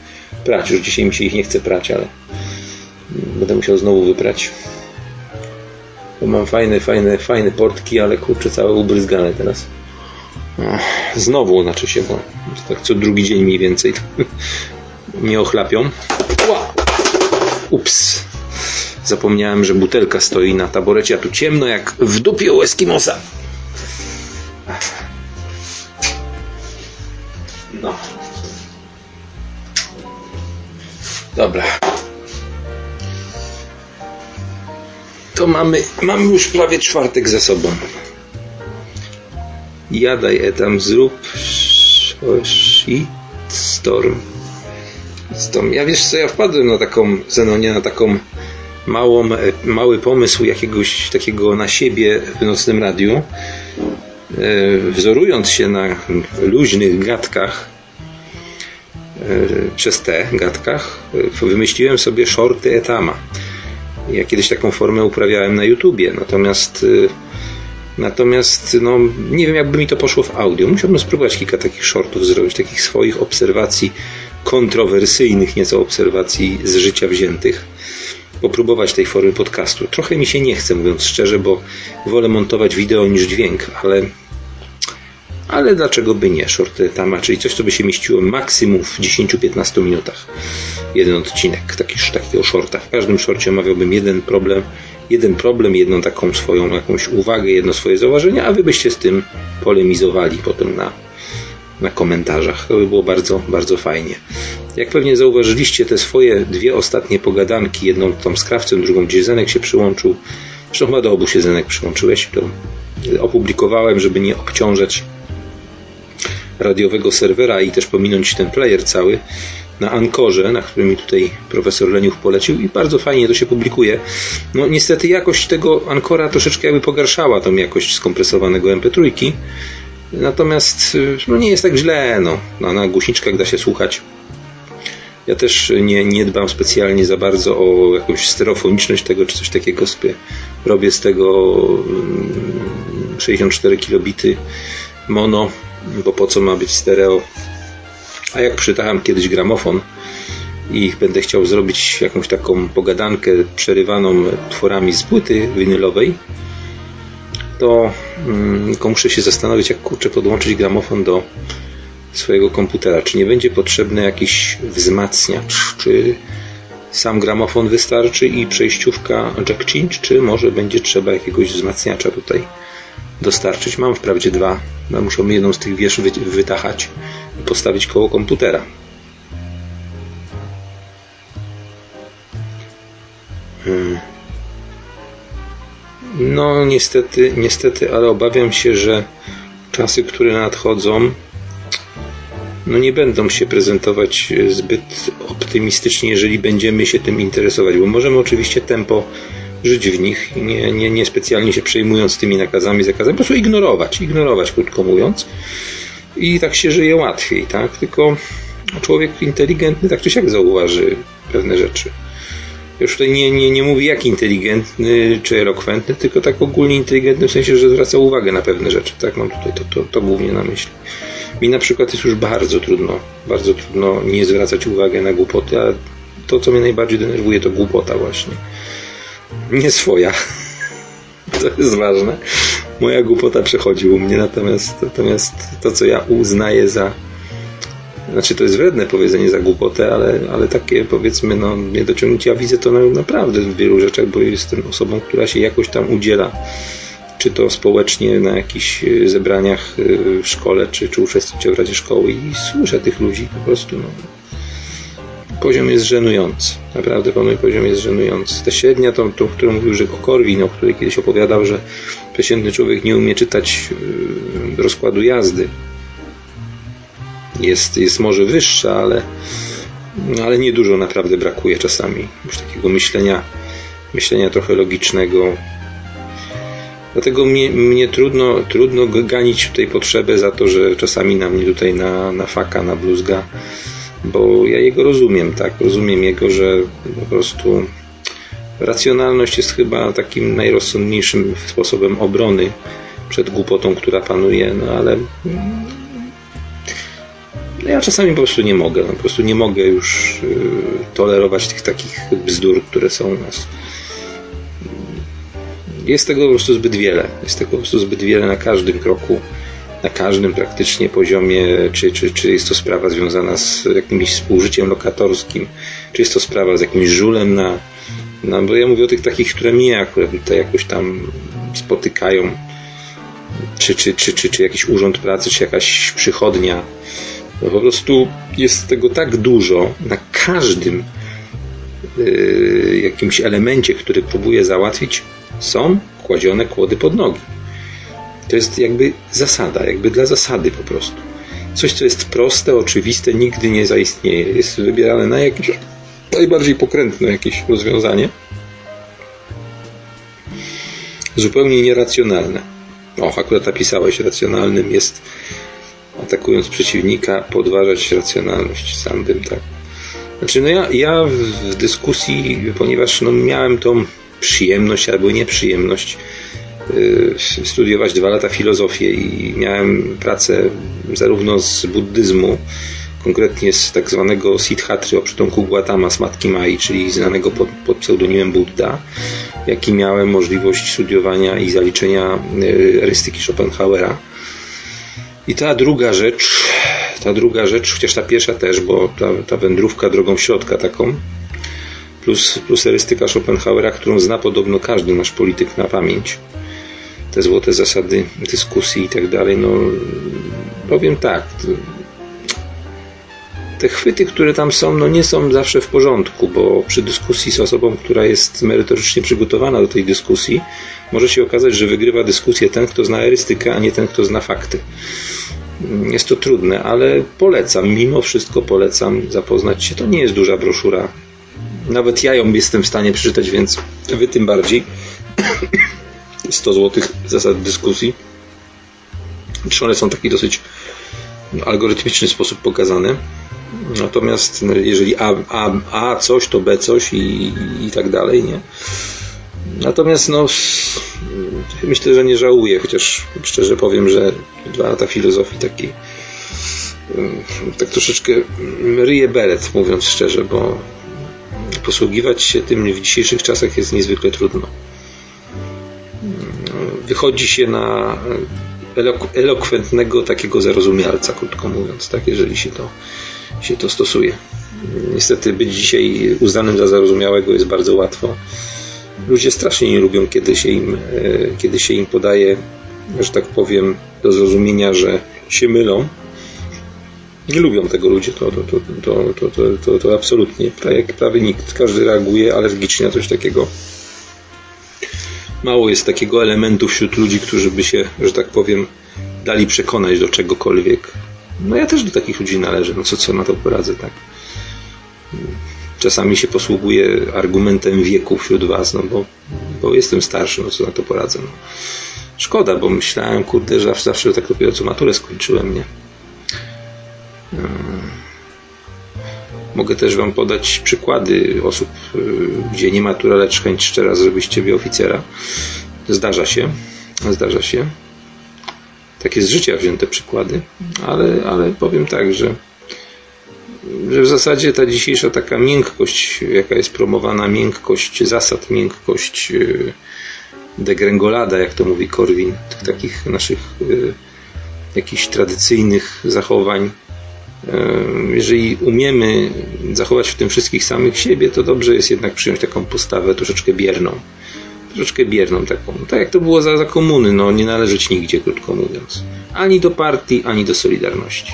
prać. Już dzisiaj mi się ich nie chce prać, ale Będę musiał znowu wyprać. Bo mam fajne, fajne, fajne portki, ale kurczę, całe ubryzgane teraz. Znowu, znaczy się, bo tak co drugi dzień mniej więcej *laughs* nie ochlapią. Ups. Zapomniałem, że butelka stoi na taborecie, a tu ciemno jak w dupie u Eskimosa. No. Dobra. To mamy, mamy już prawie czwartek za sobą. Jadaj etam, zrób shit storm. Zresztą, ja wiesz co, ja wpadłem na taką, Zenonie, na taką małą, e, mały pomysł jakiegoś takiego na siebie w nocnym radiu, e, wzorując się na luźnych gadkach, e, przez te gadkach, wymyśliłem sobie shorty etama. Ja kiedyś taką formę uprawiałem na YouTubie, natomiast Natomiast no, nie wiem, jakby mi to poszło w audio. Musiałbym spróbować kilka takich shortów zrobić, takich swoich obserwacji kontrowersyjnych nieco obserwacji z życia wziętych. Popróbować tej formy podcastu. Trochę mi się nie chce, mówiąc szczerze, bo wolę montować wideo niż dźwięk, ale ale dlaczego by nie? Shorty tama, czyli coś, co by się mieściło maksimum w 10-15 minutach. Jeden odcinek taki, takiego shorta. W każdym shorcie omawiałbym jeden problem, jeden problem, jedną taką swoją jakąś uwagę, jedno swoje zauważenie, a wy byście z tym polemizowali potem na, na komentarzach. To by było bardzo, bardzo fajnie. Jak pewnie zauważyliście, te swoje dwie ostatnie pogadanki, jedną tam z krawcem, drugą gdzie Zenek się przyłączył, zresztą chyba do obu się Zenek przyłączyłeś, to opublikowałem, żeby nie obciążać radiowego serwera i też pominąć ten player cały na Ankorze, na którym mi tutaj profesor Leniuch polecił i bardzo fajnie to się publikuje. No niestety jakość tego Ankora troszeczkę jakby pogarszała tą jakość skompresowanego MP3, natomiast no nie jest tak źle, no. no na głośniczkach da się słuchać. Ja też nie, nie dbam specjalnie za bardzo o jakąś stereofoniczność tego, czy coś takiego sobie robię z tego 64 mm, kilobity mono, bo po co ma być stereo a jak przytacham kiedyś gramofon i będę chciał zrobić jakąś taką pogadankę przerywaną tworami z płyty winylowej, to mm, muszę się zastanowić, jak kurczę podłączyć gramofon do swojego komputera. Czy nie będzie potrzebny jakiś wzmacniacz? Czy sam gramofon wystarczy i przejściówka jack change, czy może będzie trzeba jakiegoś wzmacniacza tutaj dostarczyć? Mam wprawdzie dwa, no muszę jedną z tych wież wytachać postawić koło komputera. Hmm. No niestety, niestety, ale obawiam się, że czasy, które nadchodzą, no nie będą się prezentować zbyt optymistycznie, jeżeli będziemy się tym interesować, bo możemy oczywiście tempo żyć w nich, nie, nie, nie specjalnie się przejmując tymi nakazami, zakazami, po prostu ignorować, ignorować krótko mówiąc i tak się żyje łatwiej, tak? Tylko człowiek inteligentny tak czy siak zauważy pewne rzeczy. Już tutaj nie, nie, nie mówi jak inteligentny czy elokwentny, tylko tak ogólnie inteligentny w sensie, że zwraca uwagę na pewne rzeczy. Tak mam tutaj to, to, to głównie na myśli. Mi na przykład jest już bardzo trudno, bardzo trudno nie zwracać uwagi na głupoty, a to, co mnie najbardziej denerwuje, to głupota właśnie. Nie swoja. *laughs* To jest ważne moja głupota przechodzi u mnie, natomiast, natomiast to, co ja uznaję za znaczy to jest wredne powiedzenie za głupotę, ale, ale takie powiedzmy no, niedociągnięcie. Ja widzę to na, naprawdę w wielu rzeczach, bo jestem osobą, która się jakoś tam udziela czy to społecznie na jakichś e, zebraniach e, w szkole, czy, czy uczestniczę w Radzie Szkoły i słyszę tych ludzi po prostu. No, poziom jest żenujący. Naprawdę pan poziom jest żenujący. Ta średnia, tą, tą którą mówił że Korwin, o której kiedyś opowiadał, że przeciętny człowiek nie umie czytać yy, rozkładu jazdy. Jest, jest może wyższa, ale, ale niedużo naprawdę brakuje czasami. Już takiego myślenia, myślenia trochę logicznego. Dlatego mnie, mnie trudno, trudno ganić tutaj potrzebę za to, że czasami na mnie tutaj na, na faka, na bluzga bo ja jego rozumiem, tak? Rozumiem jego, że po prostu racjonalność jest chyba takim najrozsądniejszym sposobem obrony przed głupotą, która panuje, no ale no ja czasami po prostu nie mogę, no, po prostu nie mogę już y, tolerować tych takich bzdur, które są u nas. Jest tego po prostu zbyt wiele. Jest tego po prostu zbyt wiele na każdym kroku na każdym praktycznie poziomie, czy, czy, czy jest to sprawa związana z jakimś współżyciem lokatorskim, czy jest to sprawa z jakimś żulem na, na bo ja mówię o tych takich, które mnie akurat tutaj jakoś tam spotykają, czy, czy, czy, czy, czy jakiś urząd pracy, czy jakaś przychodnia. No po prostu jest tego tak dużo na każdym yy, jakimś elemencie, który próbuje załatwić, są kładzione kłody pod nogi. To jest jakby zasada, jakby dla zasady po prostu. coś, co jest proste, oczywiste, nigdy nie zaistnieje. Jest wybierane na jakieś najbardziej pokrętne jakieś rozwiązanie. Zupełnie nieracjonalne. Och, akurat napisałeś, racjonalnym jest atakując przeciwnika, podważać racjonalność. Sam bym tak. Znaczy, no ja, ja w dyskusji, ponieważ no, miałem tą przyjemność albo nieprzyjemność studiować dwa lata filozofię i miałem pracę zarówno z buddyzmu, konkretnie z tak zwanego Siddhatry o przytomku Gautama z Matki Mai, czyli znanego pod, pod pseudonimem Buddha, jak i miałem możliwość studiowania i zaliczenia yy, erystyki Schopenhauera. I ta druga rzecz, ta druga rzecz, chociaż ta pierwsza też, bo ta, ta wędrówka drogą środka taką, plus, plus erystyka Schopenhauera, którą zna podobno każdy nasz polityk na pamięć. Te złote zasady dyskusji i tak dalej, no powiem tak, te chwyty, które tam są, no nie są zawsze w porządku, bo przy dyskusji z osobą, która jest merytorycznie przygotowana do tej dyskusji, może się okazać, że wygrywa dyskusję ten, kto zna erystykę, a nie ten, kto zna fakty. Jest to trudne, ale polecam, mimo wszystko polecam zapoznać się. To nie jest duża broszura. Nawet ja ją jestem w stanie przeczytać, więc wy tym bardziej. 100 zł zasad dyskusji. Czy one są w taki dosyć algorytmiczny sposób pokazane. Natomiast no, jeżeli A, A, A coś, to B coś i, i tak dalej, nie? Natomiast no, myślę, że nie żałuję, chociaż szczerze powiem, że dwa lata filozofii takiej tak troszeczkę ryje beret, mówiąc szczerze, bo posługiwać się tym w dzisiejszych czasach jest niezwykle trudno. Wychodzi się na elok elokwentnego takiego zarozumialca, krótko mówiąc, tak, jeżeli się to, się to stosuje. Niestety być dzisiaj uznanym za zarozumiałego jest bardzo łatwo. Ludzie strasznie nie lubią, kiedy się im, e, kiedy się im podaje, że tak powiem, do zrozumienia, że się mylą. Nie lubią tego ludzie, to, to, to, to, to, to, to, to absolutnie. Prawie, prawie nikt, każdy reaguje alergicznie na coś takiego. Mało jest takiego elementu wśród ludzi, którzy by się, że tak powiem, dali przekonać do czegokolwiek. No ja też do takich ludzi należę, no co, co na to poradzę, tak. Czasami się posługuję argumentem wieku wśród was, no bo, bo jestem starszy, no co na to poradzę. No. Szkoda, bo myślałem, kurde, że zawsze tak dopiero co maturę skończyłem, nie? Mogę też Wam podać przykłady osób, y, gdzie nie matura, lecz chęć szczera zrobić Ciebie oficera. Zdarza się, zdarza się. Takie z życia wzięte przykłady, ale, ale powiem tak, że, że w zasadzie ta dzisiejsza taka miękkość, jaka jest promowana, miękkość zasad, miękkość y, degrengolada, jak to mówi Korwin, tych takich naszych y, jakichś tradycyjnych zachowań, jeżeli umiemy zachować w tym wszystkich samych siebie, to dobrze jest jednak przyjąć taką postawę troszeczkę bierną. Troszeczkę bierną taką. Tak jak to było za, za komuny, no nie należeć nigdzie, krótko mówiąc. Ani do partii, ani do Solidarności.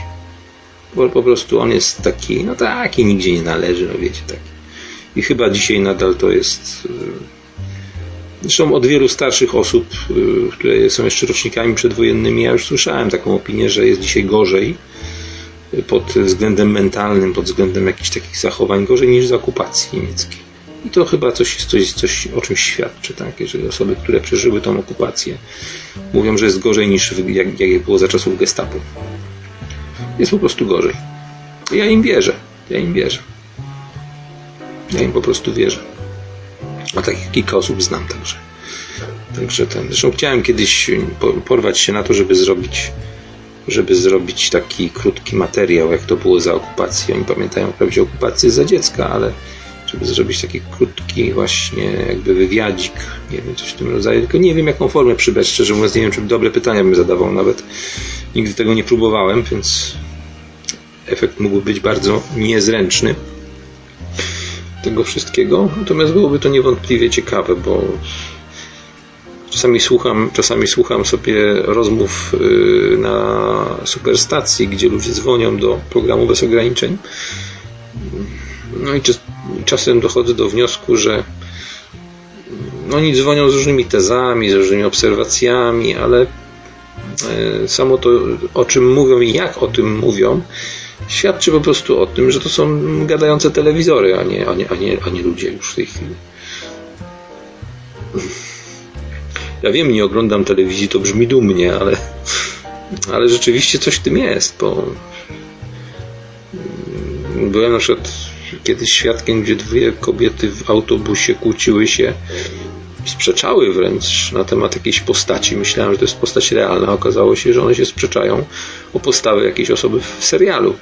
Bo po prostu on jest taki, no taki, nigdzie nie należy, no wiecie, tak. I chyba dzisiaj nadal to jest... Zresztą od wielu starszych osób, które są jeszcze rocznikami przedwojennymi, ja już słyszałem taką opinię, że jest dzisiaj gorzej, pod względem mentalnym, pod względem jakichś takich zachowań gorzej niż z okupacji niemieckiej. I to chyba coś, coś, coś o czymś świadczy, tak? Jeżeli osoby, które przeżyły tą okupację, mówią, że jest gorzej niż jak, jak było za czasów gestapu. Jest po prostu gorzej. Ja im wierzę. Ja im wierzę. Ja im po prostu wierzę. A takich kilka osób znam także. Także ten. Zresztą chciałem kiedyś porwać się na to, żeby zrobić żeby zrobić taki krótki materiał, jak to było za okupacji. Oni pamiętają wprawdzie okupację za dziecka, ale żeby zrobić taki krótki właśnie jakby wywiadzik, nie wiem, coś w tym rodzaju, tylko nie wiem jaką formę przybrać, szczerze mówiąc nie wiem, czy dobre pytania bym zadawał nawet. Nigdy tego nie próbowałem, więc efekt mógłby być bardzo niezręczny tego wszystkiego, natomiast byłoby to niewątpliwie ciekawe, bo Czasami słucham, czasami słucham sobie rozmów y, na superstacji, gdzie ludzie dzwonią do programu bez ograniczeń. No i czasem dochodzę do wniosku, że oni dzwonią z różnymi tezami, z różnymi obserwacjami, ale e, samo to, o czym mówią i jak o tym mówią, świadczy po prostu o tym, że to są gadające telewizory, a nie, a nie, a nie, a nie ludzie już w tej chwili. Ja wiem, nie oglądam telewizji, to brzmi dumnie, ale, ale rzeczywiście coś w tym jest, bo byłem na przykład kiedyś świadkiem, gdzie dwie kobiety w autobusie kłóciły się, sprzeczały wręcz na temat jakiejś postaci. Myślałem, że to jest postać realna. Okazało się, że one się sprzeczają o postawę jakiejś osoby w serialu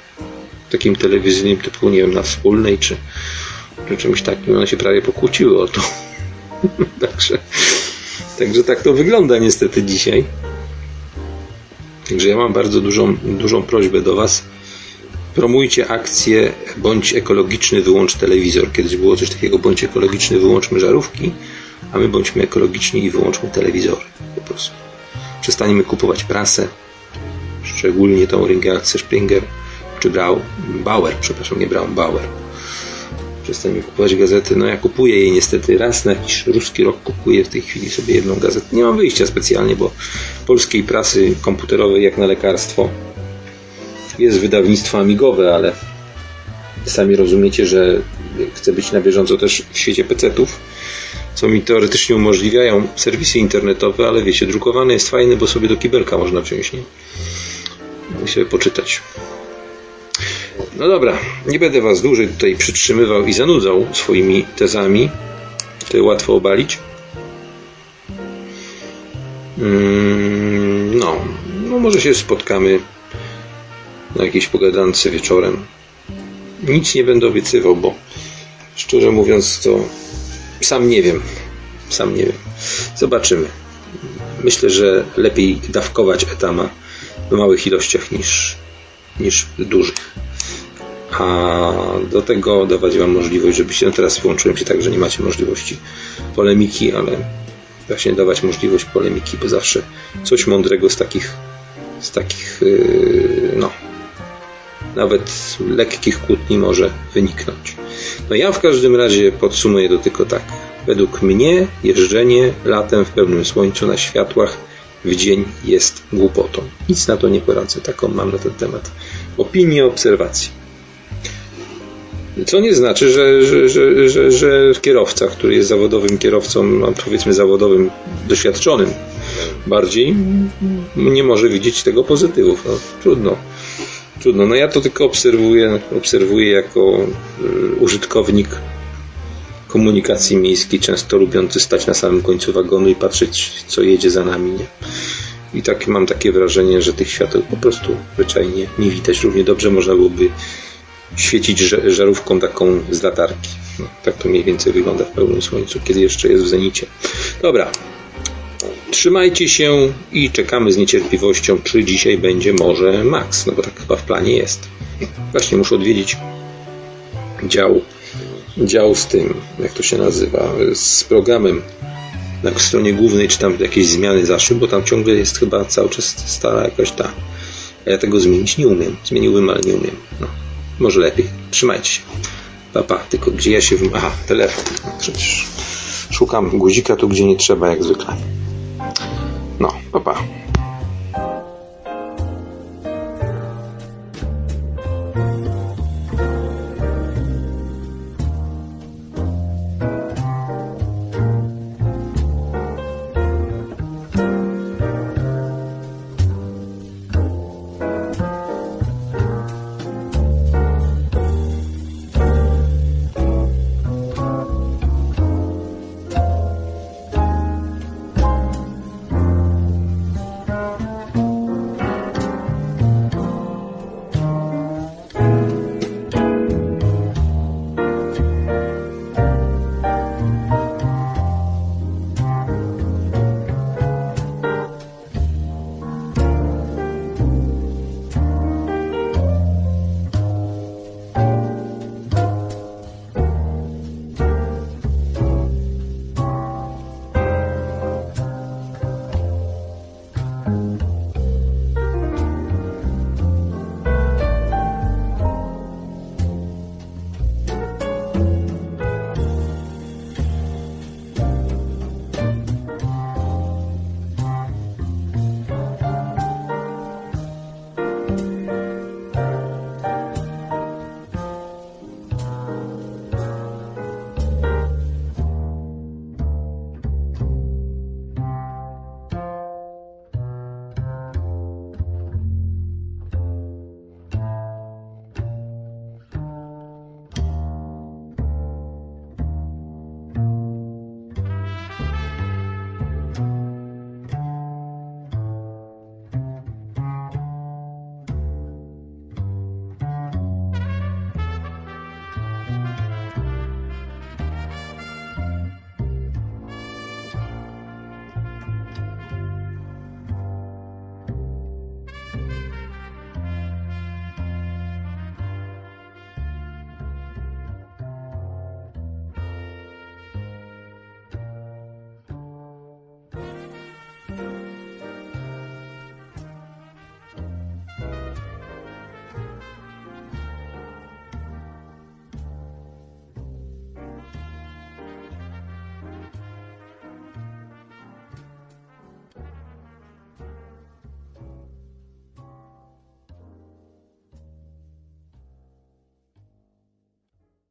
takim telewizyjnym typu, nie wiem, na wspólnej czy, czy czymś takim. One się prawie pokłóciły o to. *laughs* także, także tak to wygląda niestety dzisiaj. Także ja mam bardzo dużą, dużą prośbę do Was promujcie akcję bądź ekologiczny, wyłącz telewizor. Kiedyś było coś takiego, bądź ekologiczny, wyłączmy żarówki, a my bądźmy ekologiczni i wyłączmy telewizory. Po prostu. Przestaniemy kupować prasę, szczególnie tą Ringelce Springer, czy Brau, Bauer, przepraszam, nie Braun, Bauer. Przestaniemy kupować gazety. No ja kupuję jej niestety raz na jakiś ruski rok kupuję w tej chwili sobie jedną gazetę. Nie mam wyjścia specjalnie, bo polskiej prasy komputerowej jak na lekarstwo jest wydawnictwo amigowe, ale sami rozumiecie, że chcę być na bieżąco też w świecie PC-ów, co mi teoretycznie umożliwiają serwisy internetowe, ale wiecie, drukowany jest fajny, bo sobie do kibelka można wziąć, nie? I sobie poczytać. No dobra, nie będę Was dłużej tutaj przytrzymywał i zanudzał swoimi tezami. To łatwo obalić. Mm, no, no może się spotkamy na jakiejś pogadance wieczorem. Nic nie będę obiecywał, bo szczerze mówiąc to sam nie wiem. Sam nie wiem. Zobaczymy. Myślę, że lepiej dawkować etama w małych ilościach niż, niż dużych. A do tego dawać Wam możliwość, żebyście, no teraz włączyłem się tak, że nie macie możliwości polemiki, ale właśnie dawać możliwość polemiki, bo zawsze coś mądrego z takich z takich yy, no nawet lekkich kłótni może wyniknąć. No ja w każdym razie podsumuję to tylko tak. Według mnie jeżdżenie latem w pełnym słońcu na światłach w dzień jest głupotą. Nic na to nie poradzę. Taką mam na ten temat opinię, obserwację. Co nie znaczy, że, że, że, że, kierowca, który jest zawodowym kierowcą, powiedzmy zawodowym, doświadczonym bardziej, nie może widzieć tego pozytywów. No, trudno. Trudno. No ja to tylko obserwuję, obserwuję jako y, użytkownik komunikacji miejskiej, często lubiący stać na samym końcu wagonu i patrzeć, co jedzie za nami. Nie? I tak mam takie wrażenie, że tych świateł po prostu zwyczajnie nie widać. Równie dobrze można byłoby świecić żarówką taką z latarki. No, tak to mniej więcej wygląda w pełnym słońcu, kiedy jeszcze jest w zenicie. Dobra. Trzymajcie się i czekamy z niecierpliwością, czy dzisiaj będzie może Max, no bo tak chyba w planie jest. Właśnie muszę odwiedzić dział, dział z tym, jak to się nazywa, z programem na stronie głównej, czy tam jakieś zmiany zaszły, bo tam ciągle jest chyba cały czas stara jakaś ta. Ja tego zmienić nie umiem. Zmieniłbym, ale nie umiem. No. Może lepiej. Trzymajcie się. Papa, pa. tylko gdzie ja się... Aha, telefon. Przecież szukam guzika tu, gdzie nie trzeba, jak zwykle. No, papa. Pa.